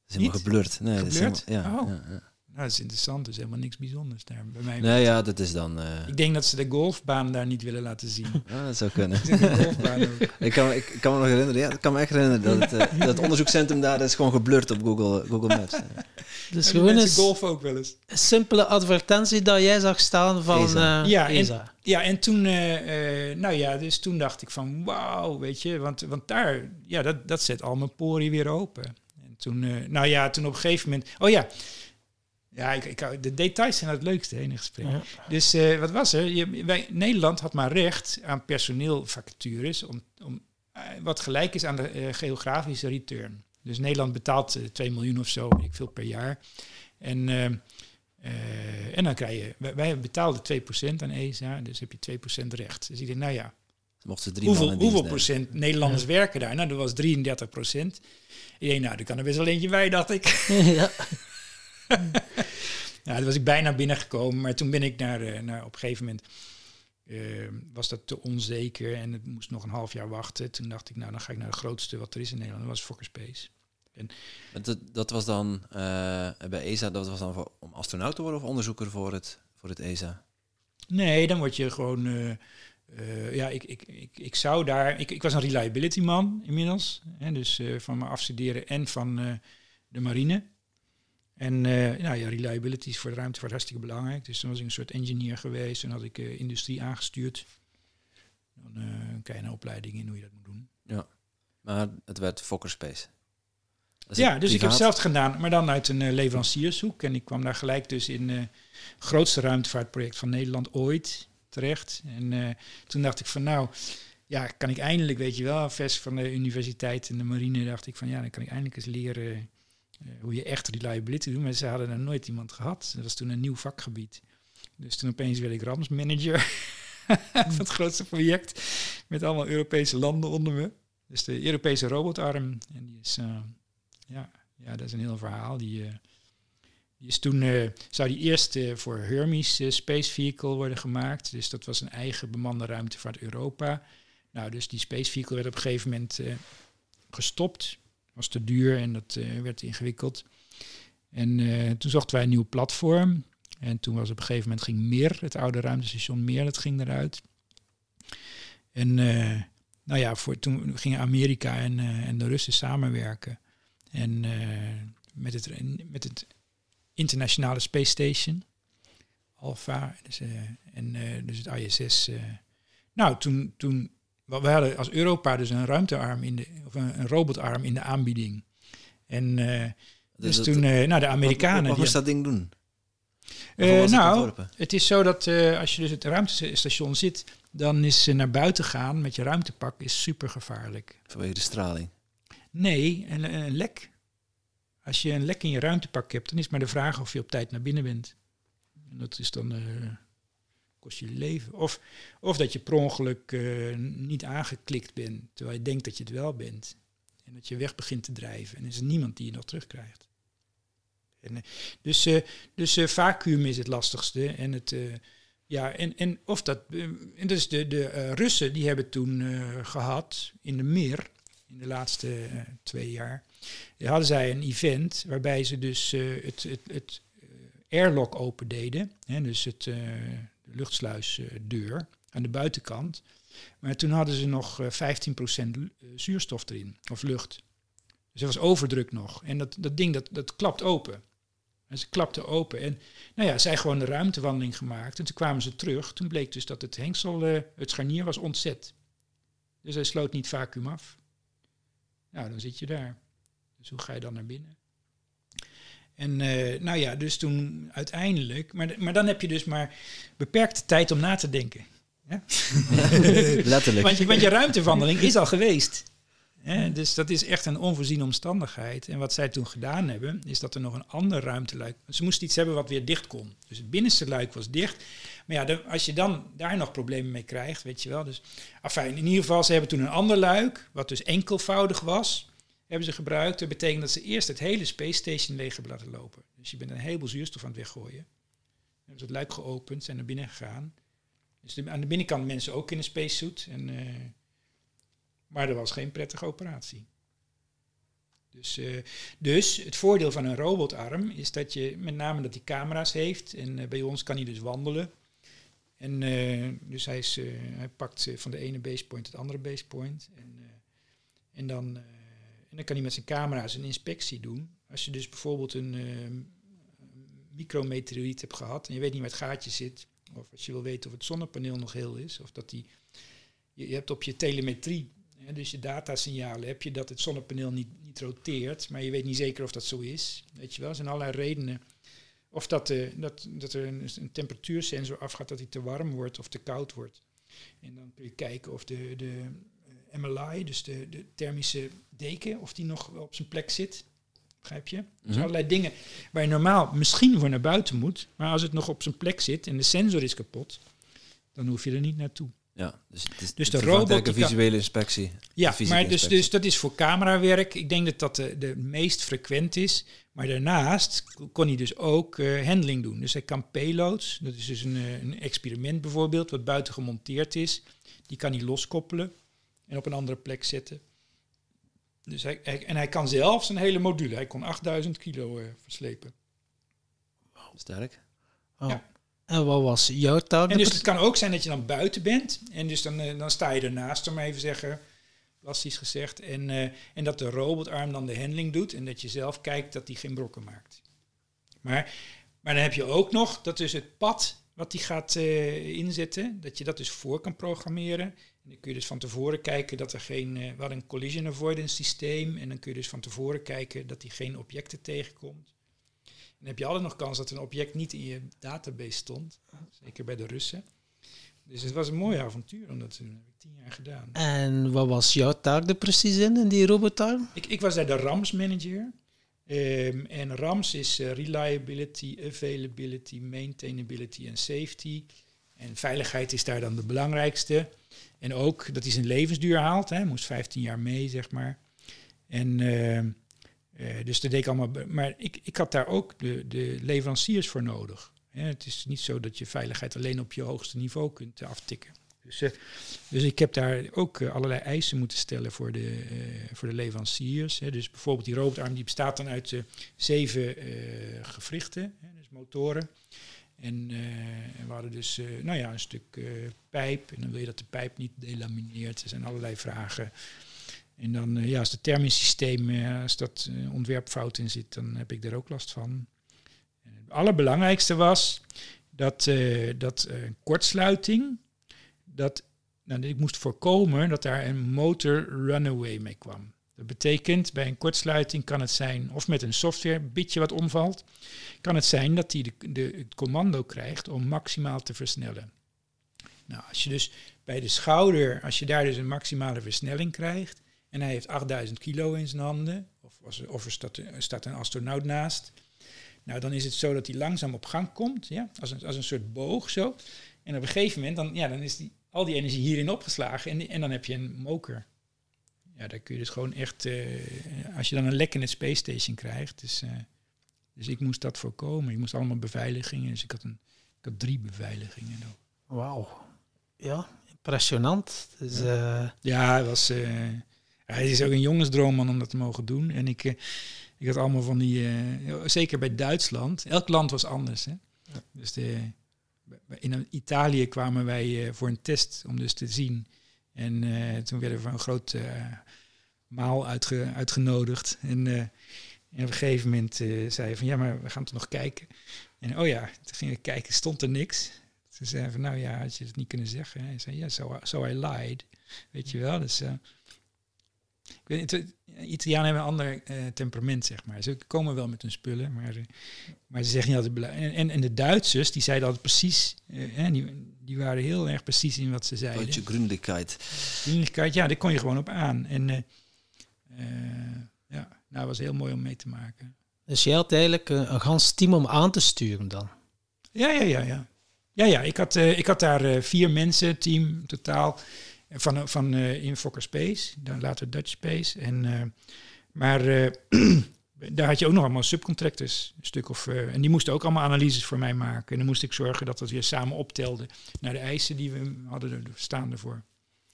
is helemaal Niet? geblurred. Nee, dat is helemaal- ja, Oh. ja, ja. Nou, dat is interessant, dus helemaal niks bijzonders daar bij mij. Nee, ja, dat is dan... eh, Ik denk dat ze de golfbaan daar niet willen laten zien. <laughs> ja, dat zou kunnen. Een <laughs> ik, kan, me- ik, kan me nog herinneren, ja, ik kan me echt herinneren dat het, eh, <laughs> dat onderzoekscentrum daar dat is gewoon geblurred op Google, Google Maps. Dus En gewoon een mensen golfen ook wel eens. simpele advertentie dat jij zag staan van ESA. eh, Ja, en-. Ja, en toen, eh, eh, nou ja, dus toen dacht ik van wauw, weet je, want, want daar, ja, dat, dat zet al mijn poriën weer open. En toen, eh, nou ja, toen op een gegeven moment, oh ja, ja, ik, ik, de details zijn het leukste in een gesprek. Ja. Dus eh, wat was er? Je, wij, Nederland had maar recht aan personeelvacatures om, om, eh, wat gelijk is aan de eh, geografische return. Dus Nederland betaalt eh, 2 miljoen of zo, ik veel per jaar. En, en dan krijg je, wij, wij betaalden 2% aan ESA, dus heb je 2% recht. Dus ik denk, nou ja, Mochten ze drie hoeveel, hoeveel procent Nederlanders werken daar? Nou, dat was 33 procent. Ik denk, nou, er kan er best wel eentje bij, dacht ik. <laughs> ja. <laughs> <laughs> Ja, toen was ik bijna binnengekomen, maar toen ben ik naar, eh, naar op een gegeven moment eh, was dat te onzeker en het moest nog een half jaar wachten. Toen dacht ik, nou, dan ga ik naar het grootste wat er is in Nederland. Dat was Fokker Space. Dat, dat was dan eh, bij ESA, dat was dan voor, om astronaut te worden of onderzoeker voor het, voor het ESA? Nee, dan word je gewoon ja, ik, ik, ik, ik zou daar... Ik, ik was een reliability man inmiddels. Hè, dus van mijn afstuderen en van de marine. En eh, nou ja, reliability is voor de ruimtevaart hartstikke belangrijk. Dus dan was ik een soort engineer geweest. En had ik eh, industrie aangestuurd. Dan krijg je een opleiding in hoe je dat moet doen. Maar het werd Fokker Space. Dat is Ja, dus ik heb privaat- zelf gedaan, maar dan uit een leveranciershoek. En ik kwam daar gelijk dus in het grootste ruimtevaartproject van Nederland ooit terecht. En toen dacht ik van nou, ja, kan ik eindelijk, weet je wel, vers van de universiteit en de marine, dacht ik van ja, dan kan ik eindelijk eens leren hoe je echt reliability doet. Maar ze hadden er nooit iemand gehad. Dat was toen een nieuw vakgebied. Dus toen opeens werd ik ramsmanager <laughs> van het grootste project. Met allemaal Europese landen onder me. Dus de Europese robotarm. En die is, eh, ja, ja, dat is een heel verhaal. Die, eh, die is toen, eh, zou die eerst eh, voor Hermes eh, Space Vehicle worden gemaakt. Dus dat was een eigen bemande ruimtevaart Europa. Nou, dus die Space Vehicle werd op een gegeven moment eh, gestopt. Was te duur en dat eh, werd ingewikkeld. En eh, toen zochten wij een nieuw platform. En toen was op een gegeven moment ging Mir, het oude ruimtestation Mir, dat ging eruit. En eh, nou ja, voor, toen gingen Amerika en, en de Russen samenwerken. En met, het, met het internationale Space Station, Alpha, dus, en dus het ISS. nou, toen, toen, we hadden als Europa dus een ruimtearm in de, of een, een robotarm in de aanbieding. En eh, dus dat- toen, eh, nou, de Wat, Amerikanen. wat die- moest dat ding doen? eh, het nou, het is zo dat als je dus het ruimtestation zit, dan is naar buiten gaan met je ruimtepak is super gevaarlijk. Vanwege de straling. Nee, een, een lek. Als je een lek in je ruimtepak hebt, dan is maar de vraag of je op tijd naar binnen bent. En dat is dan, kost je leven. Of, of dat je per ongeluk eh, niet aangeklikt bent, terwijl je denkt dat je het wel bent. En dat je weg begint te drijven. En er is niemand die je nog terugkrijgt. En, eh, dus eh, dus vacuüm is het lastigste. En het... ja, en, en of dat. en dus de, de Russen die hebben toen eh, gehad in de Meer, in de laatste twee jaar, hadden zij een event waarbij ze dus het, het, het airlock open deden. Hè, dus het, luchtsluisdeur aan de buitenkant. Maar toen hadden ze nog eh, 15% lu- eh, zuurstof erin, of lucht. Dus er was overdruk nog. En dat, dat ding dat, dat klapt open. En ze klapte open. En nou ja, zij gewoon de ruimtewandeling gemaakt. En toen kwamen ze terug. Toen bleek dus dat het hengsel, eh, het scharnier was ontzet. Dus hij sloot niet vacuüm af. Nou, dan zit je daar. Dus hoe ga je dan naar binnen? En eh, nou ja, dus toen uiteindelijk... Maar, maar dan heb je dus maar beperkte tijd om na te denken. Ja? <laughs> Letterlijk. Want je, want je ruimtewandeling is al geweest. Dus dat is echt een onvoorziene omstandigheid. En wat zij toen gedaan hebben, is dat er nog een ander ruimteluik... Ze moesten iets hebben wat weer dicht kon. Dus het binnenste luik was dicht. Maar ja, de- als je dan daar nog problemen mee krijgt, weet je wel. Dus, afijn, in ieder geval, ze hebben toen een ander luik, wat dus enkelvoudig was, hebben ze gebruikt. Dat betekent dat ze eerst het hele Space Station leeg hebben laten lopen. Dus je bent een heleboel zuurstof aan het weggooien. Dan hebben ze het luik geopend, zijn naar binnen gegaan. Dus de- aan de binnenkant mensen ook in een spacesuit. En, eh, maar er was geen prettige operatie. Dus, eh, dus het voordeel van een robotarm is dat je met name dat hij camera's heeft. En eh, bij ons kan hij dus wandelen. En dus hij, is, hij pakt van de ene basepoint het andere basepoint. En, en, dan, en dan kan hij met zijn camera's een inspectie doen. Als je dus bijvoorbeeld een eh, micrometeoriet hebt gehad en je weet niet waar het gaatje zit. Of als je wil weten of het zonnepaneel nog heel is. Of dat die, je, hebt op je telemetrie, hè, dus je datasignalen, heb je dat het zonnepaneel niet, niet roteert. Maar je weet niet zeker of dat zo is. Weet je wel, er zijn allerlei redenen. Of dat, eh, dat, dat er een, een temperatuursensor afgaat dat hij te warm wordt of te koud wordt. En dan kun je kijken of de, de MLI, dus de, de thermische deken, of die nog wel op zijn plek zit. Begrijp je? Dus allerlei dingen waar je normaal misschien voor naar buiten moet. Maar als het nog op zijn plek zit en de sensor is kapot, dan hoef je er niet naartoe. Ja, dus, het is, Dus de robot een visuele inspectie. Ja, maar dus, dus dat is voor camerawerk. Ik denk dat dat de, de meest frequent is. Maar daarnaast kon hij dus ook eh, handling doen. Dus hij kan payloads, dat is dus een, eh, een experiment bijvoorbeeld, wat buiten gemonteerd is. Die kan hij loskoppelen en op een andere plek zetten. Dus hij, hij- en hij kan zelfs een hele module, hij kon 8000 kilo eh, verslepen. Sterk. Oh. Ja. En wat was jouw taak? En dus het kan ook zijn dat je dan buiten bent. En dus dan, eh, dan sta je ernaast, om even zeggen, plastisch gezegd. En, eh, en dat de robotarm dan de handling doet. En dat je zelf kijkt dat die geen brokken maakt. Maar, maar dan heb je ook nog dat dus het pad wat die gaat eh, inzetten, dat je dat dus voor kan programmeren. En dan kun je dus van tevoren kijken dat er geen, uh, we hadden een collision avoidance systeem. En dan kun je dus van tevoren kijken dat hij geen objecten tegenkomt. En dan heb je altijd nog kans dat een object niet in je database stond. Zeker bij de Russen. Dus het was een mooi avontuur om dat te doen. Dat heb ik tien jaar gedaan. En wat was jouw taak er precies in, in die robotarm? Ik, ik was daar de RAMS manager. Um, en RAMS is uh, reliability, availability, maintainability en safety. En veiligheid is daar dan de belangrijkste. En ook dat hij zijn levensduur haalt. Hij moest 15 jaar mee, zeg maar. En uh, uh, dus dat deed ik allemaal. Maar ik, ik had daar ook de, de leveranciers voor nodig. Het is niet zo dat je veiligheid alleen op je hoogste niveau kunt aftikken. Dus, uh, dus ik heb daar ook allerlei eisen moeten stellen voor de, voor de leveranciers. Hè. Dus bijvoorbeeld die robotarm die bestaat dan uit zeven gewrichten, hè, dus motoren. En, en, we hadden dus nou ja, een stuk pijp. En dan wil je dat de pijp niet delamineert. Er zijn allerlei vragen. En dan, ja, als thermisch systeem, als dat ontwerpfout in zit, dan heb ik daar ook last van. En het allerbelangrijkste was dat, dat kortsluiting, dat nou, ik moest voorkomen dat daar een motor runaway mee kwam. Dat betekent bij een kortsluiting kan het zijn, of met een software bitje wat omvalt, kan het zijn dat hij de, de, het commando krijgt om maximaal te versnellen. Nou, als je dus bij de schouder, als je daar dus een maximale versnelling krijgt, en hij heeft 8000 kilo in zijn handen, of, als, of er staat, staat een astronaut naast, nou dan is het zo dat hij langzaam op gang komt, ja, als, een, als een soort boog zo. En op een gegeven moment, dan, ja, dan is die, al die energie hierin opgeslagen en, en dan heb je een moker. Ja, daar kun je dus gewoon echt, uh, als je dan een lek in het Space Station krijgt. Dus, uh, dus ik moest dat voorkomen. Ik moest allemaal beveiligingen, dus ik had, een, ik had drie beveiligingen. Wauw. Ja, impressionant. Dus, uh... Ja, het was... het is ook een jongensdroom om dat te mogen doen. En ik, ik had allemaal van die... zeker bij Duitsland. Elk land was anders. Hè? Ja. Dus de, in Italië kwamen wij voor een test om dus te zien. En uh, toen werden we van een groot uh, maal uitge uitgenodigd. En, en, op een gegeven moment zei je van ja, maar we gaan toch nog kijken. En oh ja, toen gingen we kijken, stond er niks. Toen zei van nou ja, had je het niet kunnen zeggen. Hij zei ja, so, so I lied. Weet je wel, dus... Ik weet niet, Italianen hebben een ander uh, temperament, zeg maar. Ze komen wel met hun spullen, maar, uh, maar ze zeggen niet altijd belangrijk. En, en de Duitsers, die zeiden altijd precies, uh, die, die waren heel erg precies in wat ze zeiden. Deutsche Grundigkeit. Grundigkeit, ja, daar kon je gewoon op aan. En ja, nou, was heel mooi om mee te maken. Dus je had eigenlijk een, een gans team om aan te sturen dan? Ja, ja, ja, ja. Ja, ja, ik had, ik had daar vier mensen, team totaal van, van uh, in Fokker Space, dan later Dutch Space. En, uh, maar uh, <clears throat> daar had je ook nog allemaal subcontractors, een stuk of. en die moesten ook allemaal analyses voor mij maken. En dan moest ik zorgen dat dat weer samen optelde naar de eisen die we hadden staan ervoor.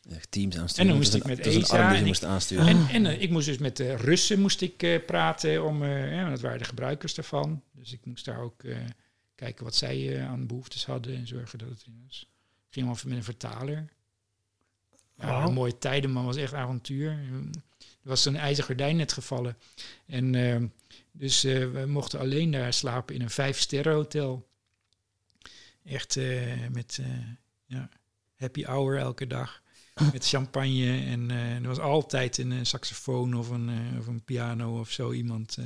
Echt teams aansturen. En dan moest ik met ESA. En, moest aansturen. en, en ik moest dus met de Russen moest ik praten, om, ja, dat waren de gebruikers daarvan. Dus ik moest daar ook kijken wat zij aan behoeftes hadden en zorgen dat het was. Ik ging allemaal met een vertaler. Ja, wow. mooie tijden, man. was echt avontuur. Er was zo'n ijzer gordijn net gevallen. En uh, dus uh, we mochten alleen daar slapen in een vijf-sterren hotel. Echt uh, met ja, happy hour elke dag. <laughs> met champagne. En er was altijd een saxofoon of een, of een piano of zo. Iemand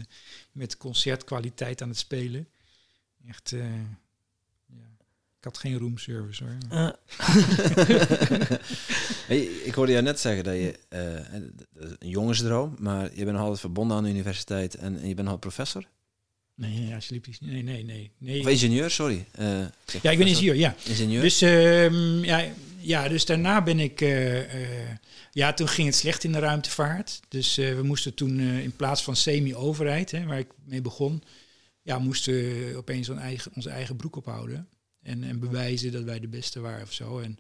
met concertkwaliteit aan het spelen. Echt ik had geen roomservice hoor. Uh. <laughs> hey, ik hoorde jou net zeggen dat je uh, een jongensdroom, maar je bent nog altijd verbonden aan de universiteit en, en je bent al professor. Nee, alsjeblieft. Nee, nee, nee. nee. Of ingenieur, sorry. Uh, ja, ik ben ingenieur, ja. Ingenieur. Dus, uh, ja, ja, dus daarna ben ik... Uh, ja, toen ging het slecht in de ruimtevaart. Dus we moesten toen in plaats van semi-overheid, waar ik mee begon... Ja, moesten we opeens onze eigen, onze eigen broek ophouden. En, en bewijzen dat wij de beste waren of zo. En,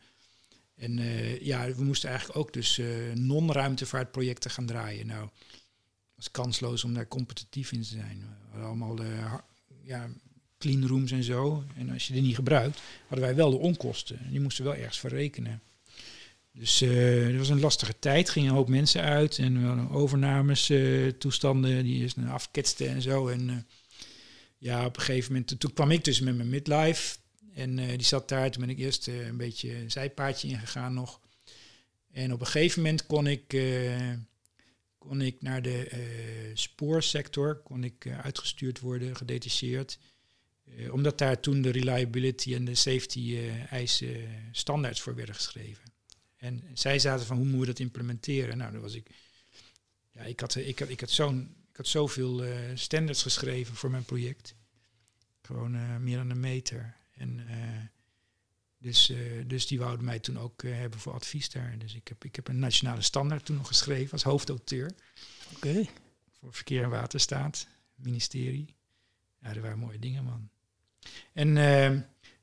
en uh, ja, we moesten eigenlijk ook dus uh, non-ruimtevaartprojecten gaan draaien. Nou, was kansloos om daar competitief in te zijn. We hadden allemaal de, ja, clean rooms en zo. En als je die niet gebruikt, hadden wij wel de onkosten. Die moesten wel ergens voor rekenen. Dus uh, het was een lastige tijd. Gingen een hoop mensen uit en we hadden overnames, toestanden die is afketsten en zo. En ja, op een gegeven moment, toen kwam ik dus met mijn midlife. En die zat daar. Toen ben ik eerst een beetje een zijpaadje ingegaan nog. En op een gegeven moment kon ik, kon ik naar de spoorsector kon ik, uitgestuurd worden, gedetacheerd. omdat daar toen de reliability en de safety eisen standaards voor werden geschreven. En zij zaten van hoe moeten we dat implementeren? Nou, dan was ik. Ja, ik had, ik had, ik had, zo'n, ik had zoveel standards geschreven voor mijn project. Gewoon meer dan een meter. En uh, dus, dus die wouden mij toen ook hebben voor advies daar. Dus ik heb, ik heb een nationale standaard toen nog geschreven als hoofdauteur. Oké. Voor Verkeer en Waterstaat, ministerie. Ja, dat waren mooie dingen, man. En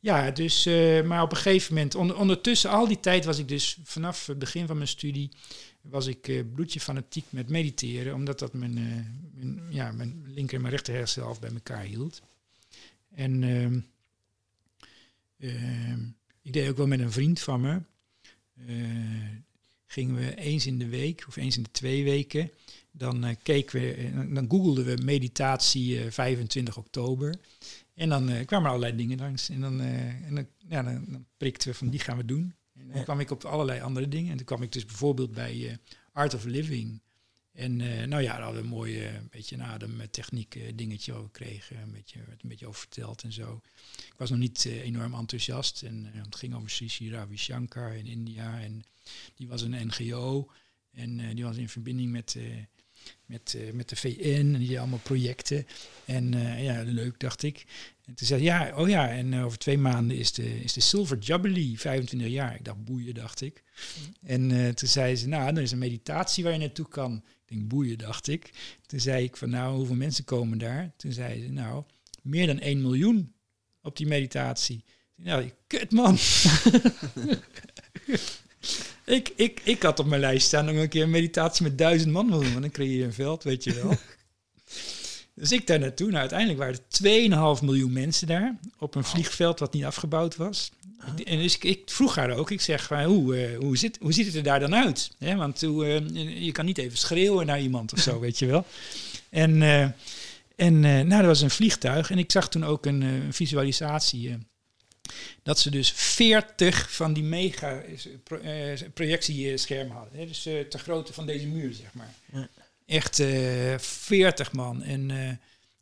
ja, dus, uh, maar op een gegeven moment, ondertussen, al die tijd was ik dus vanaf het begin van mijn studie, was ik uh, bloedje fanatiek met mediteren, omdat dat mijn, uh, mijn, ja, mijn linker en mijn rechter hersenhelft bij elkaar hield. En ehm, ik deed ook wel met een vriend van me, gingen we eens in de week of eens in de twee weken, dan keken we, dan googelden we meditatie 25 oktober. En dan uh, kwamen er allerlei dingen langs. En dan, uh, en dan, ja, dan, dan, prikten we van die gaan we doen. En dan kwam ik op allerlei andere dingen. En toen kwam ik dus bijvoorbeeld bij uh, Art of Living. En nou ja, daar hadden we een mooie, een beetje een ademtechniek dingetje over gekregen. Een beetje, werd een beetje over verteld en zo. Ik was nog niet enorm enthousiast. En het ging over Sri Ravi Shankar in India. En die was een NGO. En die was in verbinding met met, met de VN en die allemaal projecten. En ja, leuk, dacht ik. En toen zei ja, oh ja, en over twee maanden is de, is de Silver Jubilee, 25 jaar. Ik dacht, boeien, dacht ik. En toen zei ze, nou, er is een meditatie waar je naartoe kan. Denk, boeien, dacht ik. Toen zei ik van, nou, hoeveel mensen komen daar? Toen zei ze, nou, meer dan 1 miljoen op die meditatie. Nou, kut man. <laughs> Ik, ik, ik had op mijn lijst staan nog een keer een meditatie met duizend man willen, want dan creëer je een veld, weet je wel. <laughs> dus ik daar naartoe. Nou, uiteindelijk waren er 2,5 miljoen mensen daar op een vliegveld wat niet afgebouwd was. En dus ik, ik vroeg haar ook, ik zeg, hoe, uh, hoe, zit, hoe ziet het er daar dan uit? want hoe, uh, je kan niet even schreeuwen naar iemand of zo, <laughs> weet je wel. En, uh, en nou, er was een vliegtuig en ik zag toen ook een, een visualisatie dat ze dus 40 van die mega uh, projectieschermen hadden. Dus uh, te grootte van deze muur, zeg maar. Ja. Echt uh, 40 man. En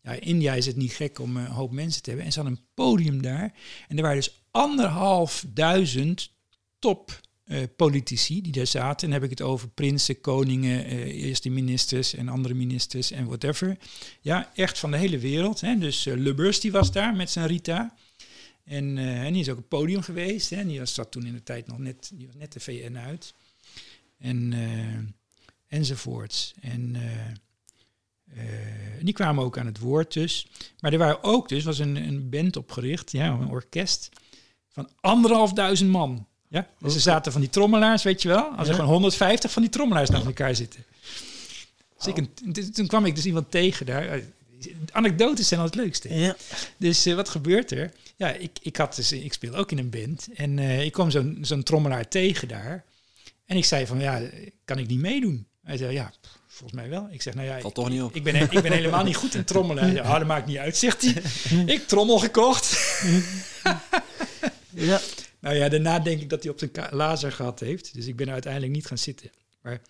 ja, in India is het niet gek om een hoop mensen te hebben. En ze hadden een podium daar. En er waren dus anderhalf duizend top politici die daar zaten. En dan heb ik het over prinsen, koningen, eerste ministers en andere ministers en whatever. Ja, echt van de hele wereld. Hè? Dus Lubbers die was daar met zijn Rita. En, uh, die is ook op podium geweest. Hè. En die was, zat toen in de tijd nog net, die was net de VN uit. En, uh, enzovoorts. En uh, die kwamen ook aan het woord dus. Maar er waren ook dus, was een, een band opgericht, ja, een orkest, van anderhalf duizend man. Ja? Dus er zaten van die trommelaars, weet je wel. Als er gewoon 150 van die trommelaars naast elkaar zitten. Dus ik een, toen kwam ik dus iemand tegen daar. Anekdotes zijn al het leukste. Ja. Dus wat gebeurt er? ja, ik, ik, had dus, ik speel ook in een band. En uh, ik kwam zo'n zo'n trommelaar tegen daar. En ik zei van, ja, kan ik niet meedoen? Hij zei, ja, volgens mij wel. Ik zeg, nou ja, Valt toch niet op. Ik, ben, ik ben helemaal niet goed in trommelen. Ja, <laughs> oh, dat maakt niet uit, zegt hij. ik trommel gekocht. <laughs> ja. Nou ja, daarna denk ik dat hij op zijn lazer gehad heeft. Dus ik ben uiteindelijk niet gaan zitten. Maar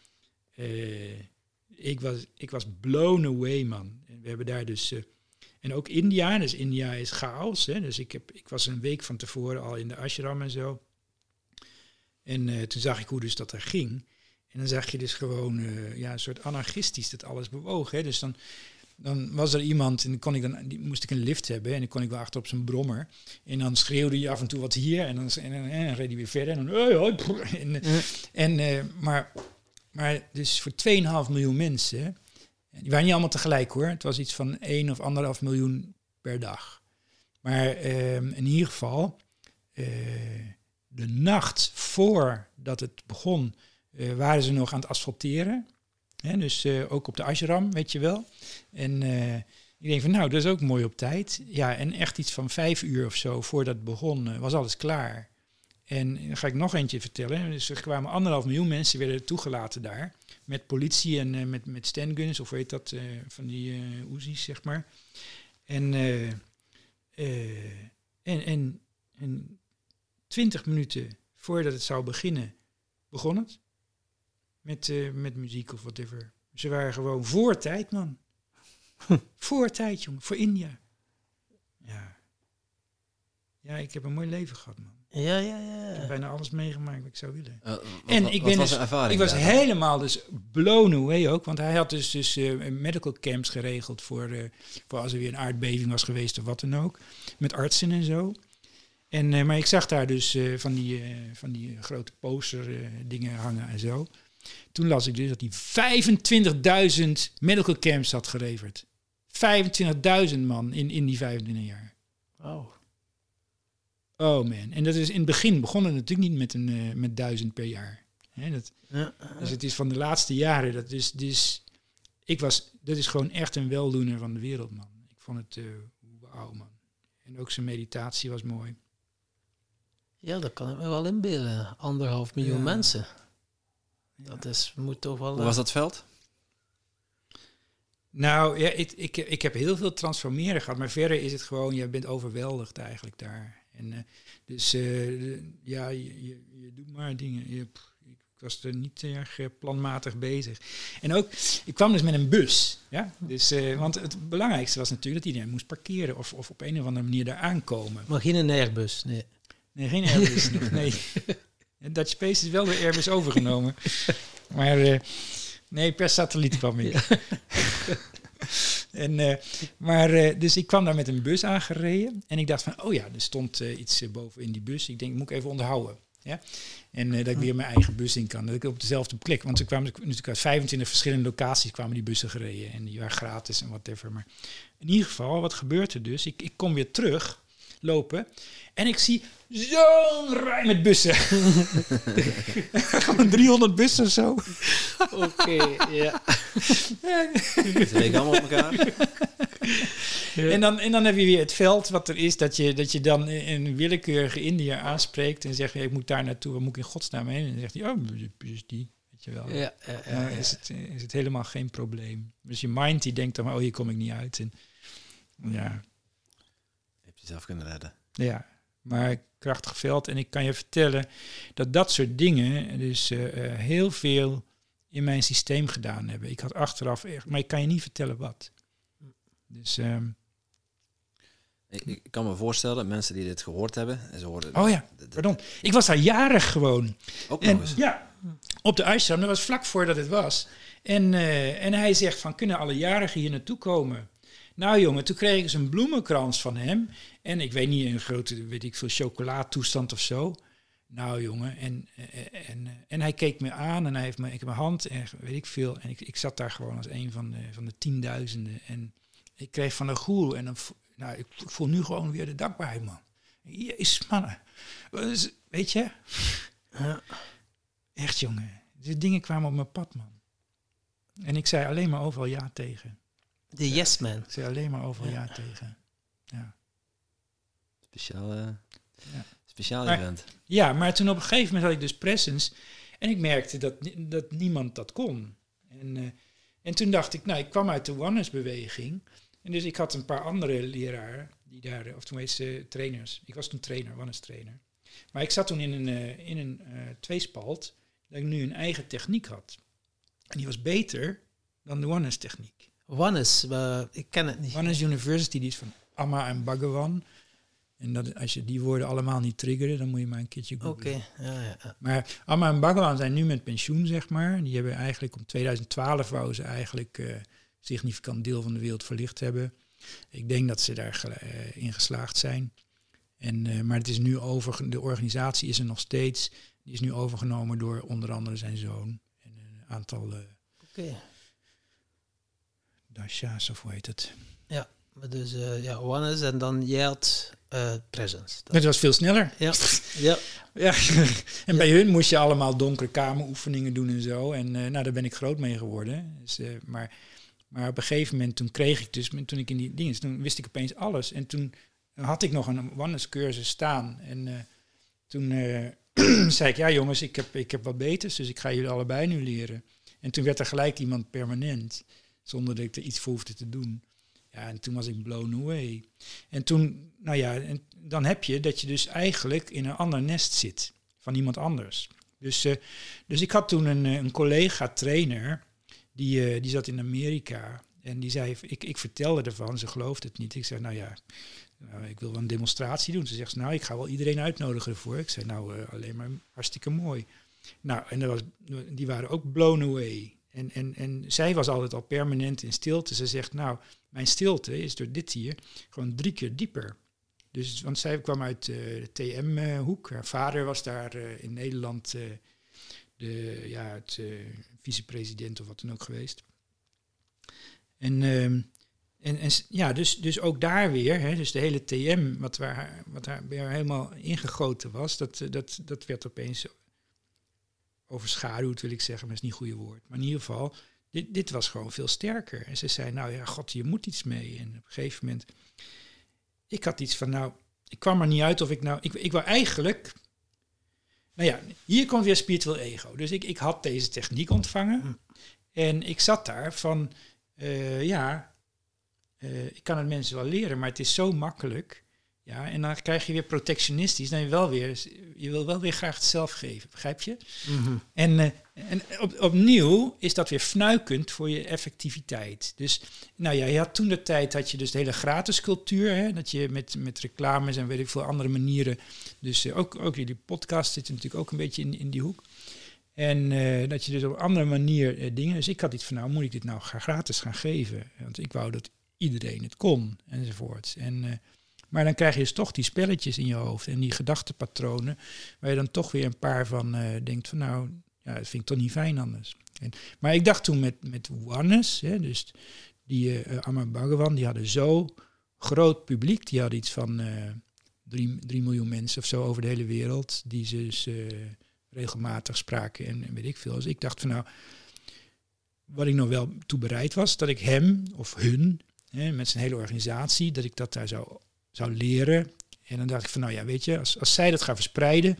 uh, ik, was, ik was blown away, man. En we hebben daar dus... Uh, en ook India, dus India is chaos. Hè? Dus ik, heb, ik was een week van tevoren al in de ashram en zo. En uh, toen zag ik hoe dus dat er ging. En dan zag je dus gewoon ja, een soort anarchistisch dat alles bewoog. Hè? Dus dan, dan was er iemand en kon ik dan die, moest ik een lift hebben en dan kon ik wel achter op zijn brommer. En dan schreeuwde hij af en toe wat hier en dan, en, en, en reed hij weer verder. En dan, <laughs> en, en, uh, maar, maar dus voor 2,5 miljoen mensen die waren niet allemaal tegelijk hoor. Het was iets van 1 of anderhalf miljoen per dag. Maar ehm, in ieder geval, uh, de nacht voordat het begon, waren ze nog aan het asfalteren. Dus uh, ook op de ashram, weet je wel. En, Ik denk van, nou, dat is ook mooi op tijd. Ja, en echt iets van vijf uur of zo voordat het begon, eh, was alles klaar. En dan ga ik nog eentje vertellen. Dus er kwamen anderhalf miljoen mensen werden toegelaten daar. Met politie en eh, met, met standguns, of weet dat, eh, van die eh Uzi's, zeg maar. En, eh, eh, en, en, en twintig minuten voordat het zou beginnen, begon het. Met, eh, met muziek of whatever. Ze waren gewoon voor tijd, man. <laughs> voor tijd, jongen. Voor India. Ja. Ja, ik heb een mooi leven gehad, man. Ja, ja, Ik heb ja. bijna alles meegemaakt wat ik zou willen. Eh, wat- En wat- ik wat ben was dus- ervaring? Ik was helemaal dus blown away ook. Want hij had dus, dus eh, medical camps geregeld voor, eh, voor als er weer een aardbeving was geweest of wat dan ook. Met artsen en zo. En, eh, maar ik zag daar dus eh, van die, eh, van die grote poster eh, dingen hangen en zo. Toen las ik dus dat hij 25.000 medical camps had geleverd. 25.000 man in, in die 25 jaar. Wauw. Oh man. En dat is in het begin begon het natuurlijk niet met, een, eh, met duizend per jaar. Hè, dat, Ja. dus het is van de laatste jaren. Dat is, dus, ik was, dat is gewoon echt een weldoener van de wereld, man. Ik vond het uh, wauw, man. En ook zijn meditatie was mooi. ja, dat kan ik me wel inbeelden. Anderhalf miljoen Ja. mensen. Dat is, moet toch wel... Hoe eh, was dat veld? Nou, ja, ik, ik, ik heb heel veel transformeren gehad, maar verder is het gewoon, je bent overweldigd eigenlijk daar. En eh, dus eh, ja, je, je, je doet maar dingen. Je, pff, ik was er niet erg eh, planmatig bezig. En ook, ik kwam dus met een bus. Ja? Dus, eh, want het belangrijkste was natuurlijk dat iedereen moest parkeren of, of op een of andere manier daar aankomen. Maar geen een Airbus, nee. Nee, geen Airbus. nog, <laughs> nee. Dutch Space is wel door Airbus <laughs> overgenomen. Maar eh, nee, per satelliet kwam ik. <laughs> en, eh, maar, eh, dus ik kwam daar met een bus aangereden. En ik dacht van, oh ja, er stond iets boven in die bus. Ik denk, moet ik even onderhouden. Ja? En dat ik weer mijn eigen bus in kan. Dat ik op dezelfde plek. Want ze kwamen natuurlijk uit 25 verschillende locaties kwamen die bussen gereden. En die waren gratis en whatever. Maar in ieder geval, wat gebeurt er dus? Ik, ik kom weer terug lopen. En ik zie zo'n rij met bussen. <laughs> Gewoon 300 bussen of zo. Oké, ja. Ze leken allemaal op elkaar. En, dan, en dan heb je weer het veld wat er is, dat je, dat je dan een willekeurige Indiër aanspreekt en zegt, ik moet daar naartoe, waar moet ik in godsnaam heen? En dan zegt hij, oh, is die, weet je wel. Ja, ja, ja, Ja, ja. is, het, is het helemaal geen probleem. Dus je mind die denkt dan, oh, hier kom ik niet uit. En, ja, Heb je zelf kunnen redden. ja, maar krachtig veld. En ik kan je vertellen dat dat soort dingen dus eh, eh, heel veel in mijn systeem gedaan hebben. Ik had achteraf echt, maar ik kan je niet vertellen wat. Dus, ehm, Ik, ik kan me voorstellen, mensen die dit gehoord hebben, en ze hoorden... oh ja, pardon. Ik was daar jarig gewoon. Ook En, nog eens. ja, op de ashram. Dat was vlak voordat het was. En, eh, en hij zegt van, kunnen alle jarigen hier naartoe komen? Nou jongen, toen kreeg ik een bloemenkrans van hem. En ik weet niet, een grote, weet ik veel, chocolaatoestand of zo. Nou jongen, en, eh, en, eh, en hij keek me aan en hij heeft me, ik heb mijn hand en weet ik veel. En ik, ik zat daar gewoon als een van de, van de tienduizenden. En ik kreeg van een goeroe en dan, nou, ik voel nu gewoon weer de dankbaarheid, man. Jezus, mannen. Is- Weet je? Ja. Echt, jongen. Die dingen kwamen op mijn pad, man. En ik zei alleen maar overal ja tegen. De yes man. Ik zei alleen maar overal ja, tegen. Ja. Speciaal, eh, Ja. speciaal Maar- event. ja, maar toen op een gegeven moment had ik dus presence. En ik merkte dat, dat niemand dat kon. En, eh, en toen dacht ik, nou, ik kwam uit de Oneness-beweging. En dus ik had een paar andere leraren, die daar, of toen heet ze trainers. Ik was toen trainer, Oneness-trainer. Maar ik zat toen in een, eh, in een eh, tweespalt, dat ik nu een eigen techniek had. En die was beter dan de Oneness-techniek. Wannes, eh, ik ken het niet. Oneness University, die is van Amma en Bhagawan. En dat, als je die woorden allemaal niet triggeren, dan moet je maar een keertje Oké, googlen. ja, ja, ja. Maar Amma en Bhagawan zijn nu met pensioen, zeg maar. Die hebben eigenlijk om 2012 wou ze eigenlijk eh significant deel van de wereld verlicht hebben. Ik denk dat ze daar gel- eh, in geslaagd zijn. En, eh, maar het is nu over, de organisatie is er nog steeds. Die is nu overgenomen door onder andere zijn zoon. En een aantal Oké. Dasha's, of hoe heet het. Maar Dus eh, ja, Wannes en dan jij had eh, presence. Dat- Het was veel sneller. Ja, ja. <laughs> Ja, en bij hun moest je allemaal donkere kameroefeningen doen en zo. En eh, nou, daar ben ik groot mee geworden. Dus, eh, maar Maar op een gegeven moment, toen kreeg ik dus, toen ik in die dienst, toen wist ik opeens alles. En toen had ik nog een oneness cursus staan. En toen <clears throat> zei ik, ja jongens, ik heb, ik heb wat beters, dus ik ga jullie allebei nu leren. En toen werd er gelijk iemand permanent, zonder dat ik er iets voor hoefde te doen. Ja, en toen was ik blown away. En toen, nou ja, en dan heb je dat je dus eigenlijk in een ander nest zit van iemand anders. Dus, uh, dus ik had toen een, een collega-trainer, die, uh, die zat in Amerika. En die zei, ik, ik vertelde ervan, ze geloofde het niet. Ik zei, nou ja, nou, ik wil wel een demonstratie doen. Ze zegt, nou, ik ga wel iedereen uitnodigen ervoor. Ik zei, nou, alleen maar hartstikke mooi. Nou, en dat was, die waren ook blown away. En, en, en zij was altijd al permanent in stilte. Ze zegt, nou, mijn stilte is door dit hier gewoon drie keer dieper. Dus, want zij kwam uit uh, de TM-hoek. Haar vader was daar uh, in Nederland uh, de, ja, het vicepresident of wat dan ook geweest. En, ehm, en, en ja, dus, dus ook daar weer, hè, dus de hele TM, wat, waar, wat weer helemaal ingegoten was, dat, dat, dat werd opeens overschaduwd, wil ik zeggen, maar is niet het goede woord. Maar in ieder geval, dit, dit was gewoon veel sterker. En ze zei, nou ja, god, je moet iets mee. En op een gegeven moment, ik had iets van, nou, ik kwam er niet uit of ik nou, ik, ik wou eigenlijk, nou ja, hier komt weer spiritueel ego. Dus ik, ik had deze techniek ontvangen en ik zat daar van, uh, ja, uh, ik kan het mensen wel leren, maar het is zo makkelijk. Ja, en dan krijg je weer protectionistisch. Dan je wel weer, je wil wel weer graag het zelf geven, begrijp je? Mm -hmm. En, uh, en op, opnieuw is dat weer fnuikend voor je effectiviteit. Dus, nou ja, je had toen de tijd had je dus de hele gratis cultuur, hè, dat je met, met reclames en weet ik veel andere manieren. Dus uh, ook, ook jullie podcast zit natuurlijk ook een beetje in, in die hoek. En uh, dat je dus op een andere manier dingen. Dus ik had iets van, nou moet ik dit nou gratis gaan geven? Want ik wou dat iedereen het kon, enzovoort. En maar dan krijg je dus toch die spelletjes in je hoofd en die gedachtepatronen, waar je dan toch weer een paar van uh, denkt van nou, ja, dat vind ik toch niet fijn anders. En, maar ik dacht toen met, met Oneness, hè, dus die uh, Bhagavan, die hadden zo groot publiek, die hadden iets van drie, drie miljoen mensen of zo over de hele wereld, die ze dus regelmatig spraken en, weet ik veel. Dus ik dacht van nou, wat ik nog wel toe bereid was, dat ik hem of hun, hè, met zijn hele organisatie, dat ik dat daar zou zou leren. En dan dacht ik van, nou ja, weet je, als, als zij dat gaan verspreiden,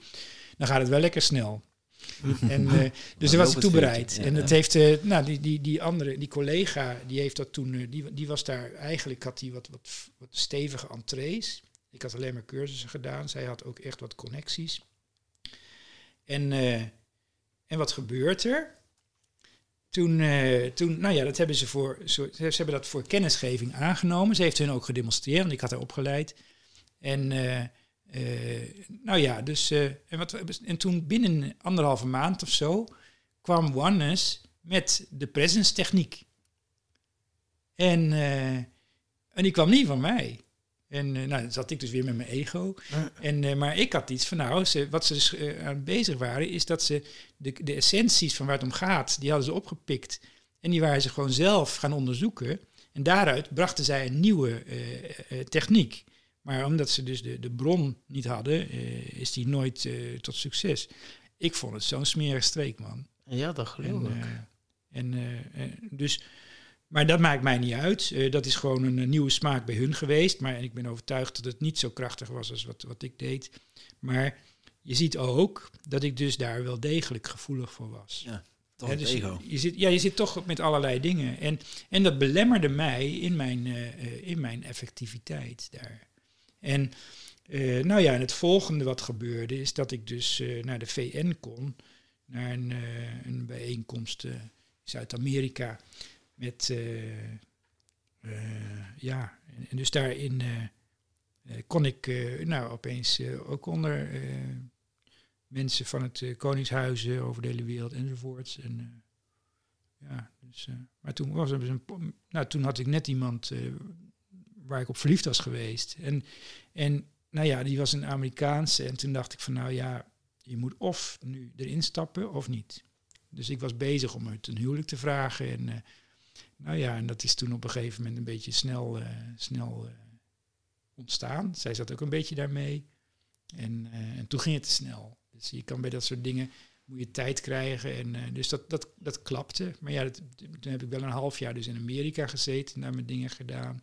dan gaat het wel lekker snel. <laughs> en, uh, dus daar was ik toe bereid. Ja, en dat heeft, uh, nou, die, die, die andere, die collega, die heeft dat toen, uh, die, die was daar, eigenlijk had die wat, wat, wat stevige entrees. Ik had alleen maar cursussen gedaan. Zij had ook echt wat connecties. En, en wat gebeurt er? Toen, toen, nou ja, dat hebben ze voor, ze hebben dat voor kennisgeving aangenomen. Ze heeft hun ook gedemonstreerd, want ik had haar opgeleid. En uh, uh, nou ja, dus en, wat, en toen binnen anderhalve maand of zo kwam Oneness met de presence techniek. En, en die kwam niet van mij. En nou, dan zat ik dus weer met mijn ego. En, maar ik had iets van, nou, ze, wat ze dus aan bezig waren, is dat ze de, de essenties van waar het om gaat, die hadden ze opgepikt. En die waren ze gewoon zelf gaan onderzoeken. En daaruit brachten zij een nieuwe uh, techniek. Maar omdat ze dus de, de bron niet hadden, uh, is die nooit uh, tot succes. Ik vond het zo'n smerige streek, man. Ja, dat geloof ik. En, dus, maar dat maakt mij niet uit. dat is gewoon een, nieuwe smaak bij hun geweest. Maar ik ben overtuigd dat het niet zo krachtig was als wat, wat ik deed. Maar je ziet ook dat ik dus daar wel degelijk gevoelig voor was. Ja. Toch dus ego. Je, je, zit, ja, je zit toch met allerlei dingen. En, en dat belemmerde mij in mijn, uh, in mijn effectiviteit daar. En uh, nou ja, en het volgende wat gebeurde is dat ik dus naar de VN kon. Naar een, een bijeenkomst in Zuid-Amerika. Met, ja, en, dus daarin kon ik nou opeens ook onder mensen van het Koningshuizen over de hele wereld enzovoorts. En, ja, dus, maar toen, was er dus een, nou, toen had ik net iemand waar ik op verliefd was geweest. En, en nou ja, die was een Amerikaanse. En toen dacht ik van nou ja, je moet of nu erin stappen of niet. Dus ik was bezig om het een huwelijk te vragen. En nou ja, en dat is toen op een gegeven moment een beetje snel, snel ontstaan. Zij zat ook een beetje daarmee. En, en toen ging het te snel. Dus je kan bij dat soort dingen, moet je tijd krijgen. En, eh, dus dat, dat, dat klapte. Maar ja, toen heb ik wel een half jaar dus in Amerika gezeten, daar mijn dingen gedaan.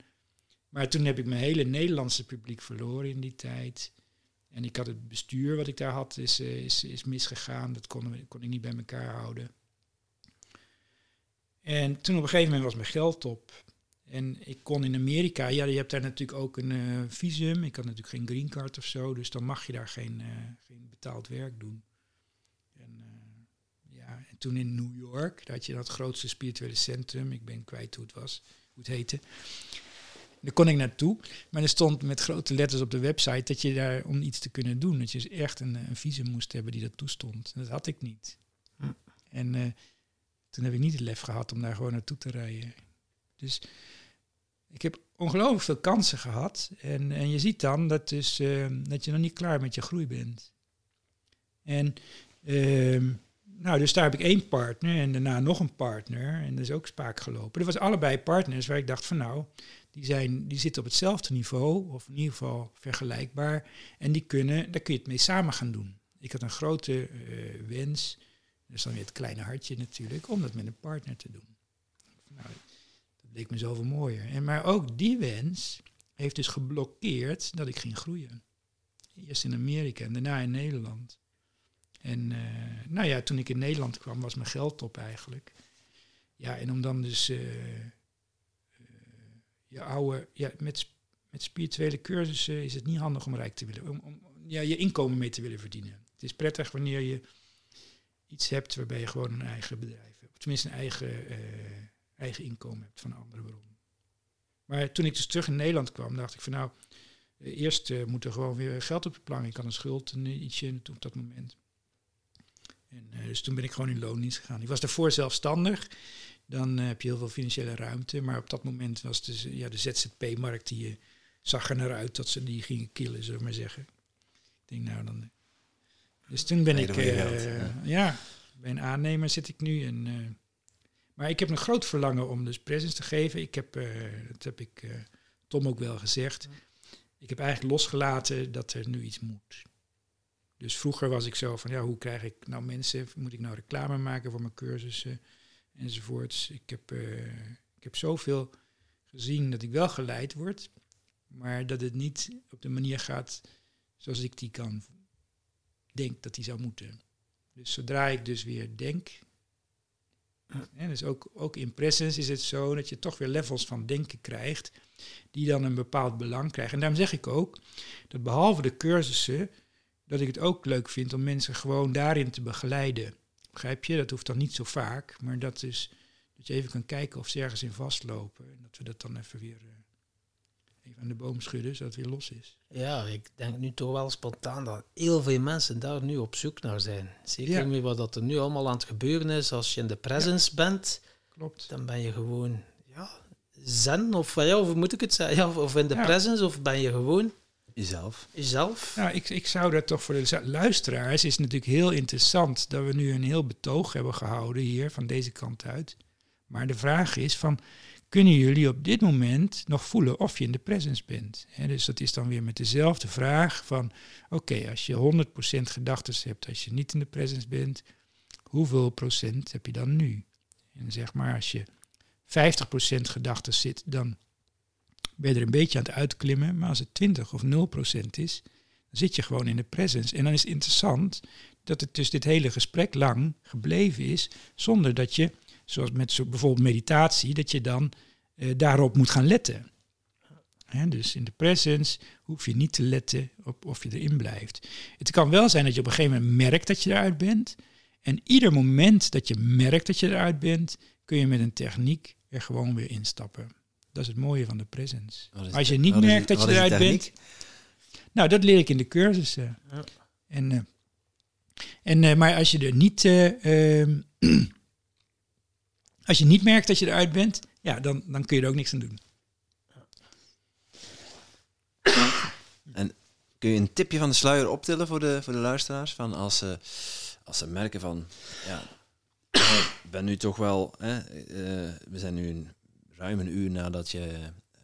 Maar toen heb ik mijn hele Nederlandse publiek verloren in die tijd. En ik had het bestuur wat ik daar had, is, eh, is, is misgegaan. Dat kon, kon ik niet bij elkaar houden. En toen op een gegeven moment was mijn geld op. En ik kon in Amerika, ja, je hebt daar natuurlijk ook een eh, visum. Ik had natuurlijk geen green card of zo, dus dan mag je daar geen, eh, geen betaald werk doen. En, eh, ja, en toen in New York, daar had je dat grootste spirituele centrum. Ik ben kwijt hoe het was, hoe het heette. Daar kon ik naartoe, maar er stond met grote letters op de website dat je daar om iets te kunnen doen, dat je dus echt een, een visum moest hebben die dat toestond. Dat had ik niet. Hm. En toen heb ik niet het lef gehad om daar gewoon naartoe te rijden. Dus ik heb ongelooflijk veel kansen gehad. En, en je ziet dan dat, dus, eh, dat je nog niet klaar met je groei bent. En ehm, nou, dus daar heb ik één partner en daarna nog een partner. En dat is ook spaak gelopen. Dat was allebei partners waar ik dacht van nou, die, zijn, die zitten op hetzelfde niveau, of in ieder geval vergelijkbaar. En die kunnen, daar kun je het mee samen gaan doen. Ik had een grote eh, wens, is dan weer het kleine hartje natuurlijk, om dat met een partner te doen. Nou, dat leek me zoveel mooier. En, maar ook die wens heeft dus geblokkeerd dat ik ging groeien. Eerst in Amerika en daarna in Nederland. En eh, nou ja, toen ik in Nederland kwam, was mijn geld op eigenlijk. Ja, en om dan dus eh, eh, je oude, ja, met, met spirituele cursussen is het niet handig om rijk te willen, om, om ja, je inkomen mee te willen verdienen. Het is prettig wanneer je iets hebt waarbij je gewoon een eigen bedrijf hebt. Tenminste een eigen, eh, eigen inkomen hebt van een andere bron. Maar toen ik dus terug in Nederland kwam, dacht ik van nou, eh, eerst eh, moet er gewoon weer geld op de plank. Ik had een schuld, eh, ietsje op dat moment. En, dus toen ben ik gewoon in loondienst gegaan. Ik was daarvoor zelfstandig. Dan heb je heel veel financiële ruimte. Maar op dat moment was dus, ja, de ZZP-markt, die zag er naar uit dat ze die gingen killen, zullen we maar zeggen. Ik denk nou dan... Dus toen ben ik... eh, ja. ja, bij een aannemer zit ik nu. En, eh, maar ik heb een groot verlangen om dus presence te geven. Ik heb, eh, dat heb ik eh, Tom ook wel gezegd. Ik heb eigenlijk losgelaten dat er nu iets moet. Dus vroeger was ik zo van, ja, hoe krijg ik nou mensen? Moet ik nou reclame maken voor mijn cursussen enzovoorts? Ik heb, eh, ik heb zoveel gezien dat ik wel geleid word, maar dat het niet op de manier gaat zoals ik die kan denk dat die zou moeten. Dus zodra ik dus weer denk, en dus ook, ook in presence is het zo dat je toch weer levels van denken krijgt, die dan een bepaald belang krijgen. En daarom zeg ik ook dat behalve de cursussen, dat ik het ook leuk vind om mensen gewoon daarin te begeleiden. Begrijp je? Dat hoeft dan niet zo vaak, maar dat is dat je even kan kijken of ze ergens in vastlopen. En dat we dat dan even weer eh, even aan de boom schudden, zodat het weer los is. Ja, ik denk nu toch wel spontaan dat heel veel mensen daar nu op zoek naar zijn. Zeker Ja. met wat dat er nu allemaal aan het gebeuren is. Als je in de presence bent, Klopt. dan ben je gewoon ja, zen. Of, ja, of hoe moet ik het zeggen? Ja, of in de Ja. presence, of ben je gewoon Jezelf. jezelf. Nou, ik, ik zou dat toch voor de luisteraars is natuurlijk heel interessant dat we nu een heel betoog hebben gehouden hier van deze kant uit. Maar de vraag is van, kunnen jullie op dit moment nog voelen of je in de presence bent? Dus dat is dan weer met dezelfde vraag van, oké, als je 100% gedachten hebt als je niet in de presence bent, hoeveel procent heb je dan nu? En zeg maar, als je 50% gedachten zit, dan ben je er een beetje aan het uitklimmen. Maar als het 20 of 0% is, dan zit je gewoon in de presence. En dan is het interessant dat het dus dit hele gesprek lang gebleven is, zonder dat je, zoals met zo bijvoorbeeld meditatie, dat je dan eh, daarop moet gaan letten. Hè, dus in de presence hoef je niet te letten op of je erin blijft. Het kan wel zijn dat je op een gegeven moment merkt dat je eruit bent. En ieder moment dat je merkt dat je eruit bent, kun je met een techniek er gewoon weer instappen. Dat is het mooie van de presence. Als je niet merkt dat je eruit bent, nou, dat leer ik in de cursussen. Ja. En, eh, en, eh, maar als je er niet, eh, ehm, <clears throat> als je niet merkt dat je eruit bent, ja, dan, dan kun je er ook niks aan doen. Kun je een tipje van de sluier optillen voor de, voor de luisteraars? Van als, ze, als ze merken van, ja, ik ben nu toch wel, hè, eh, we zijn nu een, ruim een uur nadat je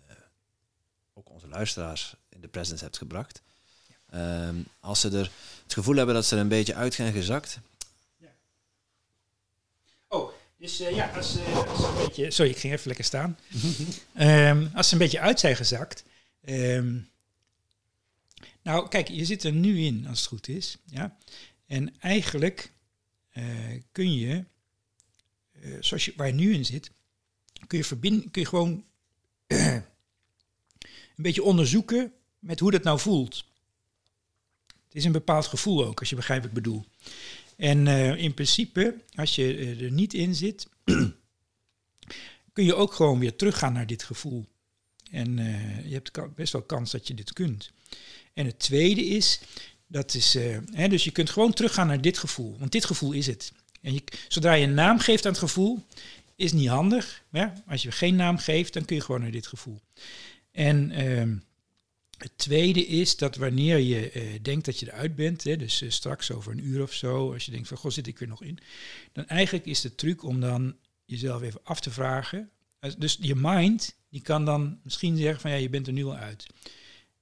eh, ook onze luisteraars in de presence hebt gebracht. Ehm, als ze er het gevoel hebben dat ze er een beetje uit zijn gezakt, Dus eh, ja, als, eh, ze een beetje... Sorry, ik ging even lekker staan. <laughs> Ehm, als ze een beetje uit zijn gezakt... ehm, nou, kijk, je zit er nu in, als het goed is. Ja? En eigenlijk eh, kun je, eh, zoals je, waar je nu in zit, kun je, verbinden, kun je gewoon <clears throat> een beetje onderzoeken met hoe dat nou voelt. Het is een bepaald gevoel ook, als je begrijpt wat ik bedoel. En eh, in principe, als je eh, er niet in zit, <clears throat> kun je ook gewoon weer teruggaan naar dit gevoel. En eh, je hebt best wel kans dat je dit kunt. En het tweede is, dat is, hè, dus je kunt gewoon teruggaan naar dit gevoel. Want dit gevoel is het. En je, zodra je een naam geeft aan het gevoel, is niet handig. Ja? Als je geen naam geeft, dan kun je gewoon naar dit gevoel. En ehm, het tweede is dat wanneer je eh, denkt dat je eruit bent, hè, dus eh, straks over een uur of zo, als je denkt van, goh, zit ik er nog in? Dan eigenlijk is de truc om dan jezelf even af te vragen. Dus je mind, die kan dan misschien zeggen van, ja, je bent er nu al uit.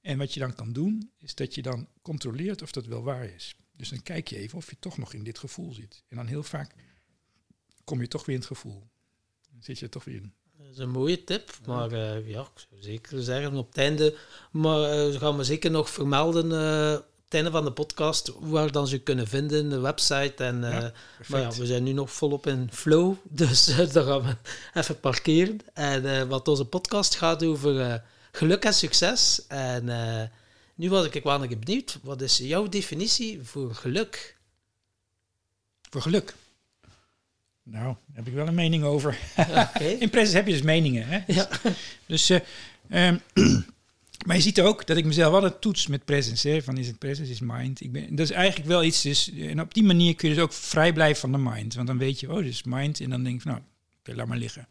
En wat je dan kan doen, is dat je dan controleert of dat wel waar is. Dus dan kijk je even of je toch nog in dit gevoel zit. En dan heel vaak kom je toch weer in het gevoel. Zit je er toch weer in. Dat is een mooie tip, maar eh, ja, ik zou zeker zeggen op het einde, maar eh, gaan we zeker nog vermelden op het einde van de podcast waar dan ze kunnen vinden, de website. En, Ja, maar ja, we zijn nu nog volop in flow, <laughs> dus daar gaan we even parkeren. En wat onze podcast gaat over geluk en succes. En nu was ik wel nog benieuwd, wat is jouw definitie voor geluk? Voor geluk. Nou, daar heb ik wel een mening over. <laughs> In Presence heb je dus meningen. Hè? Ja. Dus, eh, ehm, <clears throat> maar je ziet ook dat ik mezelf altijd toets met presence. Hè? Van is het presence, is mind. Ik ben, dat is eigenlijk wel iets. Dus, en op die manier kun je dus ook vrij blijven van de mind. Want dan weet je, oh, dit is mind. En dan denk je van, nou, oké, laat maar liggen.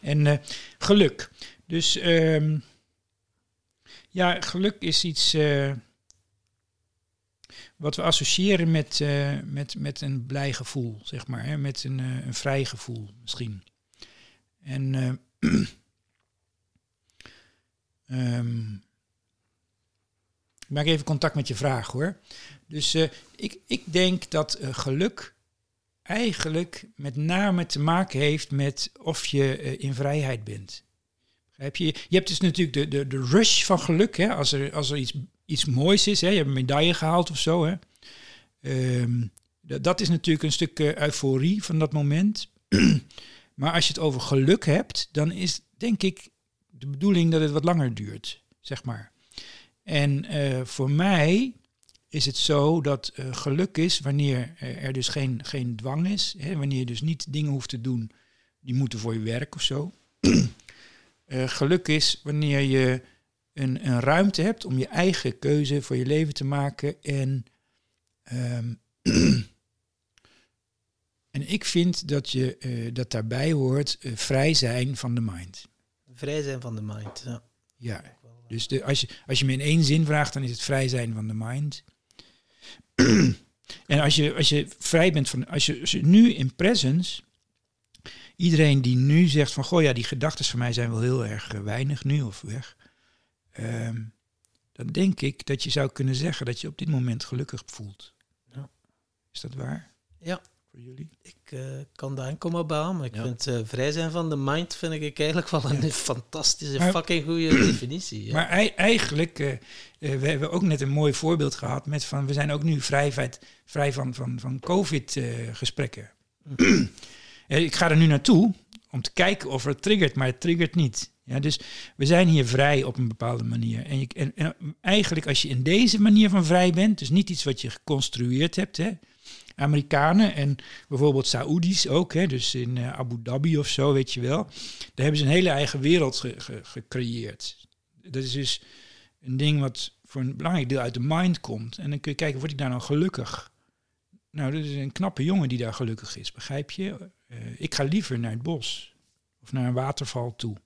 En eh, geluk. Dus ehm, ja, geluk is iets eh, wat we associëren met, eh, met, met een blij gevoel, zeg maar. Hè? Met een, eh, een vrij gevoel misschien. En eh, <clears throat> ehm, ik maak even contact met je vraag hoor. Dus ik, ik denk dat geluk eigenlijk met name te maken heeft met of je in vrijheid bent. Begrijp je? Je hebt dus natuurlijk de, de, de rush van geluk, hè? Als, er, als er iets, iets moois is, hè? je hebt een medaille gehaald of zo. Hè? Ehm, dat, is natuurlijk een stuk eh, euforie van dat moment. <clears throat> maar als je het over geluk hebt, dan is denk ik de bedoeling dat het wat langer duurt, zeg maar. En eh, voor mij is het zo dat eh, geluk is wanneer er dus geen, geen dwang is. Hè, wanneer je dus niet dingen hoeft te doen die moeten voor je werk of zo. <clears throat> Geluk is wanneer je een, een ruimte hebt om je eigen keuze voor je leven te maken. En, ehm, <clears throat> en ik vind dat, je, eh, dat daarbij hoort eh, vrij zijn van de mind. Vrij zijn van de mind. Ja. Ja, dus de, als, je, als je me in één zin vraagt, dan is het vrij zijn van de mind. <clears throat> en als je, als je vrij bent van, als je, als je nu in presence, iedereen die nu zegt van, goh ja, die gedachten van mij zijn wel heel erg eh, weinig nu of weg, ehm, dan denk ik dat je zou kunnen zeggen dat je op dit moment gelukkig voelt. Ja. Is dat waar? Ja. Voor jullie? Ik eh, kan daar enkel maar bij maar ik Ja. vind eh, vrij zijn van de mind vind ik eigenlijk wel een <laughs> fantastische, Maar- fucking goede <clears throat> definitie. Ja. Maar ei- eigenlijk, eh, eh, we hebben ook net een mooi voorbeeld gehad met van, we zijn ook nu vrij, van- vrij van, van, van COVID-gesprekken. <clears throat> ik ga er nu naartoe om te kijken of het triggert, maar het triggert niet. Ja, dus we zijn hier vrij op een bepaalde manier. En, en, en eigenlijk als je in deze manier van vrij bent, dus niet iets wat je geconstrueerd hebt, hè, Amerikanen en bijvoorbeeld Saoedi's ook, hè, dus in eh, Abu Dhabi of zo, weet je wel. Daar hebben ze een hele eigen wereld ge- ge- gecreëerd. Dat is dus een ding wat voor een belangrijk deel uit de mind komt. En dan kun je kijken, word ik daar nou gelukkig? Nou, dat is een knappe jongen die daar gelukkig is, begrijp je? Eh, ik ga liever naar het bos of naar een waterval toe.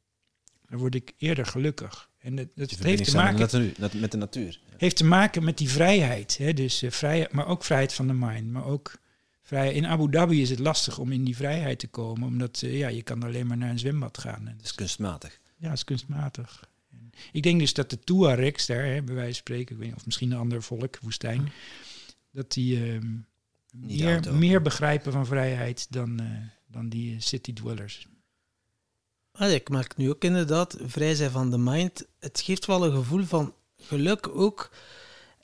Dan word ik eerder gelukkig. En dat, dat Je heeft, te maken, met de natuur. nat- Met de natuur. heeft te maken met die vrijheid. Hè? Dus, eh, vrijheid. Maar ook vrijheid van de mind. Maar ook vrij, in Abu Dhabi is het lastig om in die vrijheid te komen. Omdat eh, ja, je kan alleen maar naar een zwembad gaan. Dat is kunstmatig. ja, dat is kunstmatig. En ik denk dus dat de Tuaregs daar, hè, bij wijze van spreken, ik weet niet, of misschien een ander volk, woestijn, dat die Niet meer, begrijpen van vrijheid dan, eh, dan die city dwellers. Ah, ik merk nu ook inderdaad, vrij zijn van de mind. Het geeft wel een gevoel van geluk ook.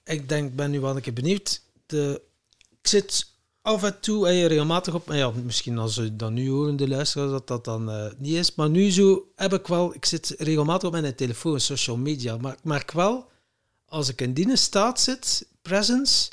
Ik denk, ben nu wel een keer benieuwd. De, ik zit af en toe en je regelmatig op. Ja, misschien als ze dat nu horen, de luisteraars, dat dat dan eh, niet is. Maar nu zo heb ik wel. Ik zit regelmatig op mijn telefoon, social media. Maar ik merk wel, als ik in die staat zit, presence,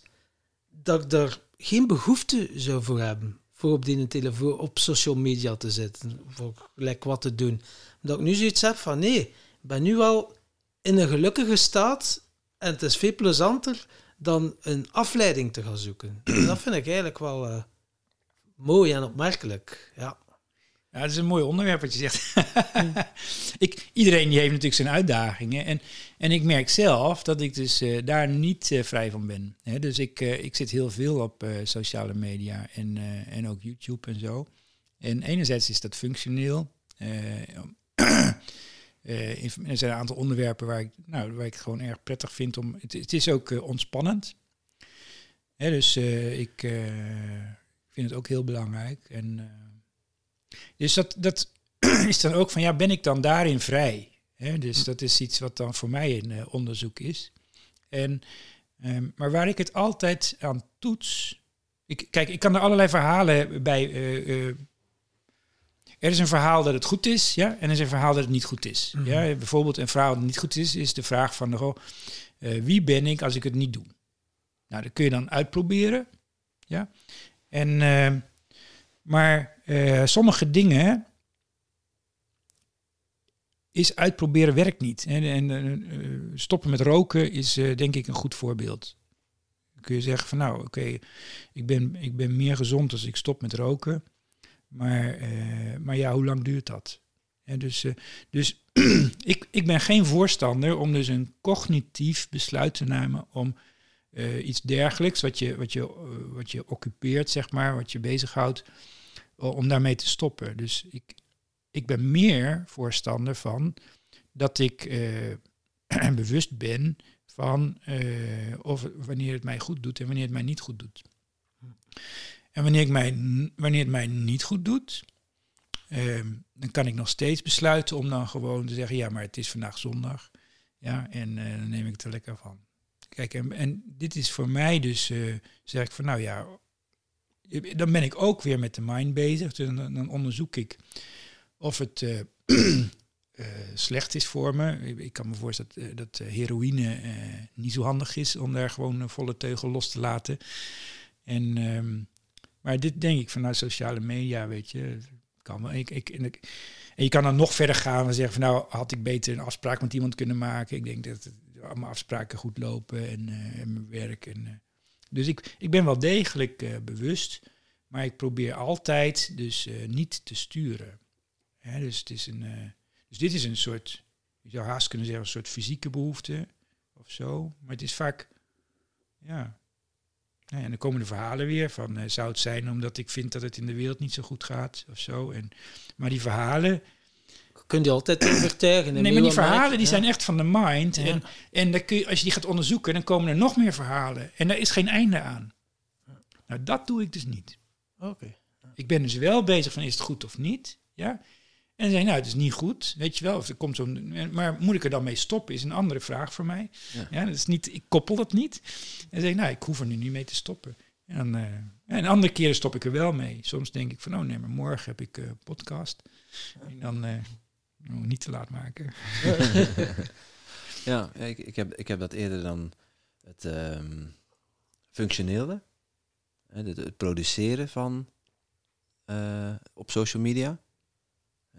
dat ik daar geen behoefte zou voor hebben. Voor op die telefoon op social media te zitten. Voor gelijk wat te doen. Dat ik nu zoiets heb van nee, ik ben nu al in een gelukkige staat. En het is veel plezanter dan een afleiding te gaan zoeken. En dat vind ik eigenlijk wel eh, mooi en opmerkelijk. Ja. Ja, dat is een mooi onderwerp wat je zegt. <laughs> ik, iedereen die heeft natuurlijk zijn uitdagingen. En, en ik merk zelf dat ik dus eh, daar niet eh, vrij van ben. Dus ik, eh, ik zit heel veel op sociale media en, en ook YouTube en zo. En enerzijds is dat functioneel. <clears throat> Er zijn een aantal onderwerpen waar ik, nou, waar ik gewoon erg prettig vind om. Het, het is ook ontspannend. Dus ik vind het ook heel belangrijk. En, dus dat, dat <clears throat> is dan ook van, ja, ben ik dan daarin vrij? Dus dat is iets wat dan voor mij een eh, onderzoek is. En, ehm, maar waar ik het altijd aan toets. Ik, kijk, ik kan er allerlei verhalen bij. eh, eh, er is een verhaal dat het goed is, ja, en er is een verhaal dat het niet goed is. Mhm. Ja, bijvoorbeeld een verhaal dat niet goed is, is de vraag van, wie ben ik als ik het niet doe? Nou, dat kun je dan uitproberen, ja. En, eh, maar sommige dingen is uitproberen werkt niet. En, en eh, eh, stoppen met roken is eh, denk ik een goed voorbeeld. Dan kun je zeggen van nou, oké, ik, ben, ik ben meer gezond als ik stop met roken. Maar, maar ja, hoe lang duurt dat? En dus dus <clears throat> ik, ik ben geen voorstander om dus een cognitief besluit te nemen om iets dergelijks, wat je, wat, je, wat je occupeert, zeg maar, wat je bezighoudt, om daarmee te stoppen. Dus ik, ik ben meer voorstander van dat ik eh, <clears throat> bewust ben van eh, of, wanneer het mij goed doet en wanneer het mij niet goed doet. En wanneer, ik mij, wanneer het mij niet goed doet, ehm, dan kan ik nog steeds besluiten om dan gewoon te zeggen, ja, maar het is vandaag zondag. Ja, en eh, dan neem ik het er lekker van. Kijk, en, en dit is voor mij dus, zeg ik van, nou ja, dan ben ik ook weer met de mind bezig. Dus dan onderzoek ik of het eh, <clears throat> eh, slecht is voor me. Ik, kan me voorstellen dat, eh, dat heroïne niet zo handig is om daar gewoon een volle teugel los te laten. En, ehm, maar dit denk ik vanuit sociale media, weet je, kan wel. Ik, ik, en, ik, en je kan dan nog verder gaan en zeggen van nou had ik beter een afspraak met iemand kunnen maken. Ik denk dat allemaal afspraken goed lopen en, mijn werk. En, dus ik, ik ben wel degelijk bewust, maar ik probeer altijd dus niet te sturen. Dus, het is een, eh, dus dit is een soort, je zou haast kunnen zeggen, een soort fysieke behoefte of zo. Maar het is vaak, ja. Nou ja, en dan komen de verhalen weer van, eh, zou het zijn omdat ik vind dat het in de wereld niet zo goed gaat of zo. En, maar die verhalen, Kun je altijd overtuigen. nee, maar die verhalen die ja. zijn echt van de mind. Ja. En, en dan kun je, als je die gaat onderzoeken, dan komen er nog meer verhalen. En daar is geen einde aan. Nou, dat doe ik dus niet. Oké. Ik ben dus wel bezig van is het goed of niet. Ja? En je, nou, het is niet goed, weet je wel. Of er komt zo'n, maar moet ik er dan mee stoppen, is een andere vraag voor mij. Ja. Ja. dat is niet, ik koppel dat niet. En ik, nou, ik hoef er nu niet mee te stoppen. En, eh, en andere keren stop ik er wel mee. Soms denk ik van, oh nee, maar morgen heb ik eh podcast. En dan eh, oh, niet te laat maken. <laughs> Ja, ik, ik, heb, ik heb dat eerder dan het ehm, functionele. Het, het produceren van op social media.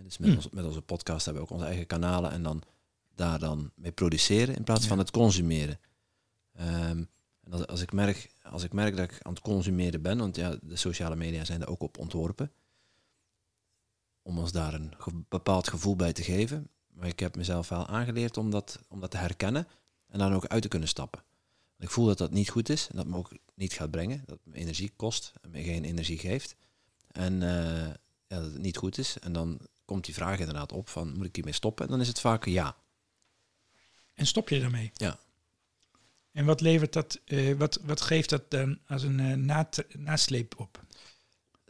En dus met, Hmm. ons, met onze podcast hebben we ook onze eigen kanalen en dan daar dan mee produceren in plaats van het consumeren. Ehm, en als, als, ik merk, als ik merk dat ik aan het consumeren ben, want ja, de sociale media zijn er ook op ontworpen, om ons daar een ge- bepaald gevoel bij te geven. Maar ik heb mezelf wel aangeleerd om dat, om dat te herkennen en dan ook uit te kunnen stappen. Want ik voel dat dat niet goed is en dat me ook niet gaat brengen, dat me energie kost en me geen energie geeft. En eh, ja, dat het niet goed is. En dan komt die vraag inderdaad op van moet ik hiermee stoppen? En dan is het vaak ja. En stop je daarmee. Ja. En wat levert dat, eh, wat, wat geeft dat dan als een eh, nat- nasleep op?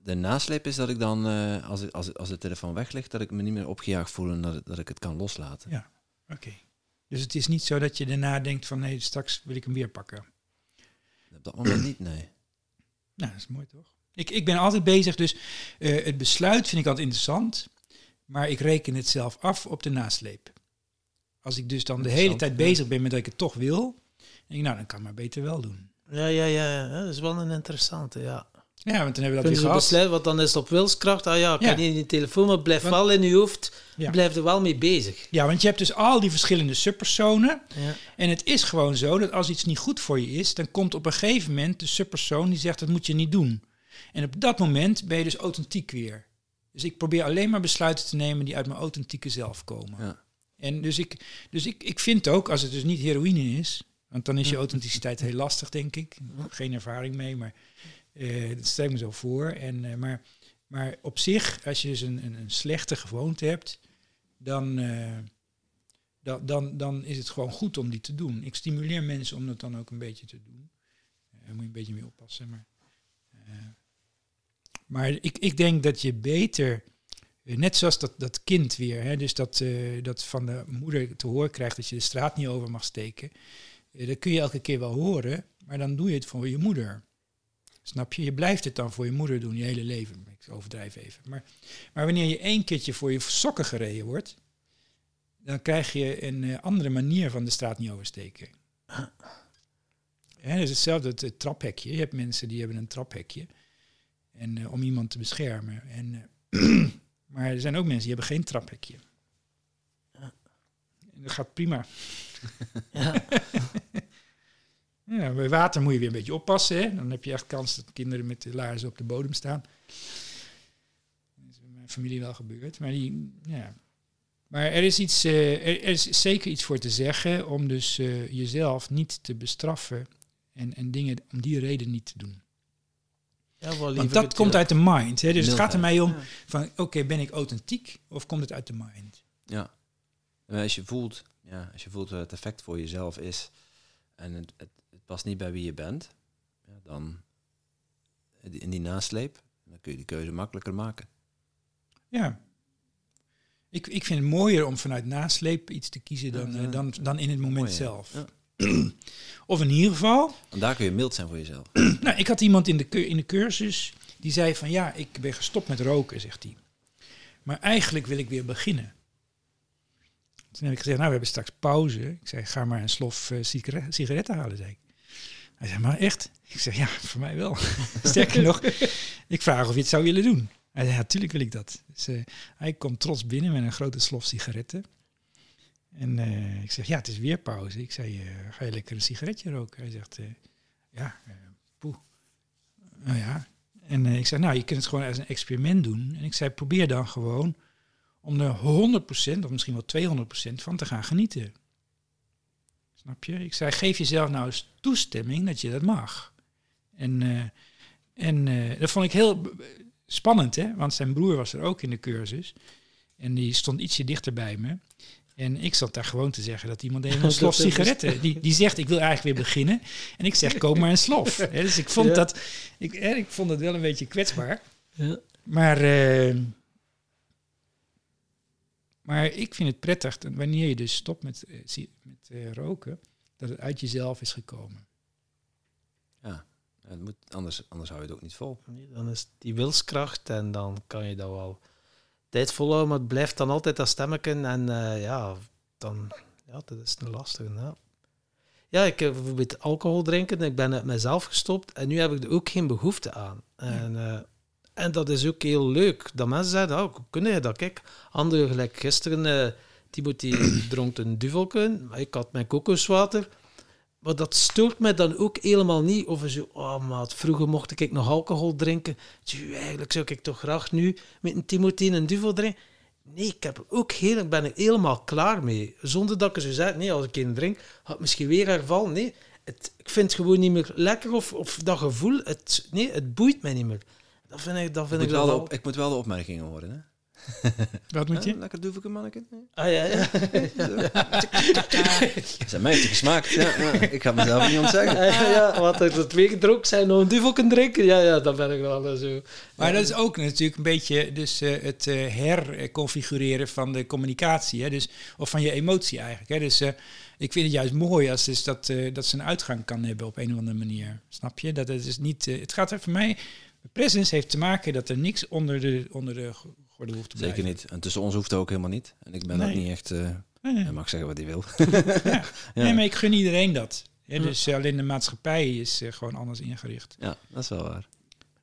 de nasleep is dat ik dan, eh, als, ik- als, als de telefoon weg ligt, dat ik me niet meer opgejaagd voel en dat, dat ik het kan loslaten. Ja. Oké. Dus het is niet zo dat je daarna denkt van nee, straks wil ik hem weer pakken. Op dat moment niet, nee. Nou, dat is mooi toch? Ik, ik ben altijd bezig, dus het besluit vind ik altijd interessant, maar ik reken het zelf af op de nasleep. Als ik dus dan de hele tijd bezig ben met dat ik het toch wil, denk ik, nou, dan kan ik maar beter wel doen. Ja, ja, ja, ja, dat is wel een interessante, ja. Ja, want dan hebben we dat weer besluiten, want dan is het op wilskracht. Ah ja, kan niet in die telefoon, maar blijf Want- wel in je hoofd. Ja. Blijf er wel mee bezig. Ja, want je hebt dus al die verschillende subpersonen. Ja. En het is gewoon zo dat als iets niet goed voor je is, dan komt op een gegeven moment de subpersoon die zegt dat moet je niet doen. En op dat moment ben je dus authentiek weer. Dus ik probeer alleen maar besluiten te nemen die uit mijn authentieke zelf komen. Ja. En dus ik, dus ik, ik vind ook, als het dus niet heroïne is, want dan is je authenticiteit heel lastig, denk ik. Geen ervaring mee, maar eh dat stel ik me zo voor. En, eh, maar, maar op zich, als je dus een, een, een slechte gewoonte hebt, dan, eh, dan, dan, dan is het gewoon goed om die te doen. Ik stimuleer mensen om dat dan ook een beetje te doen. Daar moet je een beetje mee oppassen. Maar, maar ik, ik denk dat je beter, eh, net zoals dat, dat kind weer, hè, dus dat, eh, dat van de moeder te horen krijgt dat je de straat niet over mag steken. Eh, dat kun je elke keer wel horen, maar dan doe je het voor je moeder. Snap je? Je blijft het dan voor je moeder doen, je hele leven. Ik overdrijf even. Maar, maar wanneer je één keertje voor je sokken gereden wordt, dan krijg je een andere manier van de straat niet oversteken. Ja, dat is hetzelfde, het, het traphekje. Je hebt mensen die hebben een traphekje en, eh, om iemand te beschermen. En, eh, <clears throat> maar er zijn ook mensen die hebben geen traphekje. En dat gaat prima. <laughs> Ja. <laughs> Ja, bij water moet je weer een beetje oppassen. Hè? Dan heb je echt kans dat kinderen met de laarzen op de bodem staan. Dat is bij mijn familie wel gebeurd. Maar, die, ja. maar er, is iets, eh, er, er is zeker iets voor te zeggen om dus jezelf niet te bestraffen en, en dingen om die reden niet te doen. Ja, wel Want dat komt uit de mind. Hè? Dus het gaat er mij om Ja. van, oké, ben ik authentiek of komt het uit de mind? Ja. En als je voelt, ja, als je voelt wat het effect voor jezelf is en het, het, het past niet bij wie je bent, ja, dan in die nasleep, dan kun je die keuze makkelijker maken. Ja. Ik, ik vind het mooier om vanuit nasleep iets te kiezen dan, Ja, ja. eh, dan, dan in het moment Mooi, ja. zelf. Of in ieder geval, Want daar kun je mild zijn voor jezelf. nou, ik had iemand in de, in de cursus die zei van ja, ik ben gestopt met roken, zegt hij. Maar eigenlijk wil ik weer beginnen. Toen heb ik gezegd, nou, we hebben straks pauze. Ik zei, ga maar een slof eh, sigare- sigaretten halen, zei ik. Hij zei, maar echt? Ik zeg, ja, voor mij wel. <laughs> Sterker nog, ik vraag of je het zou willen doen. Hij zei, ja, natuurlijk wil ik dat. Dus, eh, hij komt trots binnen met een grote slof sigaretten. En eh, ik zeg, ja, het is weer pauze. Ik zei, eh, ga je lekker een sigaretje roken? Hij zegt, eh, ja, eh, poeh. Nou ja. En ik zei, nou, je kunt het gewoon als een experiment doen. En ik zei, probeer dan gewoon om er 100% of misschien wel 200% van te gaan genieten. Snap je? Ik zei, geef jezelf nou eens toestemming dat je dat mag. En, en dat vond ik heel spannend, hè? Want zijn broer was er ook in de cursus. En die stond ietsje dichter bij me. En ik zat daar gewoon te zeggen dat iemand even <laughs> een Dat slof sigaretten. Die, die zegt, ik wil eigenlijk weer beginnen. En ik zeg, koop maar een slof. <laughs> Hè, dus ik vond, Ja. dat, ik, ik vond het wel een beetje kwetsbaar. Ja. Maar, eh, maar ik vind het prettig dat wanneer je dus stopt met, eh, met eh, roken, dat het uit jezelf is gekomen. Ja, het moet, anders, anders hou je het ook niet vol. Dan is die wilskracht en dan kan je dat wel tijd volhouden, maar het blijft dan altijd dat stemmetje en eh, ja, dan, ja, dat is een lastige. Ja. ja, ik heb bijvoorbeeld alcohol drinken, ik ben uit mezelf gestopt en nu heb ik er ook geen behoefte aan. En, eh, en dat is ook heel leuk, dat mensen zeggen, oh, hoe kun je dat? Kijk, anderen gelijk gisteren, eh Timothy <coughs> dronk een duvelken, maar ik had mijn kokoswater. Maar dat stoort mij dan ook helemaal niet. Of zo, oh maat, vroeger mocht ik nog alcohol drinken. Eigenlijk zou ik toch graag nu met een Timothy een duvel drinken. Nee, ik heb er ook heel, ben er helemaal klaar mee. Zonder dat ik zo zeg, nee, als ik een drink, had ik misschien weer herval. Nee, het, ik vind het gewoon niet meer lekker. Of, of dat gevoel, het, nee, het boeit mij niet meer. Dat vind ik, dat Ik vind moet, ik wel op, ik moet wel de opmerkingen horen. Hè? <laughs> Wat moet je? Ja, lekker doe ik een manneke. Ah ja, ja. <laughs> Zijn <laughs> mij gesmaakt. Ja. Ik ga mezelf niet ontzeggen. ja, ja, wat er twee gedronken zijn, nog een duvel kunnen drinken. Ja, ja, dan ben ik wel eh, zo. Maar dat is ook natuurlijk een beetje dus, eh, het eh, herconfigureren van de communicatie. Hè? Dus, of van je emotie eigenlijk. Hè? Dus eh, ik vind het juist mooi als dus dat, eh, dat ze een uitgang kan hebben op een of andere manier. Snap je? Dat het is niet. het gaat er voor mij. Presence heeft te maken dat er niks onder de, onder de hoeft te blijven. Zeker niet. En tussen ons hoeft het ook helemaal niet. En ik ben Nee. ook niet echt... eh Nee, nee. hij mag zeggen wat hij wil. <laughs> Ja. <laughs> Ja. Nee, maar ik gun iedereen dat. Hè? Ja. Dus eh, alleen de maatschappij is eh, gewoon anders ingericht. Ja, dat is wel waar.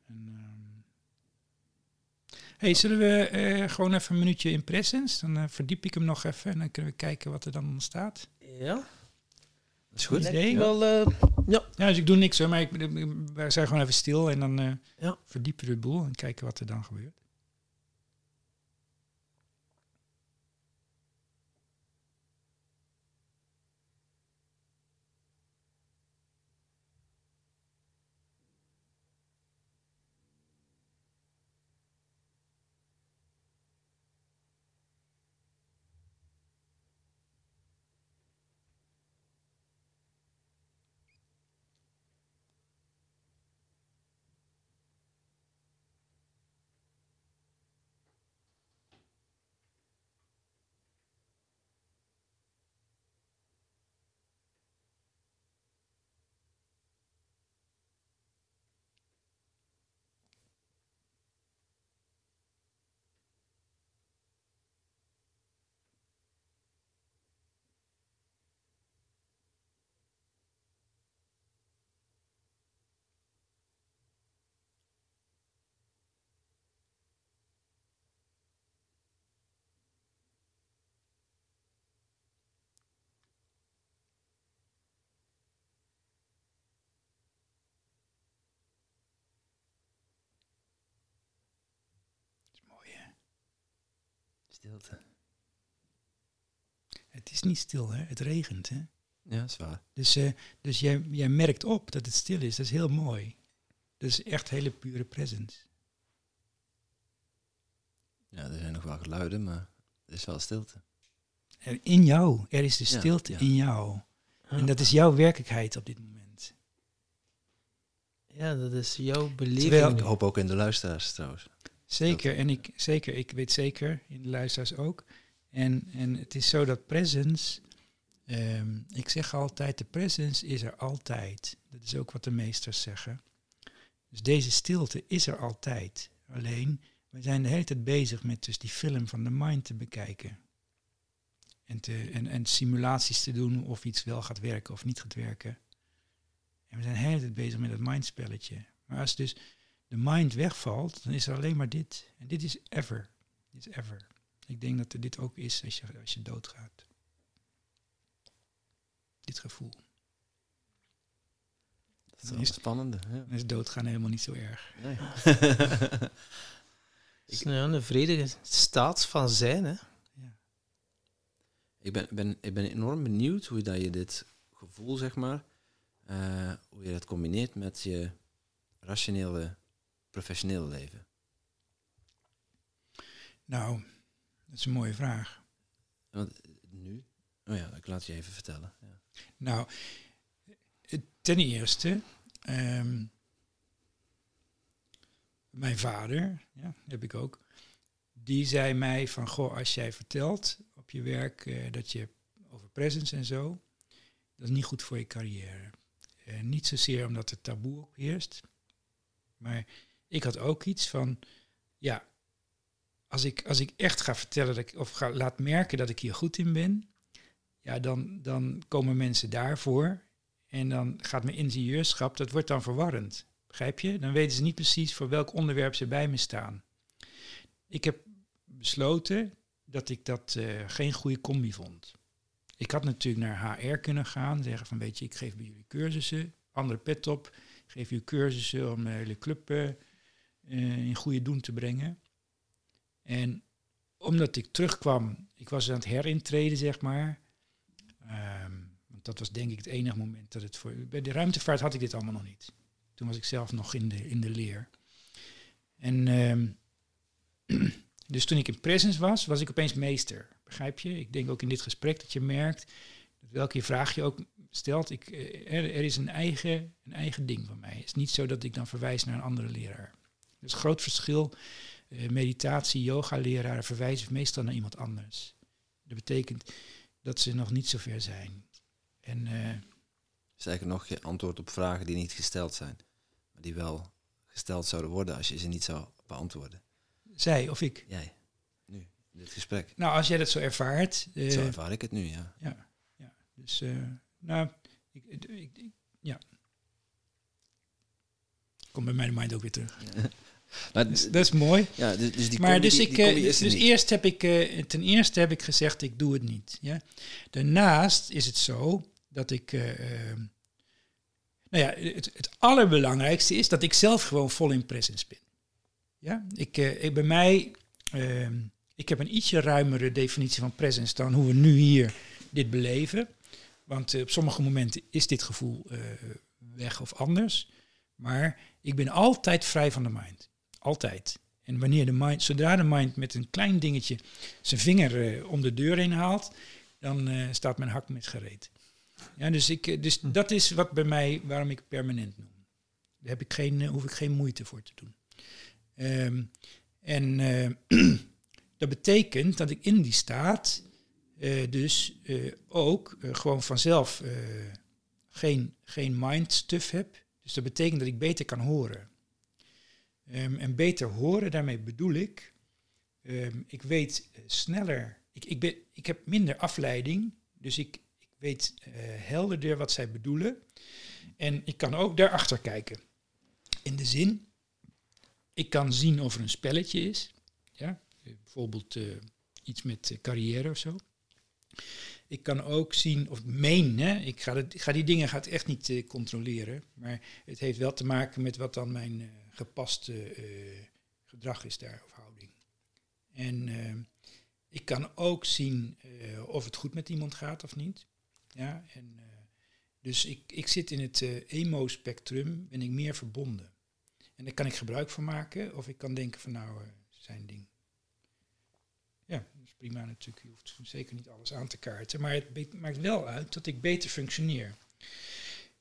En, ehm, hey, zullen we eh, gewoon even een minuutje in presence? Dan verdiep ik hem nog even en dan kunnen we kijken wat er dan ontstaat. Ja, Dat is goed. Goed idee. wel. eh, ja. Ja, dus ik doe niks hoor, maar ik, ik- we zijn gewoon even stil en dan eh, Ja. verdiepen we de boel en kijken wat er dan gebeurt. Dat is mooi hè. Stilte. Het is niet stil hè, het regent hè. Ja, dat is waar. Dus, eh, dus jij, jij merkt op dat het stil is, dat is heel mooi. Dat is echt hele pure presence. Ja, er zijn nog wel geluiden, maar er is wel stilte. Er in jou, er is de stilte ja. in jou. En dat is jouw werkelijkheid op dit moment. ja, dat is jouw beleving. Terwijl- Ik hoop ook in de luisteraars trouwens. Zeker, en ik, zeker, ik weet zeker, in de luisteraars ook. En, en het is zo dat presence, ehm, ik zeg altijd, de presence is er altijd. Dat is ook wat de meesters zeggen. Dus deze stilte is er altijd. Alleen, we zijn de hele tijd bezig met dus die film van de mind te bekijken. En, te, en, en simulaties te doen of iets wel gaat werken of niet gaat werken. En we zijn de hele tijd bezig met het mindspelletje. Maar als dus de mind wegvalt, dan is er alleen maar dit. En dit is ever. Dit is ever. Ik denk dat er dit ook is als je, als je doodgaat. Dit gevoel. Dat is Is- spannende. Ja. Dan is doodgaan helemaal niet zo erg. Nee. <laughs> <laughs> Het is ja, een vredige staat van zijn. Hè. ik, ben, ben, ik ben enorm benieuwd hoe dat je dit gevoel, zeg maar, eh, hoe je dat combineert met je rationele, professionele leven. Nou, dat is een mooie vraag. Want eh, nu, oh ja, ik laat je even vertellen. Ja. Nou, ten eerste, ehm, mijn vader, ja, heb ik ook, die zei mij van, goh, als jij vertelt op je werk eh, dat je over presence en zo, dat is niet goed voor je carrière. Eh, niet zozeer omdat er taboe op heerst, maar ik had ook iets van, ja, als ik, als ik echt ga vertellen dat ik, of ga, laat merken dat ik hier goed in ben, ja, dan, dan komen mensen daarvoor. En dan gaat mijn ingenieurschap, dat wordt dan verwarrend. Begrijp je? Dan weten ze niet precies voor welk onderwerp ze bij me staan. Ik heb besloten dat ik dat eh, geen goede combi vond. Ik had natuurlijk naar HR kunnen gaan, zeggen van weet je, ik geef bij jullie cursussen, andere pet op, geef jullie cursussen om hele club eh, eh, in goede doen te brengen. En omdat ik terugkwam, ik was aan het herintreden, zeg maar. Ehm, want dat was denk ik het enige moment dat het voor... Bij de ruimtevaart had ik dit allemaal nog niet. Toen was ik zelf nog in de, in de leer. En ehm, <clears throat> dus toen ik in presence was, was ik opeens meester. Begrijp je? Ik denk ook in dit gesprek dat je merkt, dat welke vraag je ook stelt, ik, eh, er, er, is een eigen, een eigen ding van mij. Het is niet zo dat ik dan verwijs naar een andere leraar. Dus groot verschil. Uh, meditatie, yoga leraren verwijzen meestal naar iemand anders. Dat betekent dat ze nog niet zo ver zijn. En, uh, is eigenlijk nog je antwoord op vragen die niet gesteld zijn. Maar die wel gesteld zouden worden als je ze niet zou beantwoorden. Zij of ik? Jij. Nu, in dit gesprek. Nou, als jij dat zo ervaart. Uh, zo ervaar ik het nu, ja. Ja, ja. dus nou, ik, ik, ik, ja. Komt bij mijn mind ook weer terug. <laughs> Nou, dus, dat is mooi. Ja, dus, dus die maar dus, ik, die dus eerst heb ik, uh, ten eerste heb ik gezegd, ik doe het niet. Ja? Daarnaast is het zo dat ik, uh, nou ja, het, het, allerbelangrijkste is dat ik zelf gewoon vol in presence ben. Ja, ik, uh, ik bij mij, ehm, ik heb een ietsje ruimere definitie van presence dan hoe we nu hier dit beleven. Want op sommige momenten is dit gevoel weg of anders. Maar ik ben altijd vrij van de mind. Altijd. En wanneer de mind, zodra de mind met een klein dingetje zijn vinger uh, om de deur heen haalt, dan uh, staat mijn hak met gereed. Ja, dus ik, dus hm. dat is wat bij mij, waarom ik permanent noem. Daar heb ik geen, hoef ik geen moeite voor te doen. Um, en <clears throat> dat betekent dat ik in die staat dus ook gewoon vanzelf geen, geen mind stuff heb. Dus dat betekent dat ik beter kan horen. Um, en beter horen, daarmee bedoel ik, um, ik weet uh, sneller, ik, ik, ben, ik heb minder afleiding, dus ik, ik weet uh, helderder wat zij bedoelen. En ik kan ook daarachter kijken. In de zin, ik kan zien of er een spelletje is, ja? bijvoorbeeld uh, iets met carrière of zo. Ik kan ook zien, of meen, hè, ik, ga ga die dingen gaat echt niet controleren, maar het heeft wel te maken met wat dan mijn gepaste uh, gedrag is daar, of houding. En ik kan ook zien of het goed met iemand gaat of niet. Ja, en, dus ik, ik zit in het emo-spectrum, ben ik meer verbonden. En daar kan ik gebruik van maken, of ik kan denken van nou, zijn ding. Ja, dat is prima natuurlijk. Je hoeft zeker niet alles aan te kaarten. Maar het maakt wel uit dat ik beter functioneer.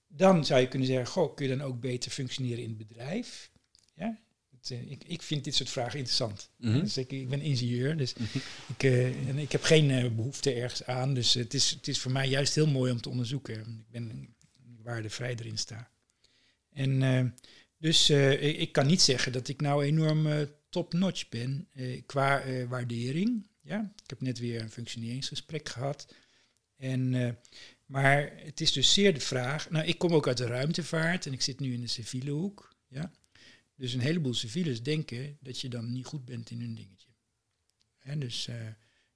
Dan zou je kunnen zeggen, goh, kun je dan ook beter functioneren in het bedrijf? Ja, het, uh, ik, ik vind dit soort vragen interessant. Mm -hmm. dus ik, ik, ben ingenieur, dus mm -hmm. ik, uh, en ik heb geen uh, behoefte ergens aan. Dus het is, het is voor mij juist heel mooi om te onderzoeken. Ik ben waardevrij erin sta. En dus ik, ik, kan niet zeggen dat ik nou enorm top-notch ben qua waardering. Ja, ik heb net weer een functioneringsgesprek gehad. En, maar het is dus zeer de vraag. Nou, ik kom ook uit de ruimtevaart en ik zit nu in de civiele hoek. Ja. Dus een heleboel civielen denken dat je dan niet goed bent in hun dingetje. Dus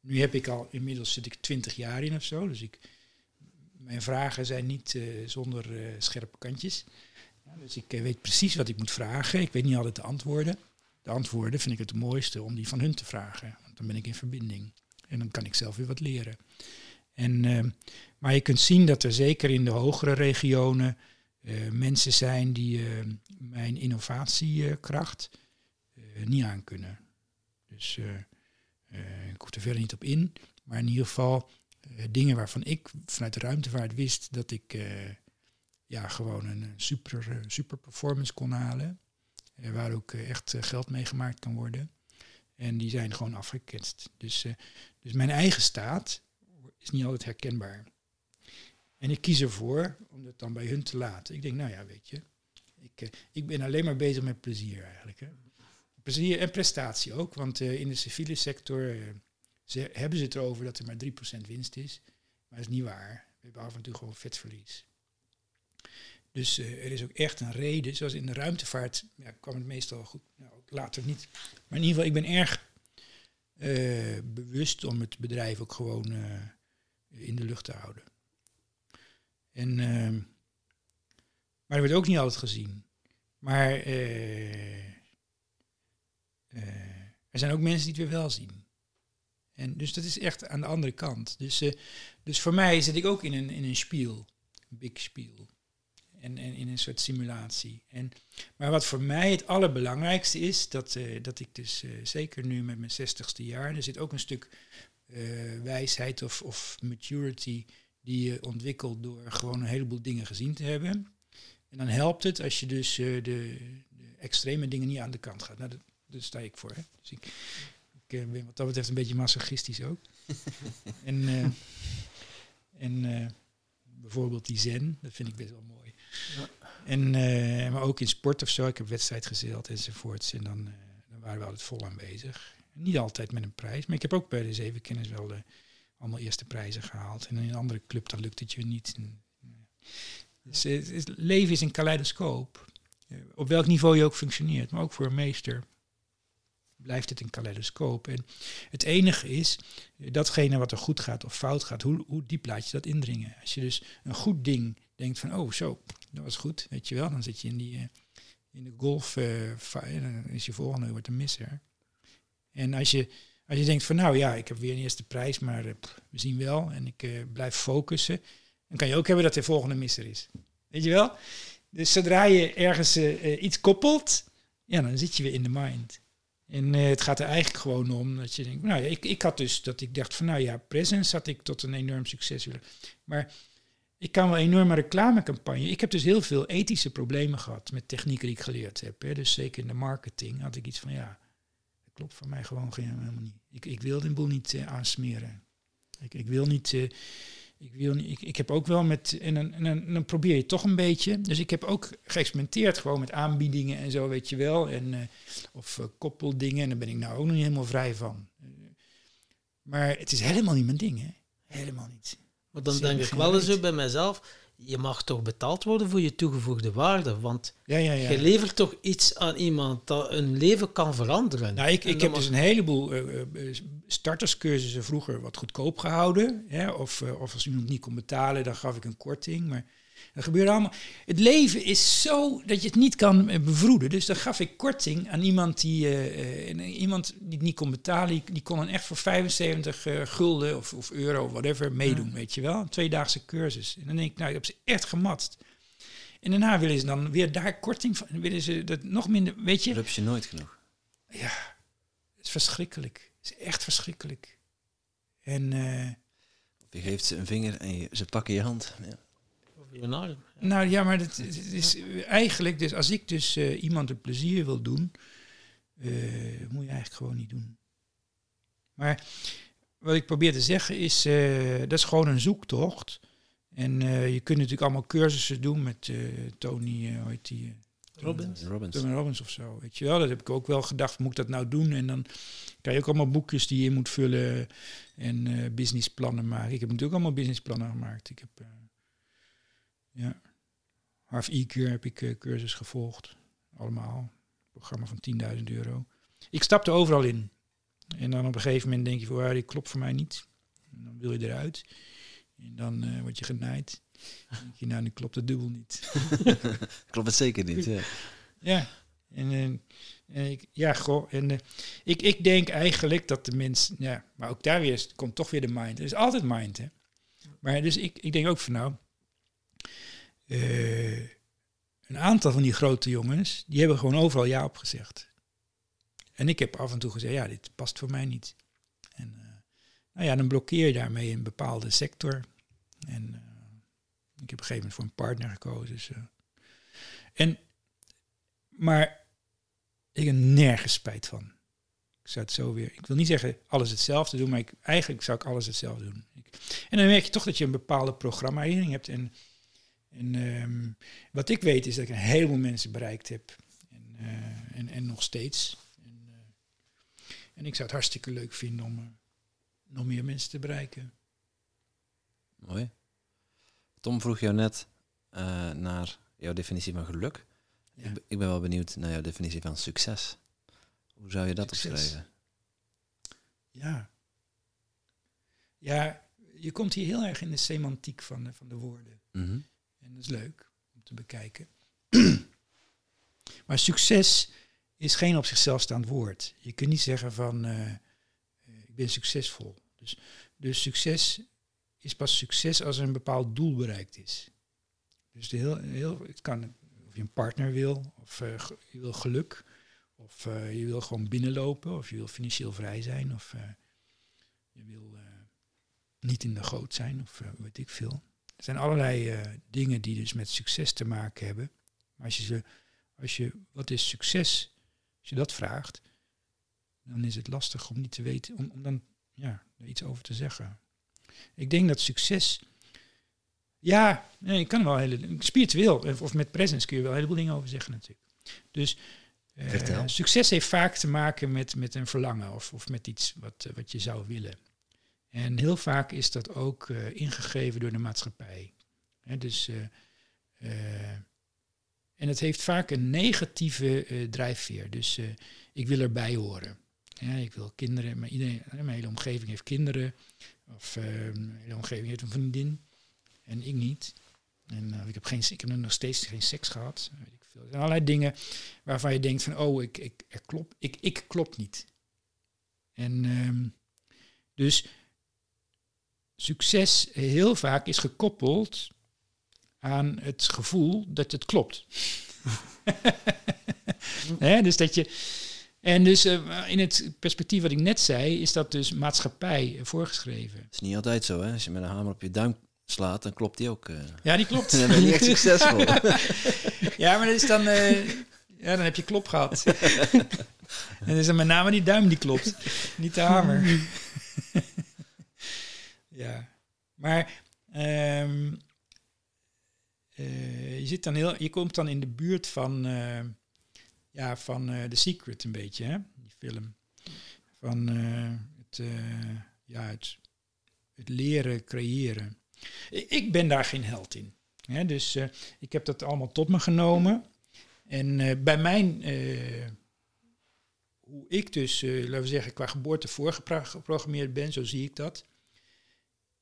nu heb ik al, inmiddels zit ik twintig jaar in of zo. Dus ik, mijn vragen zijn niet zonder scherpe kantjes. Ja, dus ik weet precies wat ik moet vragen. Ik weet niet altijd de antwoorden de antwoorden vind ik het mooiste om die van hun te vragen. Want dan ben ik in verbinding. En dan kan ik zelf weer wat leren. En, maar je kunt zien dat er zeker in de hogere regionen mensen zijn die uh, mijn innovatiekracht niet aankunnen. Dus ik hoef er verder niet op in. Maar in ieder geval dingen waarvan ik vanuit de ruimtevaart wist dat ik ja, gewoon een super, super performance kon halen. Eh, waar ook eh, echt eh, geld mee gemaakt kan worden. En die zijn gewoon afgeketst. Dus, dus mijn eigen staat is niet altijd herkenbaar. En ik kies ervoor om dat dan bij hun te laten. Ik denk, nou ja, weet je, ik, ik ben alleen maar bezig met plezier eigenlijk. Hè. Plezier en prestatie ook, want uh, in de civiele sector uh, ze, hebben ze het erover dat er maar 3% winst is. Maar dat is niet waar. We hebben af en toe gewoon vetverlies. Dus uh, er is ook echt een reden, zoals in de ruimtevaart ja, kwam het meestal goed, nou, later niet. Maar in ieder geval, ik ben erg bewust om het bedrijf ook gewoon in de lucht te houden. En, maar dat wordt ook niet altijd gezien. Maar er zijn ook mensen die het weer wel zien. En dus dat is echt aan de andere kant. Dus, dus voor mij zit ik ook in een, in een spiel, een big spiel. En, en in een soort simulatie. En, maar wat voor mij het allerbelangrijkste is, dat, eh, dat ik dus eh, zeker nu met mijn zestigste jaar, er zit ook een stuk eh, wijsheid of, of maturity die je ontwikkelt door gewoon een heleboel dingen gezien te hebben. En dan helpt het als je dus eh, de, de extreme dingen niet aan de kant gaat. Nou, dat, daar sta ik voor. Hè. Dus ik, ik eh, ben wat dat betreft een beetje masochistisch ook. <laughs> en eh, en bijvoorbeeld die zen, dat vind ik best wel mooi. Ja. En, maar ook in sport of zo, ik heb wedstrijd gezeild enzovoorts. En dan, dan waren we altijd vol aanwezig. Niet altijd met een prijs, maar ik heb ook bij de zeven kennis wel de, allemaal eerste prijzen gehaald. En in een andere club, dan lukt het je niet. Eh, dus het, leven is een kaleidoscoop. Eh, op welk niveau je ook functioneert, maar ook voor een meester blijft het een kaleidoscoop. En het enige is, eh, datgene wat er goed gaat of fout gaat, hoe, hoe diep laat je dat indringen? Als je dus een goed ding denkt van, oh zo, dat was goed, weet je wel, dan zit je in, die, in de golf, dan is je volgende wordt een misser. En als je, als je denkt van, nou ja, ik heb weer een eerste prijs, maar eh, we zien wel en ik eh, blijf focussen, dan kan je ook hebben dat de volgende misser is. Weet je wel? Dus zodra je ergens eh, iets koppelt, ja, dan zit je weer in de mind. En het gaat er eigenlijk gewoon om dat je denkt, nou ja, ik, ik had dus dat ik dacht van, nou ja, presence had ik tot een enorm succes willen. Maar ik kan wel een enorme reclamecampagne. Ik heb dus heel veel ethische problemen gehad met technieken die ik geleerd heb. Hè. Dus zeker in de marketing had ik iets van, ja, klopt voor mij gewoon geen, helemaal niet. Ik, ik wil de boel niet eh, aansmeren. Ik, ik wil niet... eh, ik, wil niet, ik, ik heb ook wel met, en dan, en dan, dan probeer je toch een beetje. Dus ik heb ook geëxperimenteerd gewoon met aanbiedingen en zo, weet je wel. En, eh, of koppeldingen, en daar ben ik nou ook nog niet helemaal vrij van. Maar het is helemaal niet mijn ding, hè. Helemaal niet. Maar dan denk ik wel eens bij mezelf, je mag toch betaald worden voor je toegevoegde waarde, want Ja, ja, ja. je levert toch iets aan iemand dat een leven kan veranderen. Nou, ik, ik heb dus een heleboel eh, eh, starterscursussen vroeger wat goedkoop gehouden. Hè? Of, eh, of als iemand niet kon betalen, dan gaf ik een korting. Maar dat gebeurde allemaal. Het leven is zo dat je het niet kan eh, bevroeden. Dus dan gaf ik korting aan iemand die, eh, eh, iemand die het niet kon betalen. Die, kon dan echt voor 75 eh, gulden of, of euro of whatever meedoen, weet je wel. Een tweedaagse cursus. En dan denk ik, nou, ik heb ze echt gematst. En daarna willen ze dan weer daar korting van. Willen ze dat nog minder, weet je? Dat heb je nooit genoeg. Ja, het is verschrikkelijk. Het is echt verschrikkelijk. En Je geeft ze een vinger en je, ze pakken je hand. Ja. Nou ja, maar het, het is eigenlijk, dus als ik dus eh, iemand een plezier wil doen, eh, moet je eigenlijk gewoon niet doen. Maar wat ik probeer te zeggen is, eh, dat is gewoon een zoektocht. En eh, je kunt natuurlijk allemaal cursussen doen met eh, Tony, eh, hoe heet die? Robbins. Robbins. Tony Robbins of zo, weet je wel. Dat heb ik ook wel gedacht, moet ik dat nou doen? En dan krijg je ook allemaal boekjes die je moet vullen en eh, businessplannen maken. Ik heb natuurlijk allemaal businessplannen gemaakt. Ik heb, ja, Harv E-Cure heb ik eh, cursus gevolgd. Allemaal. Programma van 10.000 euro. Ik stapte overal in. En dan op een gegeven moment denk je van, ja, die klopt voor mij niet. En dan wil je eruit. En dan eh, word je genaaid. Dan denk je, nou, nu klopt het dubbel niet. <laughs> Klopt het zeker niet. Ja. Ja, en, eh, en ik, ja, goh, en ik, ik denk eigenlijk dat de mens, ja, maar ook daar weer is- komt toch weer de mind. Er is altijd mind, hè. Maar dus ik, ik denk ook van nou, eh, een aantal van die grote jongens, die hebben gewoon overal ja op gezegd. En ik heb af en toe gezegd, ja, dit past voor mij niet. En eh, nou ja, dan blokkeer je daarmee een bepaalde sector. En eh, ik heb op een gegeven moment voor een partner gekozen. En maar ik heb nergens spijt van. Ik zou het zo weer. Ik wil niet zeggen alles hetzelfde doen, maar ik, eigenlijk zou ik alles hetzelfde doen. Ik, en dan merk je toch dat je een bepaalde programmering hebt. En, en ehm, wat ik weet is dat ik een heleboel mensen bereikt heb. En, eh, en, en nog steeds. En, eh, en ik zou het hartstikke leuk vinden om eh, nog meer mensen te bereiken. Mooi. Tom vroeg jou net naar jouw definitie van geluk. Ja. Ik, ben- ik ben wel benieuwd naar jouw definitie van succes. Hoe zou je dat Succes. omschrijven? Ja. Ja, je komt hier heel erg in de semantiek van van de woorden. Mhm. Dat is leuk om te bekijken. <clears throat> maar succes is geen op zichzelf staand woord. Je kunt niet zeggen van eh, eh, ik ben succesvol. Dus, dus succes is pas succes als er een bepaald doel bereikt is. Dus de heel, heel, het kan of je een partner wil, of eh, je wil geluk, of je wil gewoon binnenlopen, of je wil financieel vrij zijn, of je wil niet in de goot zijn, of weet ik veel. Er zijn allerlei eh, dingen die dus met succes te maken hebben. Maar als je ze, als je, wat is succes? Als je dat vraagt, dan is het lastig om niet te weten, om, om dan ja, er iets over te zeggen. Ik denk dat succes. Ja, nee, je kan wel hele. Spiritueel of- of met presence kun je wel een heleboel dingen over zeggen, natuurlijk. Dus eh, succes heeft vaak te maken met, met een verlangen of, of met iets wat, eh, wat je zou willen. En heel vaak is dat ook eh, ingegeven door de maatschappij. Dus, eh, eh, en het heeft vaak een negatieve drijfveer. Dus ik wil erbij horen. Ja, ik wil kinderen, maar iedereen, mijn hele omgeving heeft kinderen. Of mijn hele omgeving heeft een vriendin. En ik niet. En ik, heb geen, ik heb nog steeds geen seks gehad. Weet ik veel. Er allerlei dingen waarvan je denkt van, oh, ik, ik, er ik, ik klop niet. En ehm, dus succes heel vaak is gekoppeld aan het gevoel dat het klopt. <laughs> Dus dat je. En dus eh, in het perspectief wat ik net zei, is dat dus maatschappij voorgeschreven. Dat is niet altijd zo, hè? Als je met een hamer op je duim slaat, dan klopt die ook. eh. Ja, die klopt. <laughs> dan ben je echt succesvol. <laughs> Ja, maar dat is dan, eh, ja, dan heb je klop gehad. en dan is het met name die duim die klopt, niet de hamer. Ja, maar ehm, eh, je, zit dan heel, je komt dan in de buurt van, eh, ja, van eh, The Secret een beetje, hè? die film. Van het, ja, het, leren creëren. Ik, ben daar geen held in. Hè? Dus ik heb dat allemaal tot me genomen. En bij mijn, hoe ik dus, laten we zeggen, qua geboorte voorgeprogrammeerd ben, zo zie ik dat,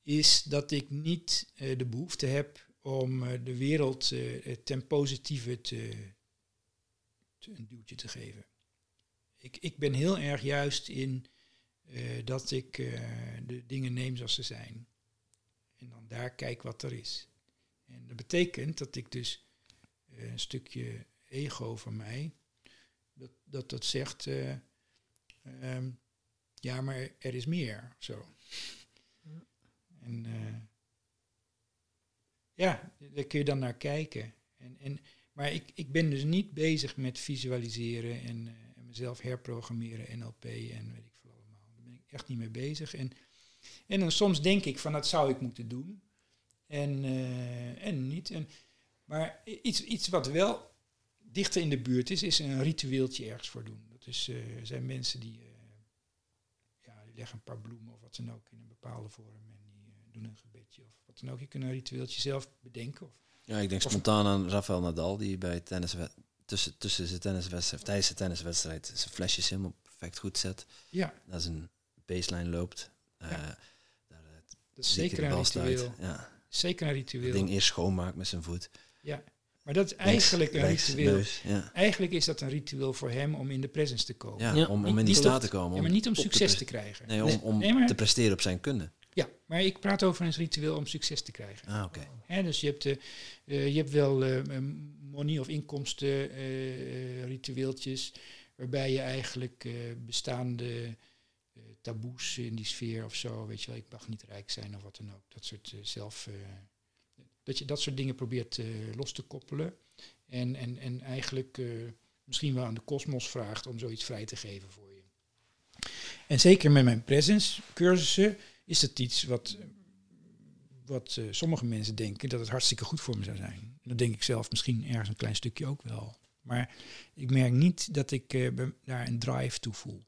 is dat ik niet eh, de behoefte heb om eh, de wereld eh, ten positieve te, te- een duwtje te geven. Ik, ik ben heel erg juist in dat ik de dingen neem zoals ze zijn. En dan daar kijk wat er is. En dat betekent dat ik dus een stukje ego van mij, dat dat, zegt, eh, ehm, ja, maar er is meer. Zo. En eh, ja, daar kun je dan naar kijken. En, en, maar ik, ik ben dus niet bezig met visualiseren en, eh, mezelf herprogrammeren, NLP en weet ik veel allemaal. Daar ben ik echt niet mee bezig. En, en dan soms denk ik van dat zou ik moeten doen. En, eh, en niet. En, maar iets, iets wat wel dichter in de buurt is, is een ritueeltje ergens voor doen. Dat is, er zijn mensen die, ja, die leggen een paar bloemen of wat dan ook in een bepaalde vorm doen een gebedje of wat dan ook. Je kunt een ritueeltje zelf bedenken. Of, Ja, ik denk Of- spontaan aan Rafael Nadal, die bij tennis tussen, tussen zijn tenniswedstrijd, tijdens de tenniswedstrijd, zijn flesjes helemaal perfect goed zet. ja, Naar zijn baseline loopt. eh, Ja. daar, eh, dat is zeker een ritueel. Ja, Zeker een het ritueel. ding eerst schoonmaakt met zijn voet. Ja. Maar dat is eigenlijk een ritueel. neus, Ja, Eigenlijk is dat een ritueel voor hem om in de presence te komen. ja, Ja, om, om in die staat te komen. Ja, maar niet om succes te krijgen. Nee, om, om Nee, te presteren op zijn kunde. Ja, maar ik praat over een ritueel om succes te krijgen. Ah, oké. Dus je hebt, eh, eh, je hebt wel money of inkomsten ritueeltjes waarbij je eigenlijk bestaande taboes in die sfeer of zo, weet je wel, ik mag niet rijk zijn of wat dan ook. Dat soort zelf, dat je dat soort dingen probeert los te koppelen en, en, en eigenlijk misschien wel aan de kosmos vraagt om zoiets vrij te geven voor je. En zeker met mijn presence cursussen is dat iets wat wat eh, sommige mensen denken dat het hartstikke goed voor me zou zijn. Dat denk ik zelf misschien ergens een klein stukje ook wel. Maar ik merk niet dat ik eh, daar een drive toe voel.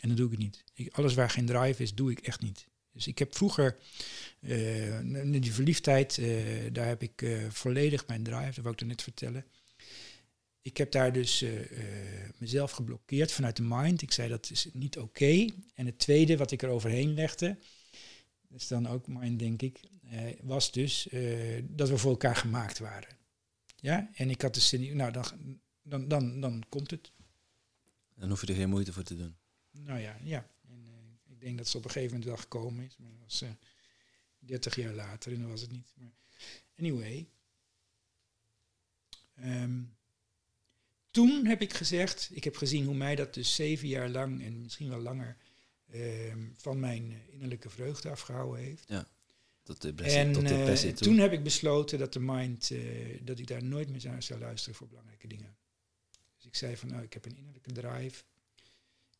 En dat doe ik niet. Ik, alles waar geen drive is, doe ik echt niet. Dus ik heb vroeger, n- die verliefdheid, daar heb ik volledig mijn drive, dat wou ik er net vertellen. Ik heb daar dus mezelf geblokkeerd vanuit de mind. Ik zei dat is niet oké. En het tweede wat ik er overheen legde, dat is dan ook mind denk ik, eh, was dus eh, dat we voor elkaar gemaakt waren. Ja, en ik had de zin, nou dan, dan, dan, dan komt het. Dan hoef je er geen moeite voor te doen. Nou ja, ja. En, eh, ik denk dat ze op een gegeven moment wel gekomen is, maar dat was eh 30 jaar later en dan was het niet. Maar anyway. Ehm, toen heb ik gezegd, ik heb gezien hoe mij dat dus zeven jaar lang en misschien wel langer van mijn innerlijke vreugde afgehouden heeft. Tot de depressie, En tot de eh, toen heb ik besloten dat de mind, eh, dat ik daar nooit meer naar zou luisteren voor belangrijke dingen. Dus ik zei van, nou, ik heb een innerlijke drive.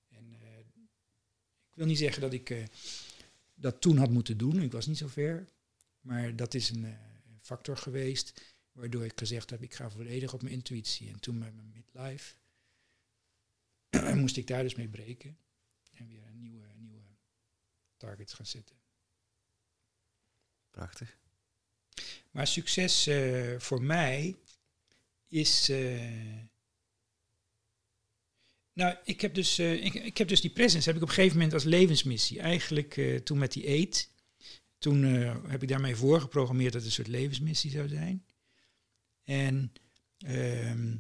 En eh, ik wil niet zeggen dat ik dat toen had moeten doen. Ik was niet zo ver. Maar dat is een factor geweest waardoor ik gezegd heb, ik ga volledig op mijn intuïtie. En toen met mijn midlife <clears throat> moest ik daar dus mee breken. En weer targets gaan zetten. Prachtig. Maar succes eh, voor mij is. eh, nou, ik heb, dus, eh, ik, ik heb dus die presence heb ik op een gegeven moment als levensmissie. Eigenlijk toen met die eet. Toen heb ik daarmee voorgeprogrammeerd dat het een soort levensmissie zou zijn. En, ehm,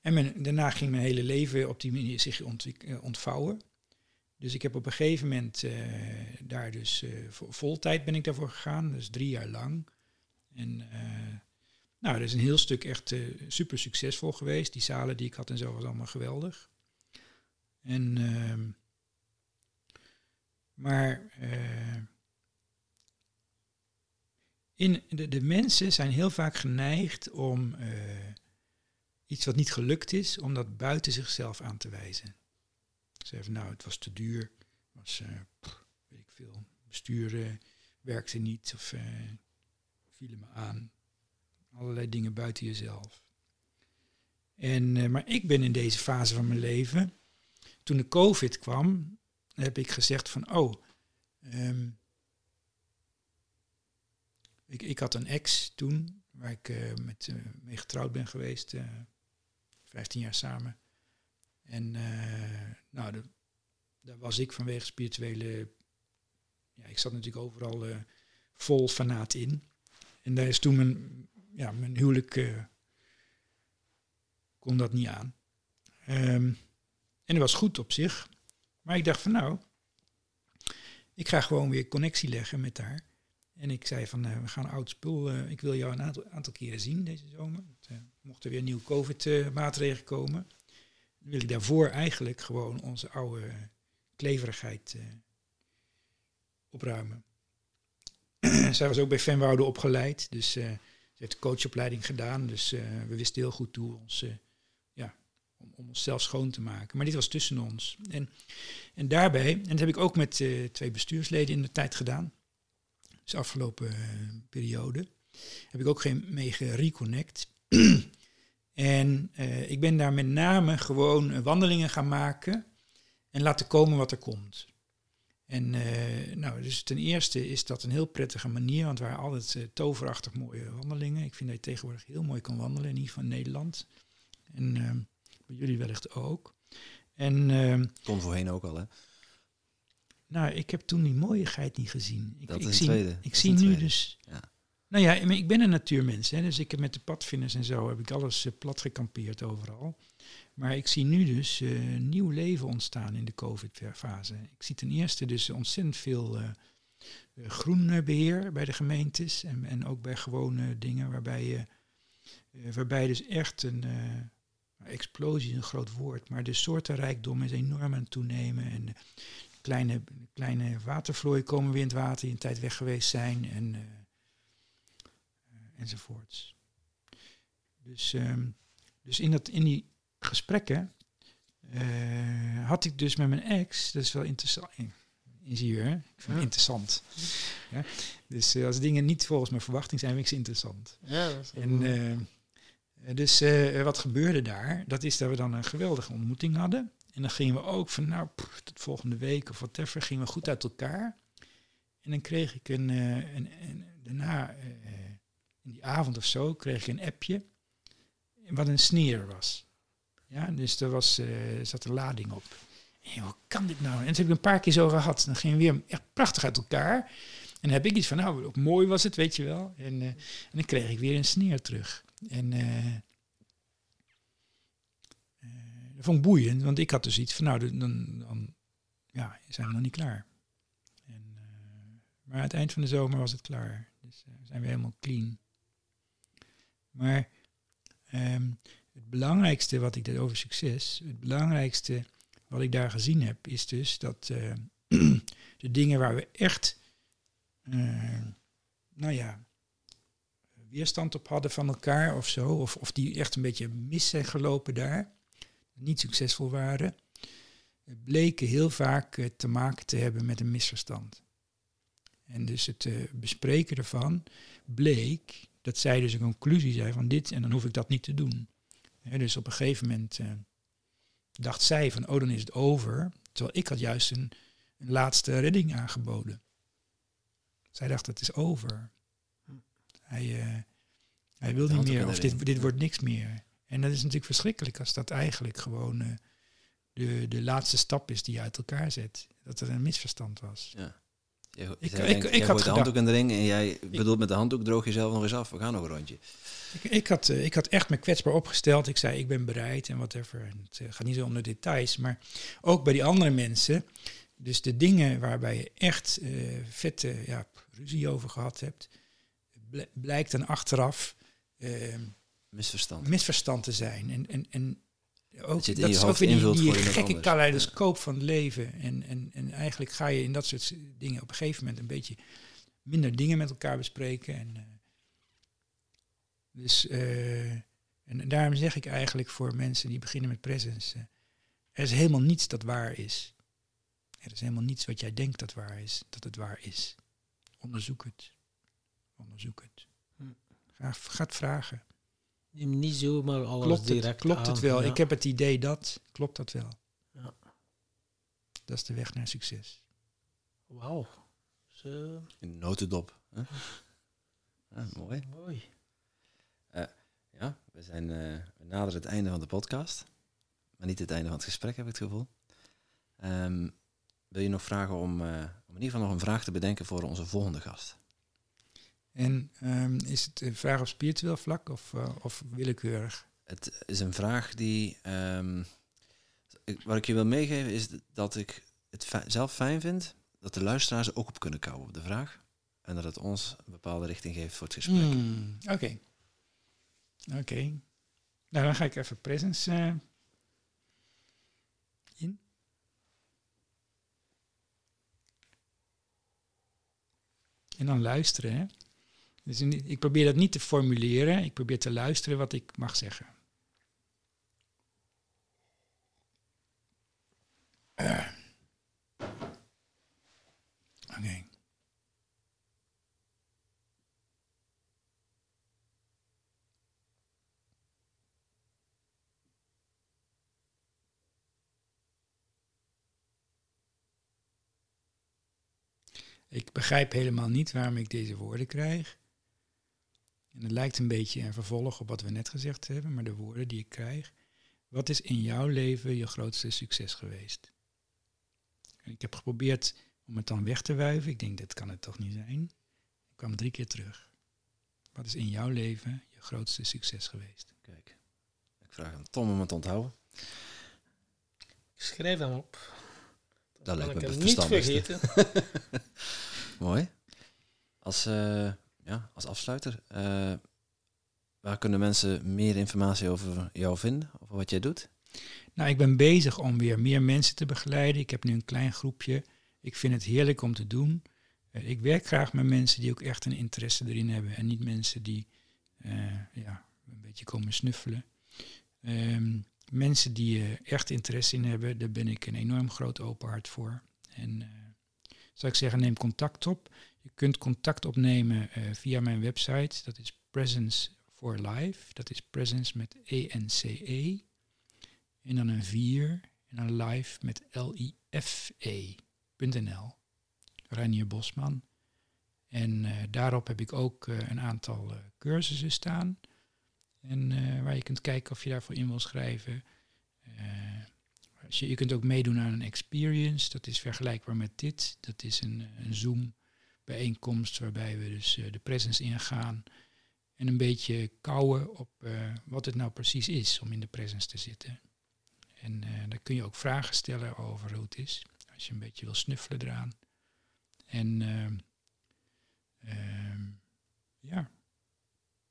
en daarna ging mijn hele leven op die manier zich ontvouwen. Dus ik heb op een gegeven moment eh, daar dus eh, vo- voltijd ben ik daarvoor gegaan, dus drie jaar lang. En eh, nou, dat is een heel stuk echt super succesvol geweest. Die zalen die ik had en zo was allemaal geweldig. En ehm, maar in de, de mensen zijn heel vaak geneigd om iets wat niet gelukt is, om dat buiten zichzelf aan te wijzen. Ze nou, het was te duur, was, eh, pff, weet ik veel, bestuur eh, werkte niet of eh vielen me aan. Allerlei dingen buiten jezelf. En, eh, maar ik ben in deze fase van mijn leven, toen de COVID kwam, heb ik gezegd van, oh, ehm, ik, ik had een ex toen, waar ik met, eh, mee getrouwd ben geweest, eh 15 jaar samen. En eh, nou, daar was ik vanwege spirituele. Ja, ik zat natuurlijk overal eh, vol fanaat in. En daar is toen mijn, ja, mijn huwelijk. eh, kon dat niet aan. Ehm, en dat was goed op zich. Maar ik dacht van nou. Ik ga gewoon weer connectie leggen met haar. En ik zei van we gaan oud spul. ik wil jou een aantal, aantal keren zien deze zomer. Want, eh, mocht er weer nieuwe COVID-maatregelen komen wil ik daarvoor eigenlijk gewoon onze oude kleverigheid eh, opruimen. <clears throat> Zij was ook bij Venwoude opgeleid, dus eh, ze heeft coachopleiding gedaan. Dus eh, we wisten heel goed hoe ons, ja, om, om onszelf schoon te maken. Maar dit was tussen ons. En, en daarbij, en dat heb ik ook met twee bestuursleden in de tijd gedaan. Dus afgelopen periode. Heb ik ook geen mee gereconnect. <clears throat> En eh, ik ben daar met name gewoon eh, wandelingen gaan maken en laten komen wat er komt. En eh, nou, dus ten eerste is dat een heel prettige manier, want het waren altijd toverachtig mooie wandelingen. Ik vind dat je tegenwoordig heel mooi kan wandelen, in ieder geval in Nederland. En eh, bij jullie wellicht ook. En eh, Kon voorheen ook al, hè? nou, ik heb toen die mooiigheid niet gezien. Ik, Dat ik zie, tweede. Ik Dat zie nu tweede. dus. Ja. Nou ja, ik ben- een natuurmens, hè, dus ik heb met de padvinders en zo heb ik alles eh, plat gekampeerd overal. Maar ik zie nu dus eh, nieuw leven ontstaan in de COVID-fase. Ik zie ten eerste dus ontzettend veel eh, eh, groenbeheer bij de gemeentes en, en ook bij gewone dingen waarbij je waarbij dus echt een explosie is een groot woord, maar de soortenrijkdom is enorm aan het toenemen en kleine, kleine watervlooien komen weer in het water die een tijd weg geweest zijn en enzovoorts. Dus, ehm, dus in, dat, in die gesprekken eh, had ik dus met mijn ex, dat is wel interessant. In zie je, hè? Ik vind het Ja. interessant. Ja? Dus eh, als dingen niet volgens mijn verwachting zijn, vind ik ze interessant. Ja, dat is En, eh, dus eh, wat gebeurde daar? Dat is dat we dan een geweldige ontmoeting hadden. En dan gingen we ook van, nou, pff, tot volgende week of whatever, gingen we goed uit elkaar. En dan kreeg ik een, eh, een, een daarna, eh, in die avond of zo, kreeg ik een appje wat een sneer was. Ja, dus er was, eh, zat een lading op. En hoe kan dit nou? En dat heb ik een paar keer zo gehad. Dan gingen we weer echt prachtig uit elkaar. En heb ik iets van, nou, ook mooi was het, weet je wel. En, eh, en dan kreeg ik weer een sneer terug. En eh, dat vond ik boeiend, want ik had dus iets van, nou, dan, dan, ja, zijn we nog niet klaar. En, maar aan het eind van de zomer was het klaar. Dus zijn we helemaal clean. Maar ehm, het belangrijkste wat ik dat over succes, het belangrijkste wat ik daar gezien heb, is dus dat eh, <clears throat> de dingen waar we echt, eh, nou ja, weerstand op hadden van elkaar of zo, of, of die echt een beetje mis zijn gelopen daar, niet succesvol waren, bleken heel vaak eh, te maken te hebben met een misverstand. En dus het bespreken ervan bleek dat zij dus een conclusie zei van dit en dan hoef ik dat niet te doen. dus op een gegeven moment uh, dacht zij van oh dan is het over, terwijl ik had juist een, een laatste redding aangeboden. Zij dacht het is over. Hij, uh, hij wil niet meer of dit, dit wordt niks meer. En dat is natuurlijk verschrikkelijk als dat eigenlijk gewoon de, de laatste stap is die je uit elkaar zet. Dat er een misverstand was. Ja. Je, ik, ik, ik, had de handdoek in de ring en jij bedoelt met de handdoek droog jezelf nog eens af. We gaan nog een rondje. Ik, ik, had, ik had echt me kwetsbaar opgesteld. Ik zei, ik ben bereid en whatever. Het eh, gaat niet zo om de details, maar ook bij die andere mensen. Dus de dingen waarbij je echt uh, vette ja, ruzie over gehad hebt, blijkt dan achteraf uh, misverstand. misverstand te zijn. En, en, en ook, dat, dat is ook weer die, die gekke kaleidoscoop van het leven. En, en, en eigenlijk ga je in dat soort dingen op een gegeven moment een beetje minder dingen met elkaar bespreken. En, uh, dus, uh, en daarom zeg ik eigenlijk voor mensen die beginnen met presence, uh, er is helemaal niets dat waar is. Er is helemaal niets wat jij denkt dat waar is, dat het waar is. Onderzoek het. Onderzoek het. Hm. Ga, ga het vragen. Neem niet zomaar alles klopt direct het, Klopt het wel? Ik heb het idee dat. Klopt dat wel? Ja. Dat is de weg naar succes. Wauw. Zo. In notendop. Hè? mooi. Mooi. Uh, ja, we, zijn, uh, we naderen het einde van de podcast. Maar niet het einde van het gesprek, heb ik het gevoel. Um, wil je nog vragen om, uh, om in ieder geval nog een vraag te bedenken voor onze volgende gast? En um, is het een vraag op spiritueel vlak of, uh, of willekeurig? Het is een vraag die. Um, wat ik je wil meegeven is dat ik het zelf fijn vind dat de luisteraars ook op kunnen kouwen op de vraag. En dat het ons een bepaalde richting geeft voor het gesprek. Hmm, oké. Okay. Oké. Okay. Nou, dan ga ik even presence uh, in. En dan luisteren, hè. Dus ik probeer dat niet te formuleren, ik probeer te luisteren wat ik mag zeggen. Uh. Oké. Okay. Ik begrijp helemaal niet waarom ik deze woorden krijg. En het lijkt een beetje een vervolg op wat we net gezegd hebben, maar de woorden die ik krijg. Wat is in jouw leven je grootste succes geweest? En ik heb geprobeerd om het dan weg te wuiven. Ik denk, dat kan het toch niet zijn? Ik kwam drie keer terug. Wat is in jouw leven je grootste succes geweest? Kijk, ik vraag hem Tom om het te onthouden. Ik schrijf hem op. Dat lijkt me het niet vergeten. <laughs> Mooi. Als... Uh, ja, als afsluiter, uh, waar kunnen mensen meer informatie over jou vinden, over wat jij doet? Nou, ik ben bezig om weer meer mensen te begeleiden. Ik heb nu een klein groepje. Ik vind het heerlijk om te doen. Uh, ik werk graag met mensen die ook echt een interesse erin hebben en niet mensen die uh, ja, een beetje komen snuffelen. Um, mensen die echt interesse in hebben, daar ben ik een enorm groot open hart voor. En zou ik zeggen, neem contact op. Je kunt contact opnemen uh, via mijn website. Dat is Presence for Life. Dat is Presence met E-N-C-E. En dan een 4 en dan live met L-I-F-E.nl. Reinier Bosman. En uh, daarop heb ik ook uh, een aantal cursussen staan. En waar je kunt kijken of je daarvoor in wil schrijven. je, je kunt ook meedoen aan een experience. Dat is vergelijkbaar met dit. Dat is een, een Zoom bijeenkomst waarbij we dus uh, de presence ingaan en een beetje kouwen op uh, wat het nou precies is om in de presence te zitten. En uh, daar kun je ook vragen stellen over hoe het is, als je een beetje wil snuffelen eraan. En ehm, ehm, ja,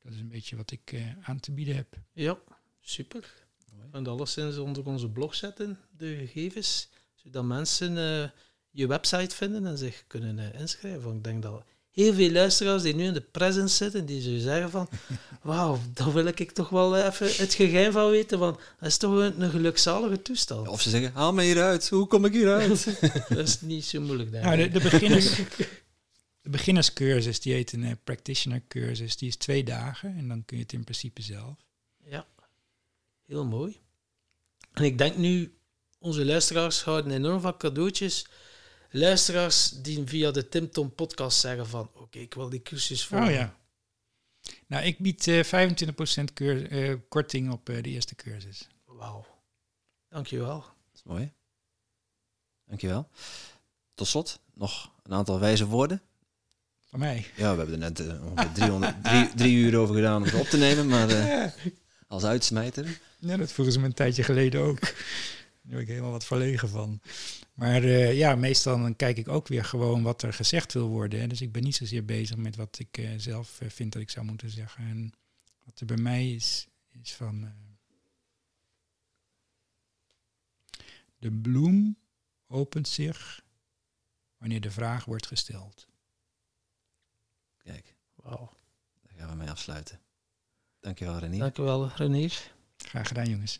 dat is een beetje wat ik eh, aan te bieden heb. Ja, super. En alleszins onder onze blog zetten, de gegevens, zodat mensen eh, je website vinden en zich kunnen eh, inschrijven. Want ik denk dat heel veel luisteraars die nu in de presence zitten, die zullen zeggen van, <laughs> wauw, daar wil ik toch wel even het geheim van weten, want dat is toch een, een gelukzalige toestand. Of ze zeggen, haal me hieruit. Hoe kom ik hieruit? <laughs> Dat is niet zo moeilijk, denk Nou, ik. de, de, beginners, <laughs> de beginnerscursus, die heet een eh, practitioner cursus, die is twee dagen en dan kun je het in principe zelf. Ja, heel mooi. En ik denk nu, onze luisteraars houden enorm van cadeautjes. Luisteraars die via de Tim Tom podcast zeggen van, oké, ik wil die cursus volgen. Oh ja. Nou, ik bied eh 25% keur, eh, korting op eh, de eerste cursus. Wauw. Dankjewel. Dat is mooi. Dankjewel. Tot slot, nog een aantal wijze woorden. Van mij. Ja, we hebben er net eh, ongeveer 300, <laughs> drie, drie uur over gedaan om ze op te nemen, maar eh, <laughs> als uitsmijter. Ja, dat vroegen ze me een tijdje geleden ook. Daar ben ik helemaal wat verlegen van. Maar eh, ja, meestal dan kijk ik ook weer gewoon wat er gezegd wil worden. Hè. Dus ik ben niet zozeer bezig met wat ik eh, zelf eh, vind dat ik zou moeten zeggen. En wat er bij mij is, is van... eh, de bloem opent zich wanneer de vraag wordt gesteld. Kijk, Wauw. daar gaan we mee afsluiten. Dankjewel Renier. Dankjewel, Renier. Graag gedaan, jongens.